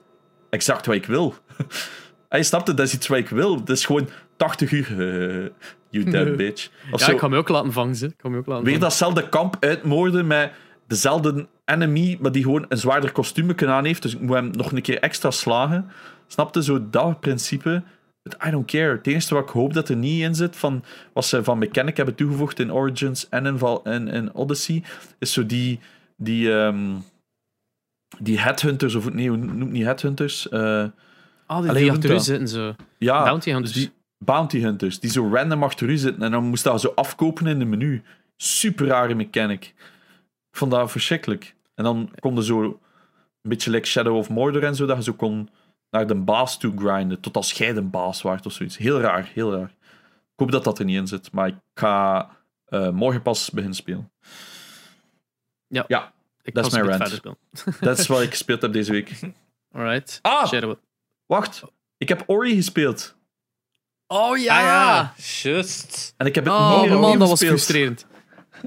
exact wat ik wil. Hij snapt het, dat is iets wat ik wil. Het is gewoon 80 uur. you dead bitch. Of Ja, zo. ik ga me ook laten vangen. me ook laten Weer datzelfde kamp uitmoorden met dezelfde enemy, maar die gewoon een zwaarder kostuum aan heeft. Dus ik moet hem nog een keer extra slagen. Snapte zo dat principe? I don't care. Het enige wat ik hoop dat er niet in zit, van wat ze van Mechanic hebben toegevoegd in Origins en in, Val- in, in Odyssey, is zo die, die, ehm, die headhunters, of nee, hoe noemt die headhunters? Ah, die, die achter u zitten zo. ja, Bounty hunters. dus die bounty hunters, die zo random achter u zitten en dan moest dat zo afkopen in de menu. Super rare mechanic. Ik vond dat verschrikkelijk. En dan kon je zo een beetje like Shadow of Mordor en zo, dat je zo kon naar de baas toe grinden, tot als jij de baas waart of zoiets. Heel raar, heel raar. Ik hoop dat dat er niet in zit, maar ik ga eh, morgen pas beginnen spelen. Ik dat is mijn rant. Dat is wat ik gespeeld heb deze week. Alright. Ah! Shadow. Wacht, ik heb Ori gespeeld. Oh ja! Ah ja, juist. En ik heb het Oh niet meer man, dat was frustrerend.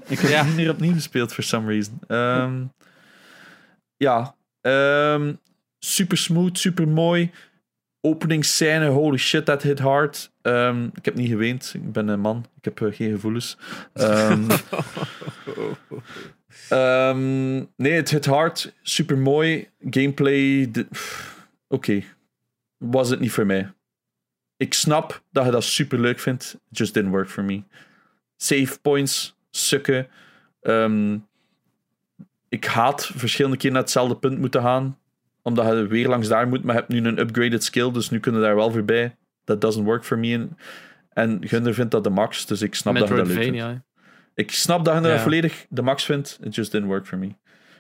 Ik heb Ja. het niet meer opnieuw gespeeld, for some reason. Ehm, ja. ehm, super smooth, super mooi. Openingsscène, holy shit, that hit hard. Ehm, ik heb niet geweend. Ik ben een man. Ik heb eh, geen gevoelens. Nee, het hit hard. Super mooi. Gameplay. Oké. Was het niet voor mij. Ik snap dat je dat super leuk vindt. It just didn't work for me. Save points sukken. Ehm, ik haat verschillende keer naar hetzelfde punt moeten gaan. Omdat je weer langs daar moet. Maar je hebt nu een upgraded skill. Dus nu kunnen daar wel voorbij. That doesn't work for me. En, en Gunder vindt dat de max. Dus ik snap dat je dat leuk vindt. Metroidvania. Ik snap dat je dat Ja. volledig de max vindt. It just didn't work for me.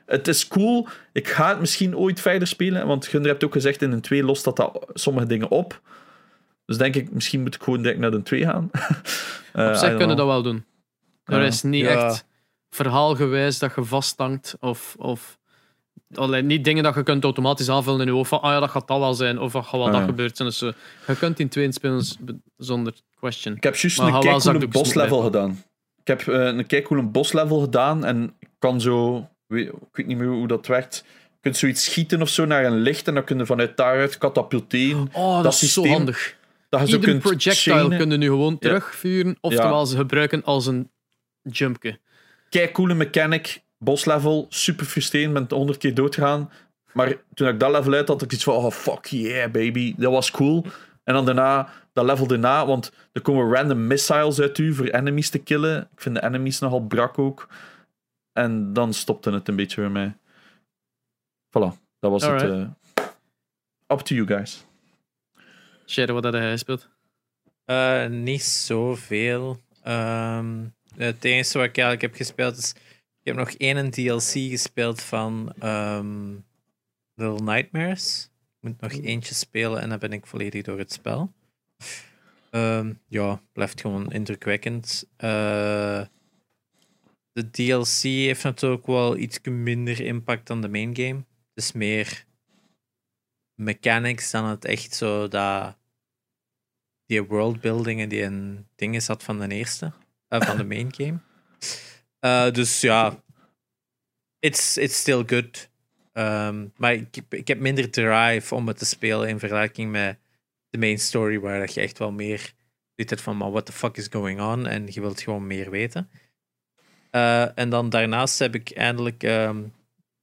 Het is cool. Ik ga het misschien ooit verder spelen. Want Gunder hebt ook gezegd in een 2 lost dat, dat sommige dingen op. Dus denk ik, misschien moet ik gewoon direct naar de 2 gaan. Eh, Op I zich kunnen dat wel doen. Er Ja. is niet Ja. echt verhaalgewijs dat je vasthangt of, of allee, niet dingen dat je kunt automatisch aanvullen in je hoofd van ah ja, dat gaat dat wel zijn of dat gaat wel Ah, dat ja. gebeurd zijn. Dus, eh, je kunt in twee spelen zonder question. Ik heb juist een boslevel moeten gedaan. Ik heb eh, een keicoole boslevel gedaan en ik kan zo... weet- Ik weet niet meer hoe dat werkt. Je kunt zoiets schieten of zo naar een licht en dan kun je vanuit daaruit katapulteren. Oh, dat, dat is zo handig. Dat je zo Ieder kunt projectile chainen. kun je nu gewoon terugvuren, oftewel ze gebruiken als een jumpje. Kei coole mechanic, boslevel, super frustrerend, ben 100 keer doodgegaan. Maar toen ik dat level uit had, had ik iets van, oh fuck yeah baby, dat was cool. En dan daarna, dat level daarna, want er komen random missiles uit u voor enemies te killen. Ik vind de enemies nogal brak ook. En dan stopte het een beetje bij mij. Voilà, dat was het. Eh, up to you guys. Shadow, wat had hij gespeeld? Eh, niet zoveel. Ehm het enige wat ik eigenlijk heb gespeeld is. Ik heb nog één DLC gespeeld van ehm, Little Nightmares. Ik moet nog eentje spelen en dan ben ik volledig door het spel. Ehm, ja, blijft gewoon indrukwekkend. Eh, de DLC heeft natuurlijk wel iets minder impact dan de main game. Het is meer mechanics dan het echt zo dat die worldbuilding en die een ding is had van de eerste, eh, van de main game. Eh, dus ja, it's, it's still good. Ehm, maar ik, ik heb minder drive om het te spelen in vergelijking met de main story, waar je echt wel meer hebt van, maar what the fuck is going on? En je wilt gewoon meer weten. Eh, en dan daarnaast heb ik eindelijk ehm,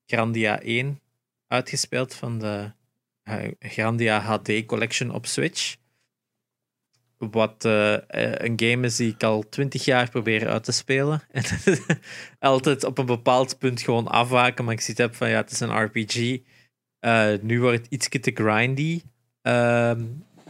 Grandia 1 uitgespeeld van de Grandia HD Collection op Switch. Wat eh, eh, een game is die ik al twintig jaar probeer uit te spelen. En altijd op een bepaald punt gewoon afwaken. Maar ik zie het heb van ja, het is een RPG. Eh, nu wordt het iets te grindy. Ehm,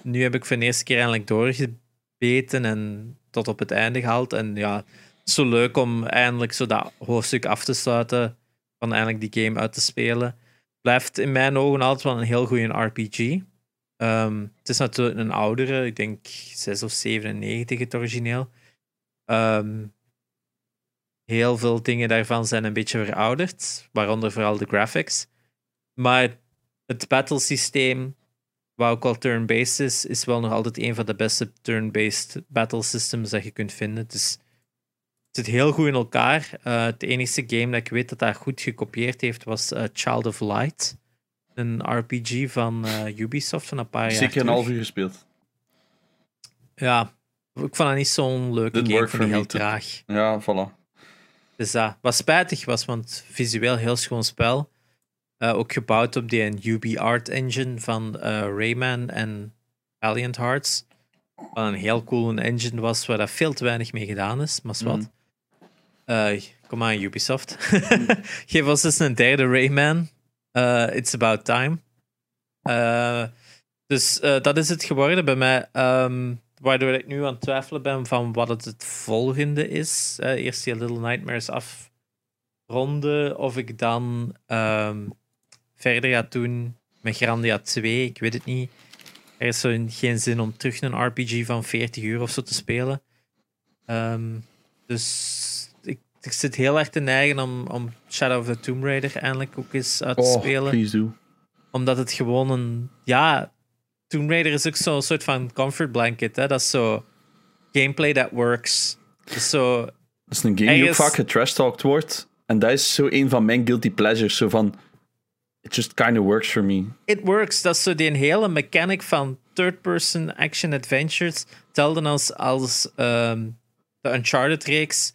nu heb ik voor de eerste keer eindelijk doorgebeten en tot op het einde gehaald. En ja, zo leuk om eindelijk zo dat hoofdstuk af te sluiten. Van eindelijk die game uit te spelen. Blijft in mijn ogen altijd wel een heel goede RPG. Ehm, het is natuurlijk een oudere, ik denk 6 of 97 het origineel. Ehm, heel veel dingen daarvan zijn een beetje verouderd, waaronder vooral de graphics. Maar het battlesysteem, wat ook al turn-based is, is wel nog altijd een van de beste turn-based battle systems dat je kunt vinden. Dus het zit heel goed in elkaar. Uh, het enige game dat ik weet dat dat goed gekopieerd heeft was uh, Child of Light. Een RPG van uh, Ubisoft van een paar jaar Zeker een half uur gespeeld. Ja, ik vond het niet zo'n leuke Didn't game. for heel me traag. Ja, voilà. Dus dat wat spijtig was, want visueel heel schoon spel. Eh, ook gebouwd op die UB Art Engine van eh, Rayman en Valiant Hearts. Wat een heel cool engine was, waar dat veel te weinig mee gedaan is, maar wat. Eh, kom aan, Ubisoft. Geef ons eens een derde Rayman. Eh, it's about time. Eh, dus eh, dat is het geworden bij mij. Ehm, waardoor ik nu aan het twijfelen ben van wat het, het volgende is. Eerst die Little Nightmares afronden. Of ik dan ehm, verder ga doen met Grandia 2. Ik weet het niet. Er is zo geen zin om terug een RPG van 40 uur of zo te spelen. Ehm, dus ik, zit heel erg te neigen om, om Shadow of the Tomb Raider eindelijk ook eens uit te Oh, spelen please do. omdat het gewoon een. Ja, Tomb Raider is ook zo'n soort van comfort blanket. Hè? Dat is zo. Gameplay that works. Dat is zo. Dat is een game die ook vaak getrash-talked wordt. En dat is zo een van mijn guilty pleasures. Zo van, it just kind of works for me. It works. Dat is zo die hele mechanic van third-person action adventures. Hetzelfde als, als ehm, de Uncharted-reeks.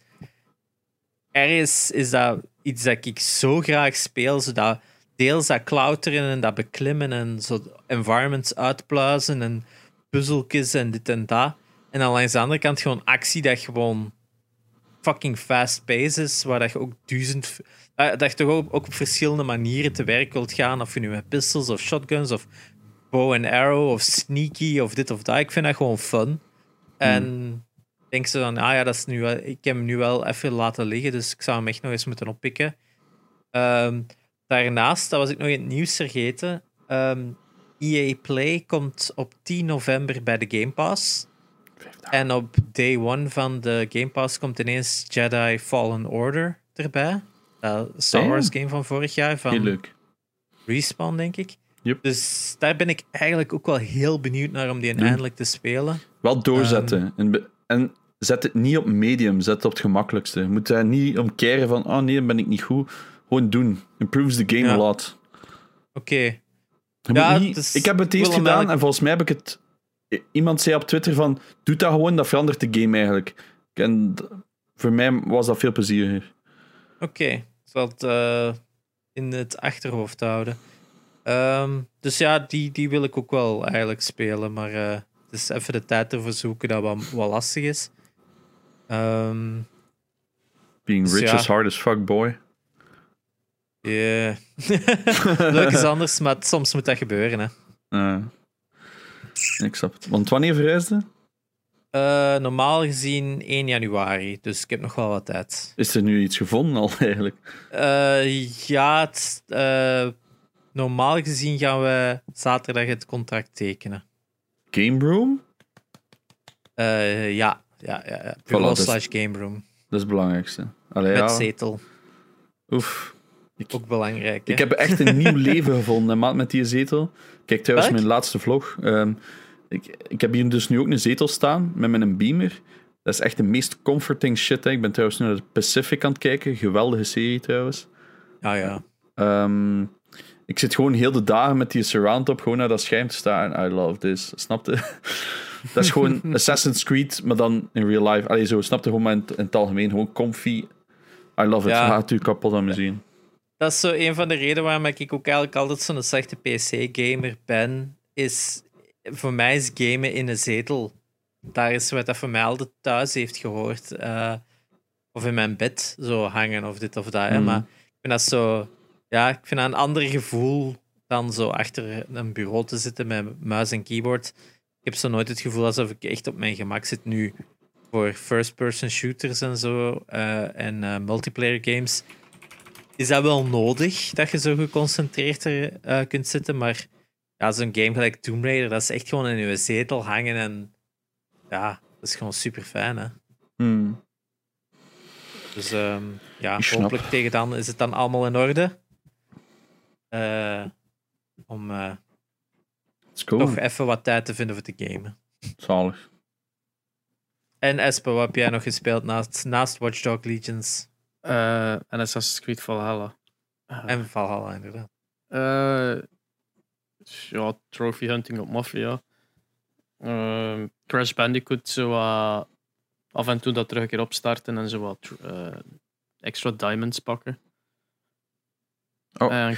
Ergens is dat iets dat ik zo graag speel. Zodat deels dat klauteren en dat beklimmen en zo environments uitpluizen en puzzeltjes en dit en dat. En dan langs de andere kant gewoon actie dat gewoon fucking fast pace is, waar dat je ook duizend... eh, dat je toch ook, op verschillende manieren te werk wilt gaan, of je nu met pistols of shotguns of bow and arrow of sneaky of dit of dat. Ik vind dat gewoon fun. En denk ze dan, ah ja, dat is nu wel, ik heb hem nu wel even laten liggen, dus ik zou hem echt nog eens moeten oppikken. Ehm, daarnaast, dat was ik nog in het nieuws vergeten, ehm, EA Play komt op 10 november bij de Game Pass. En op day one van de Game Pass komt ineens Jedi Fallen Order erbij. Dat Star. Wars game van vorig jaar, Heel van leuk. Respawn, denk ik. Yep. Dus daar ben ik eigenlijk ook wel heel benieuwd naar om die Doen. eindelijk te spelen. Wel doorzetten. Ehm. en zet het niet op medium, zet het op het gemakkelijkste. Je moet daar niet om keren van, oh nee, dan ben ik niet goed. Gewoon doen. Improves the game Ja. a lot. Oké, Ja, niet, is- ik heb het eerst gedaan en volgens mij heb ik het... Iemand zei op Twitter van, doe dat gewoon, dat verandert de game eigenlijk. En voor mij was dat veel plezieriger. oké. Zal het eh, in het achterhoofd houden. Ehm, dus ja, die, die wil ik ook wel eigenlijk spelen, maar eh, het is even de tijd ervoor zoeken dat wat, wat lastig is. Ehm Being Dus rich ja. is hard as fuck, boy. Ja. Leuk is anders, maar soms moet dat gebeuren. Hè. Eh, ik snap het. Want wanneer verhuisde? Eh, normaal gezien 1 januari, dus ik heb nog wel wat tijd. Is er nu iets gevonden al eigenlijk? Eh, ja, het, eh, normaal gezien gaan we zaterdag het contract tekenen. Game Room? Ja, ja, ja, ja. Is- slash game room. Dat is het belangrijkste. Allee, Met ja. zetel, Oef. ook belangrijk. hè. Ik heb echt een nieuw leven gevonden, maat, met die zetel. Kijk, trouwens, Welk? mijn laatste vlog. Ehm, ik, ik heb hier dus nu ook een zetel staan met mijn beamer. Dat is echt de meest comforting shit. Hè. Ik ben trouwens nu naar de Pacific aan het kijken. Geweldige serie trouwens. Ja, ja. Ehm, ik zit gewoon heel de dagen met die surround op gewoon naar dat scherm te staan. I love this. Snapte? dat is gewoon Assassin's Creed, maar dan in real life. Allee, zo, snapte gewoon maar in, het- in het algemeen. Gewoon comfy. I love it. Ja. Gaat u kapot aan me zien. Dat is zo een van de redenen waarom ik ook eigenlijk altijd zo'n slechte PC-gamer ben. Is voor mij is gamen in een zetel. Daar is wat dat voor mij altijd thuis heeft gehoord. Eh, of in mijn bed zo hangen of dit of dat. hè. Mhm. Maar ik vind dat zo. Ja, ik vind dat een ander gevoel dan zo achter een bureau te zitten met muis en keyboard. Ik heb zo nooit het gevoel alsof ik echt op mijn gemak zit nu. Voor first-person shooters en zo eh, en eh, multiplayer games is dat wel nodig dat je zo geconcentreerd er eh, kunt zitten. Maar ja, zo'n game gelijk Tomb Raider, dat is echt gewoon in je zetel hangen. En ja, dat is gewoon super fijn. Hè? Hmm. Dus ehm, ja, hopelijk tegen dan is het dan allemaal in orde. Eh, om go. toch even wat tijd te vinden voor te gamen. Zalig. En Espo, wat heb jij nog gespeeld naast, naast Watch Dogs Legions Eh, en Assassin's Creed Valhalla. Eh, en Valhalla inderdaad? eh, ja, trophy hunting op Mafia. Eh, Crash Bandicoot, zo eh, af en toe dat terug een keer opstarten en zo wat eh, extra diamonds pakken. Oh. En-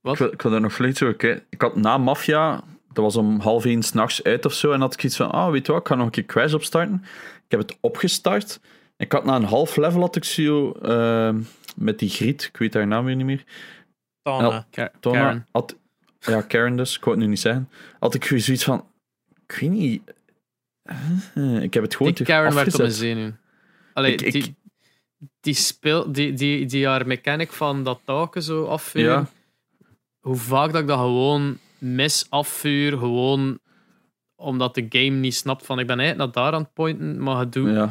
wat? Ik wil, ik wil daar nog vlug over kijken. Ik had na Mafia, dat was om half één s'nachts uit of zo, en had ik iets van, ah, weet je wat, ik ga nog een keer Crash opstarten. Ik heb het opgestart. Ik had na een half level had ik zo, eh, met die griet, ik weet haar naam weer niet meer. Tona, Karen. Had, ja, Karen dus, ik wou het nu niet zeggen. Had ik weer zoiets van, ik weet niet, eh, ik heb het gewoon Die Karen werd op mijn zenuw. Allee, Ik- ik- die, die, speel, die, die, die haar mechanic van dat taken zo afvuren. Ja. Hoe vaak dat ik dat gewoon mis afvuur, gewoon omdat de game niet snapt van ik ben eigenlijk naar daar aan het pointen, maar het doet Ja,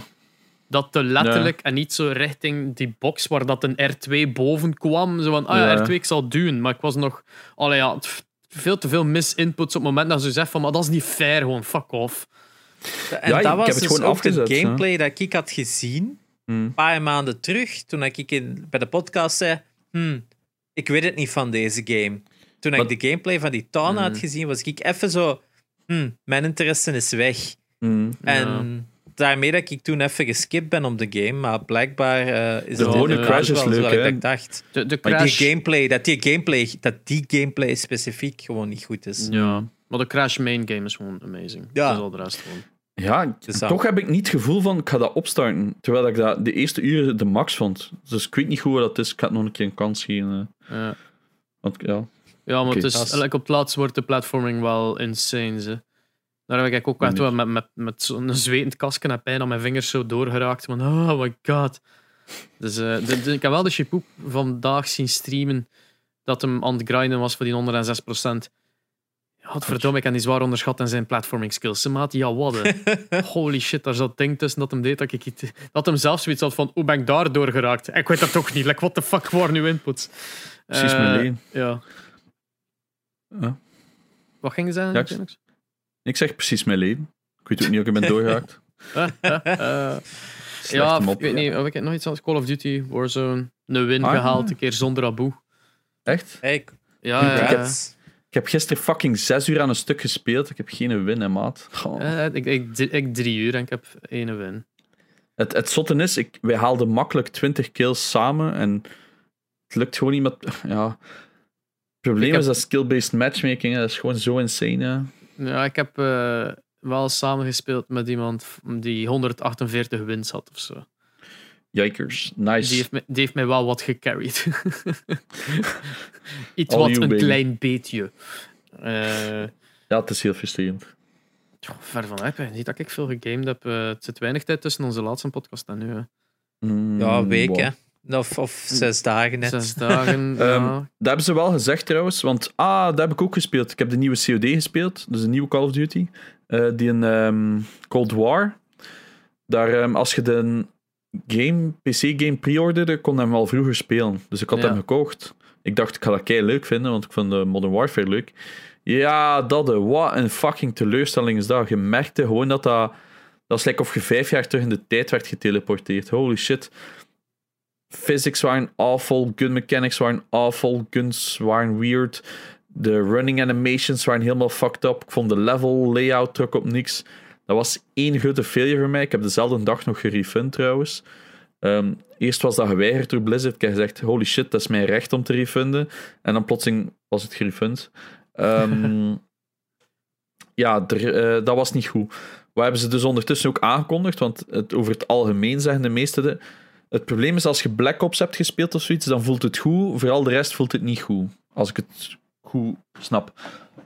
dat te letterlijk en niet zo richting die box waar dat een R2 boven kwam. Zo van, ah ja, Ja. R2 ik zal duwen. Maar ik was nog, allee ja, veel te veel misinputs op het moment dat ze zegt van, maar dat is niet fair, gewoon fuck off. En Ja, ik dat heb was het dus gewoon ook de hè. gameplay dat ik had gezien Hm. een paar maanden terug, toen ik in, bij de podcast zei, hmm, ik weet het niet van deze game. Toen Wat- ik de gameplay van die Tana had Mhm. gezien, was ik even zo, hmm, mijn interesse is weg. hm. En daarmee dat ik toen even geskipt ben op de game, maar blijkbaar eh, is De het inderdaad Crash is wel leuk, hè? ik dacht. De, de Maar crash... die gameplay, dat die gameplay, dat die gameplay specifiek gewoon niet goed is. Ja, maar de Crash main game is gewoon amazing. Ja. Dat is al de rest gewoon. Ja, Dus toch heb ik niet het gevoel van ik ga dat opstarten. Terwijl ik dat de eerste uren de max vond. Dus ik weet niet goed wat dat is. Ik ga het nog een keer een kans geven. eh. Ja, Want, ja. ja maar Oké, het is, dat is- like, op het laatst wordt de platforming wel insane. Ze. Daar heb ik ook echt wel met, met, met zo'n zwetend kasken en pijn aan mijn vingers zo doorgeraakt. Van, oh my god. Dus eh, de, de- ik heb wel de Chipoep vandaag zien streamen dat hem aan het grinden was voor die 106%. Godverdomme, ik heb die zwaar onderschat in zijn platforming skills. Ze maat, ja wat. Holy shit, daar zat ding tussen dat hem deed dat ik iets, dat hem zelfs zoiets had van hoe ben ik daar door geraakt? Ik weet dat toch niet. Like, what the fuck waren nu inputs? Precies Eh, mijn leven. Ja. Ja. Wat ging je zeggen? Ja, ik- zeg precies mijn leven. Ik weet ook niet of ik ben doorgeraakt. Eh, Slecht ja, mop, ik weet ja. niet. Heb ik nog iets anders? Call of Duty, Warzone. Een win Ah, gehaald, een keer zonder Abu. Echt? Hey, Ja, ja, ja. congrats. Ik heb gisteren fucking zes uur aan een stuk gespeeld. Ik heb geen win, hè, maat. Eh, ik, ik, ik drie uur en ik heb één win. Het, het zotte is, ik, wij haalden makkelijk 20 kills samen. En het lukt gewoon niet met... Ja. Het probleem heb- is dat skill-based matchmaking. hè. Dat is gewoon zo insane. hè. Ja, ik heb eh, wel samengespeeld met iemand die 148 wins had of zo. Yikers. Nice. Die heeft, me, die heeft mij wel wat gecarried. Iets All wat, you, een baby. klein beetje. Eh, Ja, het is heel frustrerend. ver van uit. Niet dat ik veel gegamed heb. Eh, het zit weinig tijd tussen onze laatste podcast en nu. hè. Mm, Ja, een week, wow. hè. Of, of zes dagen net. Zes dagen. ja. Ehm, Dat hebben ze wel gezegd trouwens, want ah, dat heb ik ook gespeeld. Ik heb de nieuwe COD gespeeld, dus een nieuwe Call of Duty. Eh, die een ehm, Cold War. Daar, ehm, als je de game, PC-game pre-orderde, kon hem al vroeger spelen. Dus ik had Ja. hem gekocht. Ik dacht, ik ga dat kei leuk vinden, want ik vond de Modern Warfare leuk. Ja, dat, eh, wat een fucking teleurstelling is dat. Je merkte gewoon dat dat... Dat is like of je vijf jaar terug in de tijd werd geteleporteerd. Holy shit. Physics waren awful, gun mechanics waren awful, guns waren weird. De running animations waren helemaal fucked up. Ik vond de level layout trok op niks. Dat was één grote failure voor mij. Ik heb dezelfde dag nog gerefund trouwens. Ehm, eerst was dat geweigerd door Blizzard. Ik heb gezegd, holy shit, dat is mijn recht om te refunden. En dan plotseling was het gerefund. Ehm, ja, er, eh, dat was niet goed. Wat hebben ze dus ondertussen ook aangekondigd? Want het, over het algemeen zeggen de meesten... De, het probleem is, als je Black Ops hebt gespeeld of zoiets, dan voelt het goed. Vooral de rest voelt het niet goed. Als ik het goed snap.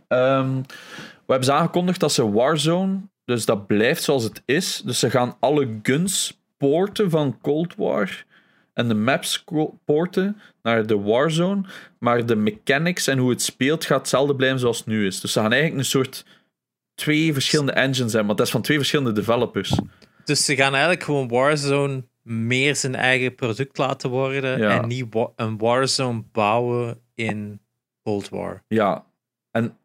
Ehm, we hebben ze aangekondigd dat ze Warzone... Dus dat blijft zoals het is. Dus ze gaan alle guns poorten van Cold War... En de maps poorten naar de Warzone. Maar de mechanics en hoe het speelt gaat hetzelfde blijven zoals het nu is. Dus ze gaan eigenlijk een soort twee verschillende engines hebben. Maar dat is van twee verschillende developers. Dus ze gaan eigenlijk gewoon Warzone meer zijn eigen product laten worden Ja. en niet wa- een Warzone bouwen in Cold War. Ja, En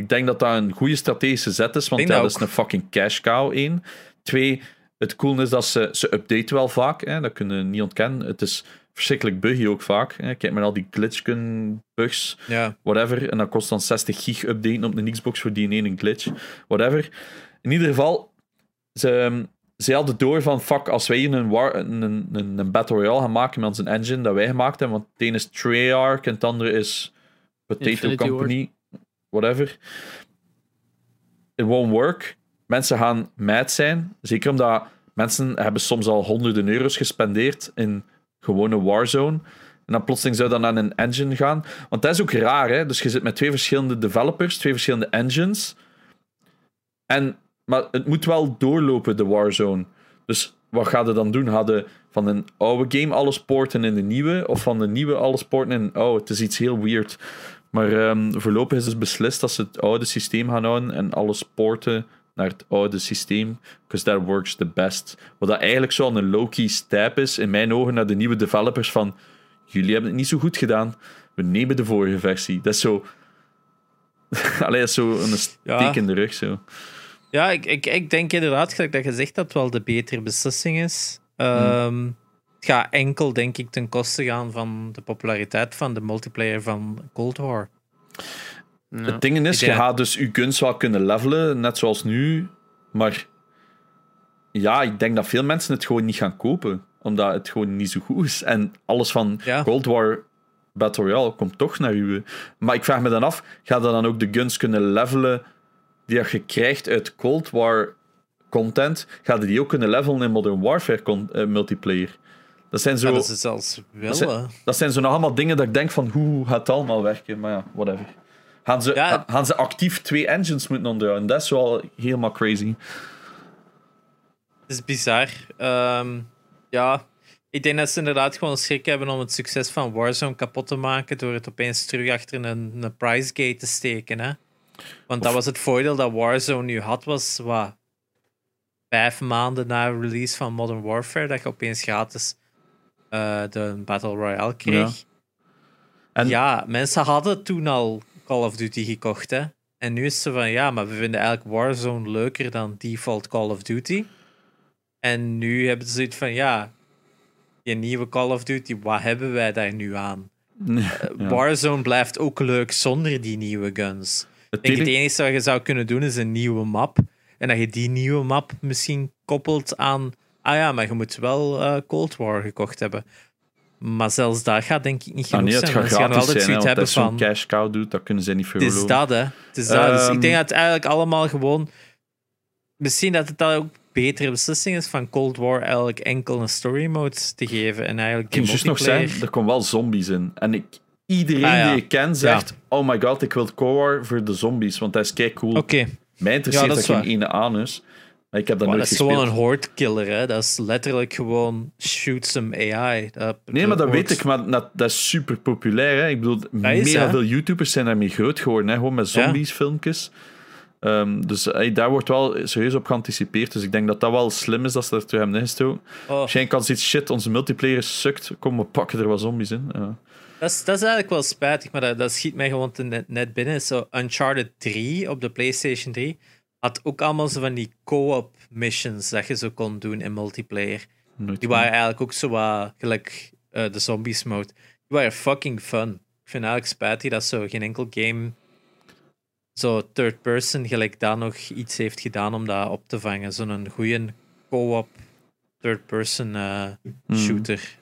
ik denk dat dat een goede strategische zet is, want ja, dat dat is een fucking cash cow, één. Twee, het cool is dat ze, ze updaten wel vaak, hè, dat kunnen we niet ontkennen. Het is verschrikkelijk buggy ook vaak. Hè. Kijk maar al die glitchken bugs, Ja. whatever. En dat kost dan 60 gig updaten op een Xbox voor die ene glitch, whatever. In ieder geval, ze, ze hadden door van, fuck, als wij hier een, war, een, een, een Battle Royale gaan maken met onze engine dat wij gemaakt hebben, want het ene is Treyarch en het andere is Potato Infinity Company, whatever. It won't work. Mensen gaan mad zijn, zeker omdat mensen hebben soms al honderden euro's gespendeerd in gewone Warzone. En dan plotseling zou dat naar een engine gaan. Want dat is ook raar, hè? Dus je zit met twee verschillende developers, twee verschillende engines. En, maar het moet wel doorlopen, de Warzone. Dus wat ga je dan doen? Je van een oude game alles porten in de nieuwe? Of van de nieuwe alles porten in een? Het is iets heel weird. Maar ehm, voorlopig is dus beslist dat ze het oude systeem gaan houden en alles porten naar het oude systeem. Because that works the best. Wat dat eigenlijk zo een low-key step is, in mijn ogen, naar de nieuwe developers van jullie hebben het niet zo goed gedaan. We nemen de vorige versie. Dat is zo... Allee, dat is zo een steek Ja. in de rug, zo. Ja, ik, ik, ik denk inderdaad, dat je zegt, dat het wel de betere beslissing is. Ehm, Het gaat enkel, denk ik, ten koste gaan van de populariteit van de multiplayer van Cold War. Ja. Het ding is, je gaat dus je guns wel kunnen levelen, net zoals nu. Maar ja, ik denk dat veel mensen het gewoon niet gaan kopen. Omdat het gewoon niet zo goed is. En alles van Ja. Cold War Battle Royale komt toch naar u. Maar ik vraag me dan af, ga je dan ook de guns kunnen levelen die je krijgt uit Cold War content? Ga je die ook kunnen levelen in Modern Warfare eh, multiplayer? Dat zijn zo... Ja, dat is zelfs wel. Dat zijn- hè. Dat zijn zo nog allemaal dingen dat ik denk van hoe gaat het allemaal werken? Maar ja, whatever. Gaan ze, Ja. gaan ze actief twee engines moeten onderhouden? Dat is wel helemaal crazy. Het is bizar. Ehm, ja, ik denk dat ze inderdaad gewoon schrik hebben om het succes van Warzone kapot te maken door het opeens terug achter een, een price gate te steken. Hè? Want dat was het voordeel dat Warzone nu had, was wat, vijf maanden na release van Modern Warfare, dat je opeens gratis eh, de Battle Royale kreeg. En- Ja, mensen hadden toen al Call of Duty gekocht. Hè? En nu is zo van, ja, maar we vinden eigenlijk Warzone leuker dan default Call of Duty. En nu hebben ze zoiets van, ja, die nieuwe Call of Duty, wat hebben wij daar nu aan? Ja. Warzone blijft ook leuk zonder die nieuwe guns. Het denk het enige wat je zou kunnen doen is een nieuwe map. En dat je die nieuwe map misschien koppelt aan, ah ja, maar je moet wel eh, Cold War gekocht hebben. Maar zelfs dat gaat denk ik niet Ah, genoeg nee, het zijn. ze gaan altijd zijn, zoiets hebben van... cash cow doet, dat kunnen ze niet Het is dat, hè. Het is dat. dus Ehm, ik denk dat het eigenlijk allemaal gewoon... Misschien dat het dan ook een betere beslissing is van Cold War eigenlijk enkel een story mode te geven en eigenlijk Ik juist nog zeggen, er komen wel zombies in. En ik, iedereen Ah, ja. die ik ken zegt, oh my god, ik wil Cold War voor de zombies, want dat is kei cool. Oké, Mij interesseert Ja, dat dat, geen ene anus. Maar ik heb dat nooit dat is gewoon een horde killer, hè. Dat is letterlijk gewoon shoot some AI. Dat, Nee, maar dat wordt- weet ik, maar dat, dat is super populair. Hè. Ik bedoel, mega veel YouTubers zijn daarmee groot geworden, hè. gewoon met Ja. zombies, filmpjes. Ehm, dus hey, daar wordt wel serieus op geanticipeerd. Dus ik denk dat dat wel slim is dat ze er terug hebben ingestoken. Oh, Waarschijnlijk als iets shit, onze multiplayer sukt, kom we pakken er wat zombies in. Ja. dat, is, dat is eigenlijk wel spijtig, maar dat, dat schiet mij gewoon net, net binnen. Zo Uncharted 3 op de PlayStation 3 had ook allemaal zo van die co-op missions dat je zo kon doen in multiplayer. Nooit Die waren eigenlijk ook zo wat gelijk eh, de zombies mode. Die waren fucking fun. Ik vind eigenlijk spijtig dat zo geen enkel game zo third person gelijk daar nog iets heeft gedaan om dat op te vangen. Zo'n goede co-op third person eh, Hmm. shooter.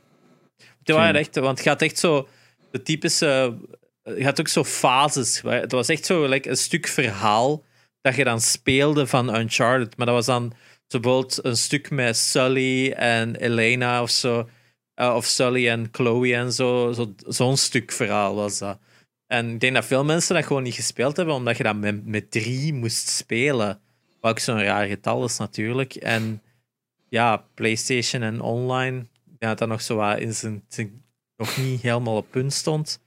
Die waren echt, want het gaat echt zo de typische. Het gaat ook zo fases. Het was echt zo like, een stuk verhaal dat je dan speelde van Uncharted. Maar dat was dan bijvoorbeeld een stuk met Sully en Elena of zo. eh, of Sully en Chloe en zo. zo- Zo'n stuk verhaal was dat. En ik denk dat veel mensen dat gewoon niet gespeeld hebben, omdat je dat met, met drie moest spelen. Wat ook zo'n raar getal is natuurlijk. En ja, PlayStation en online, ja, dat nog zo wat in zijn- nog niet helemaal op punt stond.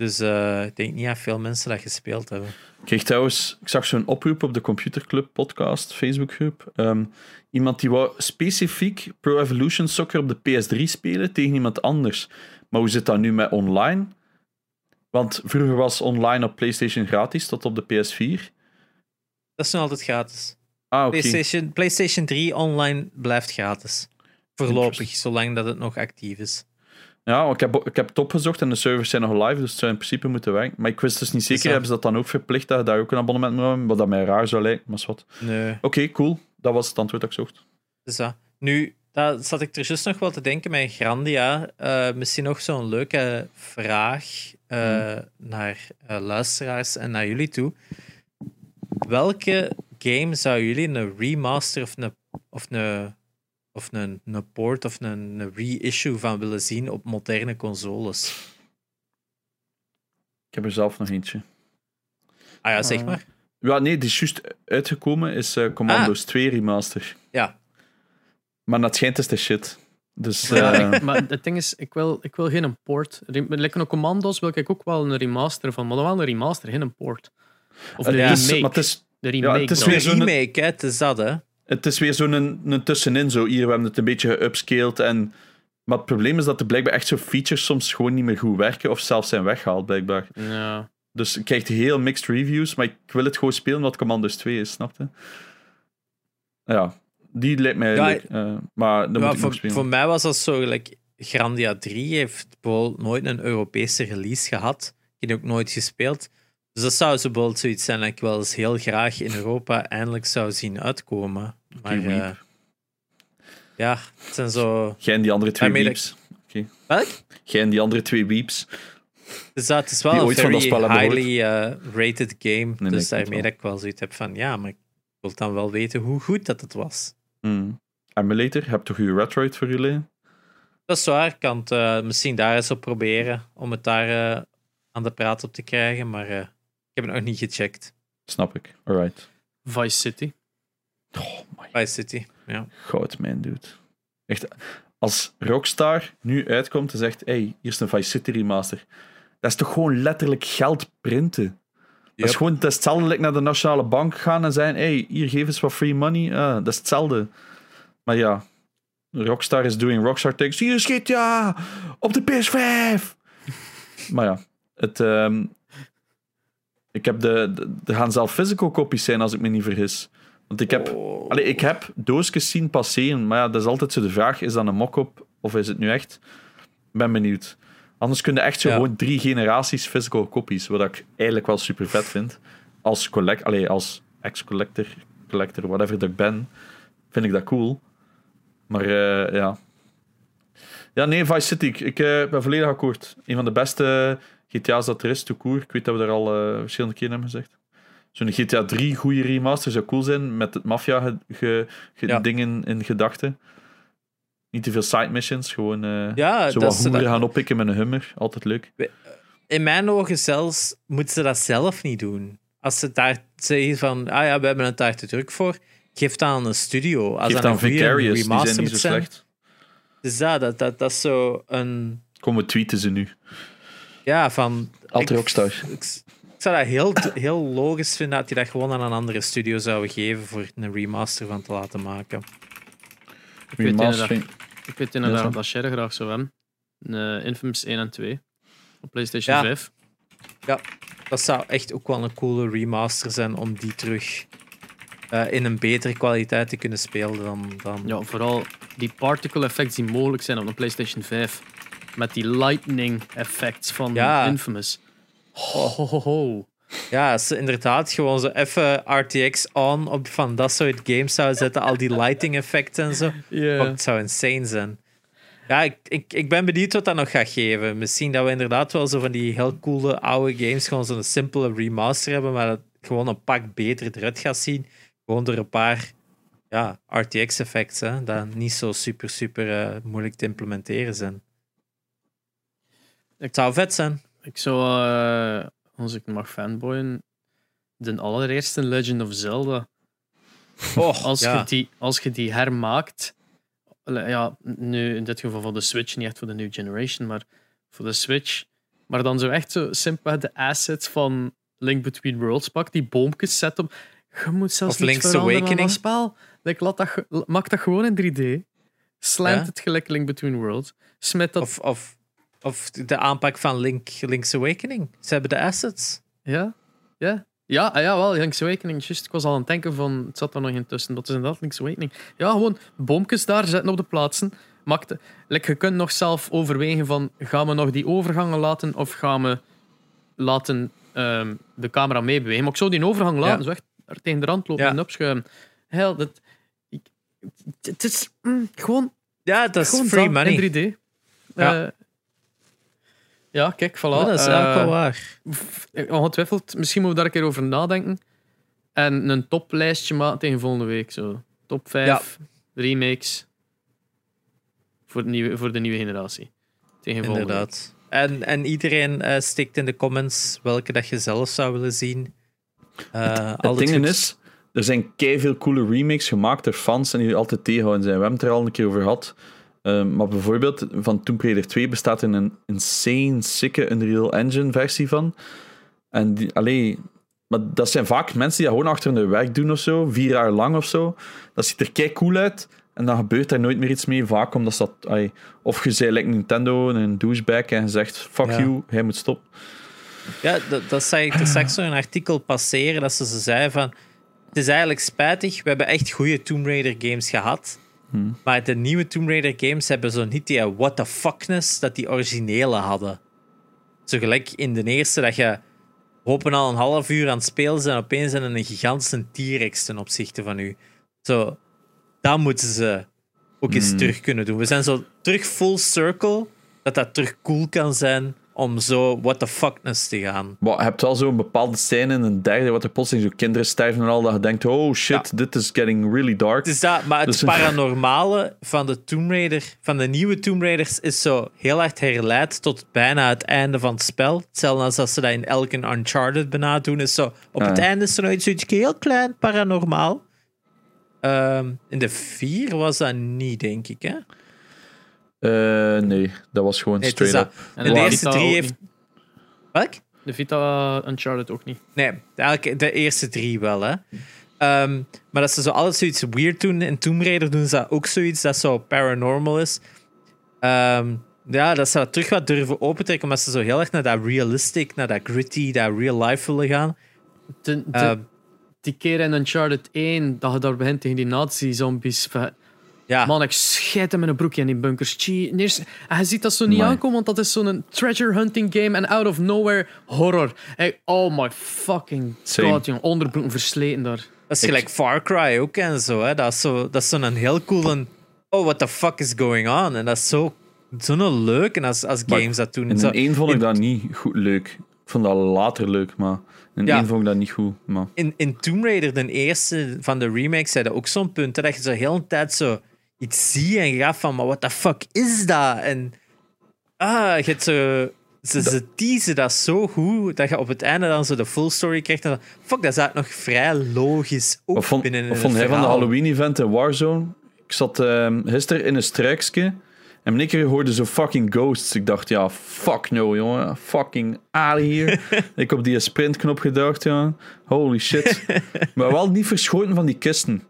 Dus eh, ik denk niet dat veel mensen dat gespeeld hebben. Ik kreeg trouwens, ik zag zo'n oproep op de Computerclub podcast, Facebookgroep. Ehm, iemand die wou specifiek Pro Evolution Soccer op de PS3 spelen tegen iemand anders. Maar hoe zit dat nu met online? Want vroeger was online op PlayStation gratis tot op de PS4. Dat is nog altijd gratis. Ah, oké. PlayStation, PlayStation 3 online blijft gratis. Voorlopig, zolang dat het nog actief is. Ja, want ik heb, ik heb het opgezocht en de servers zijn nog live, dus het zou in principe moeten werken. Maar ik wist dus niet zeker, dat- hebben ze dat dan ook verplicht dat je daar ook een abonnement moet hebben? Wat dat mij raar zou lijken, maar wat. Nee. Oké, cool. Dat was het antwoord dat ik zocht. Dus dat. Nu, daar zat ik er juist nog wel te denken met Grandia. Eh, misschien nog zo'n leuke vraag eh, naar eh, luisteraars en naar jullie toe. Welke game zou jullie een remaster of een, of een, of een, een port of een, een reissue van willen zien op moderne consoles? Ik heb er zelf nog eentje. Ah ja, zeg Eh, maar. Ja, nee, die is juist uitgekomen, is eh, Commando's 2 remaster. Ja. Maar dat schijnt is de shit. Dus Ja, eh, ik- maar het ding is, ik wil, ik wil geen port. Lekker een Commandos wil ik ook wel een remaster van, maar dan wel een remaster, geen een port. Of een is, remake. maar het is, de remake het is dan. weer zo'n- remake, hè? Het is dat, hè? Het is weer zo'n een, een tussenin. Zo. Hier, we hebben het een beetje geupscaled. En, maar het probleem is dat er blijkbaar echt zo features soms gewoon niet meer goed werken. Of zelfs zijn weggehaald, blijkbaar. Ja. Dus ik krijg heel mixed reviews, maar ik wil het gewoon spelen wat Commandos 2 is, snap je? Ja, die lijkt mij Ja, leuk. eh, maar dan Ja, moet ik voor, spelen. voor mij was dat zo, like, Grandia 3 heeft bijvoorbeeld nooit een Europese release gehad. Ik heb ook nooit gespeeld. Dus dat zou zo bijvoorbeeld zoiets zijn dat ik wel eens heel graag in Europa eindelijk zou zien uitkomen. Maar eh, ja, het zijn zo... Jij en die andere twee weeps. Welk? Jij en die andere twee weeps. Dus dat het is wel Die een very highly eh, rated game. nee, dus daarmee dat ik wel zoiets heb van, ja, maar ik wil dan wel weten hoe goed dat het was. Hmm. Emulator, heb toch uw Retroid voor jullie? Dat is waar, ik kan het eh, misschien daar eens op proberen om het daar eh, aan de praat op te krijgen, maar eh, ik heb het nog niet gecheckt. Snap ik. Alright. Vice City. Oh my Vice City, ja. god, man, dude. Echt, als Rockstar nu uitkomt en zegt: hey, hier is een Vice City remaster. Dat is toch gewoon letterlijk geld printen? Dat is gewoon het is hetzelfde like naar de nationale bank gaan en zeggen: hey, hier geef eens wat free money. Ah, dat is hetzelfde. Maar ja, Rockstar is doing Rockstar things. Hier is GTA op de PS5. maar ja, het, ehm, ik heb de, de, er gaan zelf physical copies zijn als ik me niet vergis. Want ik heb, Oh. ik heb doosjes zien passeren, maar ja, dat is altijd zo de vraag: is dat een mock-up of is het nu echt? Ik ben benieuwd. Anders kun je echt zo Ja. gewoon drie generaties physical copies, wat ik eigenlijk wel super vet vind. Als, collect, allee, als ex-collector, collector, whatever dat ik ben, vind ik dat cool. Maar eh, ja. Ja, nee, Vice City, ik, eh, ben volledig akkoord. Een van de beste GTA's dat er is, court. Ik weet dat we daar al eh, verschillende keren hebben gezegd. Zo'n GTA 3 goede remaster zou cool zijn, met het maffia ge, ge- ge- Ja. dingen in gedachten. Niet te veel side missions, gewoon eh Ja, zo dat wat hoeren gaan oppikken met een hummer. Altijd leuk. in mijn ogen zelfs moeten ze dat zelf niet doen. Als ze daar zeggen van, ah ja, we hebben het daar te druk voor, geef dat aan een studio. Als Geef dan een goede Vicarious, die zijn niet zo zijn. slecht. Dus dat, dat, dat, dat is zo een... Kom, we tweeten ze nu. Ja, van... Altijd Rockstar. Ik, ik zou dat heel, heel logisch vinden dat je dat gewoon aan een andere studio zouden geven voor een remaster van te laten maken. Ik weet inderdaad, ik weet inderdaad Ja, dat Sherry graag zou hebben. Eh, Infamous 1 en 2. Op PlayStation Ja. 5. Dat zou echt ook wel een coole remaster zijn om die terug eh, in een betere kwaliteit te kunnen spelen dan... dan... Ja, vooral die particle effects die mogelijk zijn op een PlayStation 5. Met die lightning effects van Ja. Infamous. Ho, ho, ho, ho. Ja, als ze inderdaad gewoon zo even RTX on op van dat soort games zouden zetten, al die lighting effecten en zo. Oh, het zou insane zijn. Ja, ik, ik, ik ben benieuwd wat dat nog gaat geven. Misschien dat we inderdaad wel zo van die heel coole oude games gewoon zo'n simpele remaster hebben, maar dat gewoon een pak beter eruit gaat zien. Gewoon door een paar ja, RTX-effecten, dat niet zo super, super eh, moeilijk te implementeren zijn. Het zou vet zijn. Ik zou, eh, als ik mag fanboyen, de allereerste Legend of Zelda. Oh, Als, ja. je, die, als je die hermaakt, ja, nu in dit geval voor de Switch, niet echt voor de new generation, maar voor de Switch. Maar dan zo echt zo simpel de assets van Link Between Worlds pak, die boompjes zet op. Je moet zelfs Of Link's Awakening. spel. Like, laat dat, maak dat gewoon in 3D. Slijmt Ja. het gelijk Link Between Worlds. Smet dat Of, of Of de aanpak van Link, Link's Awakening. Ze hebben de assets. Ja, ja. Ja, ah, ja, wel, Link's Awakening. Just, ik was al aan het denken van, het zat er nog in tussen. Dat is inderdaad Link's Awakening. Ja, gewoon boomjes daar zetten op de plaatsen. Maakte. Like, je kunt nog zelf overwegen van, gaan we nog die overgangen laten of gaan we laten ehm, de camera meebewegen. Maar ik zou die overgang laten, Ja. zo echt er tegen de rand lopen Ja. en opschuiven. Hel, dat... ik- het is mm, gewoon Ja, dat is free money. in 3D. Ja. Eh, ja, kijk, voilà. Ja, dat is Eh, eigenlijk wel waar. ongetwijfeld, misschien moeten we daar een keer over nadenken. En een toplijstje maken tegen volgende week. Zo. Top 5 remakes voor de, nieuwe, voor de nieuwe generatie. Tegen volgende week. Inderdaad. En, en iedereen eh, stikt in de comments welke dat je zelf zou willen zien. Eh, Het altijd ding is, er zijn veel coole remakes gemaakt door fans en die altijd tegenhouden zijn. We hebben het er al een keer over gehad. Ehm, maar bijvoorbeeld van Tomb Raider 2 bestaat er een insane, sikke Unreal Engine versie van. En die, allee, maar dat zijn vaak mensen die dat gewoon achter hun werk doen of zo, vier jaar lang of zo. Dat ziet er kei cool uit. En dan gebeurt daar nooit meer iets mee. Vaak omdat ze dat. of je zei like Nintendo een douchebag en je zegt: fuck Ja. you, hij moet stoppen. Ja, dat, dat zag ik er straks zo'n artikel passeren dat ze ze zei van het is eigenlijk spijtig, we hebben echt goede Tomb Raider games gehad. Hmm. Maar de nieuwe Tomb Raider games hebben zo niet die what the fuckness dat die originele hadden. Zo gelijk in de eerste dat je hopen al een half uur aan het spelen zijn en opeens zijn een gigantische T-Rex ten opzichte van u. Zo, dat moeten ze ook eens Hmm. terug kunnen doen. We zijn zo terug full circle, dat dat terug cool kan zijn om zo what the fuckness te gaan. Maar je hebt wel zo'n bepaalde scène in een derde, wat er plotseling zo kinderen sterven en al, dat je denkt, oh shit, dit is getting really dark. Het is dat, maar het Dus- paranormale van de Tomb Raider, van de nieuwe Tomb Raiders, is zo heel hard herleid tot bijna het einde van het spel. Hetzelfde als dat ze dat in elke Uncharted bijna doen. Is zo, op Ah, het ja. einde is er nog iets zoiets heel klein paranormaal. Ehm, in de vier was dat niet, denk ik. Hè? Eh, nee, dat was gewoon Nee, het is straight up. En De de eerste Vita drie ook heeft. niet. Welk? De Vita Uncharted ook niet. Nee, eigenlijk de eerste drie wel, hè. Ehm, maar dat ze zo altijd zoiets weird doen. In Tomb Raider doen ze dat ook zoiets dat zo paranormal is. Ehm, ja, dat ze dat terug wat durven opentrekken, omdat ze zo heel erg naar dat realistic, naar dat gritty, dat real life willen gaan. De, de- Ehm, die keer in Uncharted 1, dat je daar begint tegen die nazi-zombies. van- ja, Man, ik scheid hem in een broekje in die bunkers. Gee, en je ziet dat zo niet Amai. aankomen, want dat is zo'n treasure hunting game en out of nowhere horror. Hey, oh my fucking Same. god, jong. Onderbroeken versleten daar. dat is gelijk Far Cry ook en zo. Hè. Dat is zo- dat is zo'n heel cool. Oh, what the fuck is going on? En dat is zo, zo'n leuk en als, als Maar games dat doen. In Zo- een één vond ik in- dat niet goed leuk. Ik vond dat later leuk, maar in Ja. één vond ik dat niet goed. Maar in, in Tomb Raider, de eerste van de remakes, zei dat ook zo'n punt. dat je zo heel de tijd zo iets ziet en je gaat van, maar what the fuck is dat? En ah, je hebt zo... Ze, ze teasen dat zo goed, dat je op het einde dan zo de full story krijgt. En dan, fuck, dat is eigenlijk nog vrij logisch ook vond, binnen een vond hij van de. Halloween-event in Warzone? Ik zat ehm, gisteren in een struikje en in één keer hoorde zo fucking ghosts. Ik dacht, ja, fuck no, jongen. Fucking out of here. ik op die sprintknop gedacht, ja. Holy shit. maar wel niet verschoten van die kisten.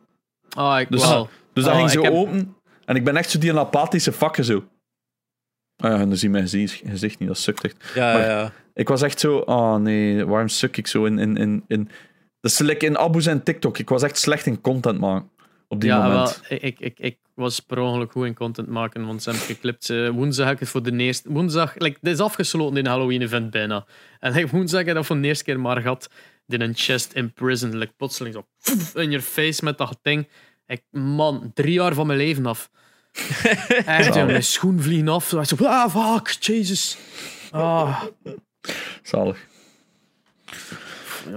Ah, ik Dus, wel. Dus dat Oh, ging zo heb- open. En ik ben echt zo die apathische vakken zo. Ah ja, en dan zie je mijn gezicht, gezicht niet, dat sukt echt. Ja, Maar- ja. Ik was echt zo, oh nee, waarom suk ik zo in... in, in, in dat is like in Abu zijn TikTok. Ik was echt slecht in content maken op die ja, moment. wel, ik, ik, ik was per ongeluk goed in content maken, want ze hebben geklipt. eh, woensdag heb ik het voor de eerste... Woensdag, like, dit is afgesloten in een Halloween-event bijna. En like, woensdag heb ik dat voor de eerste keer maar gehad. In een chest in prison. Like, plotseling zo in je face met dat ding. Ik, man, drie jaar van mijn leven af. Echt, joh, mijn schoen vliegen af. Zo, zo, ah, fuck, Jesus. Ah, Zalig.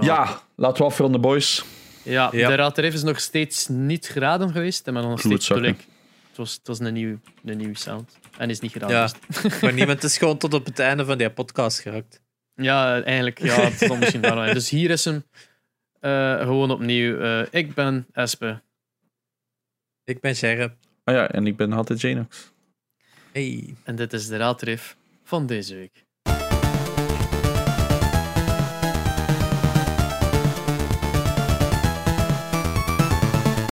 Ja, laten we afronden, boys. Ja, Ja. de Raad is nog steeds niet geraden geweest, maar nog steeds. Het was, het was een, nieuw, een nieuwe sound. En is niet geraden. Ja. Maar niemand is gewoon tot op het einde van die podcast geraakt. Ja, eigenlijk. Ja, het misschien daarom zijn. Dus hier is hem. eh, gewoon opnieuw. Eh, ik ben Espe. Ik ben Sherp. Ah ja, en ik ben altijd Janox. Hey. En dit is de raadrif van deze week.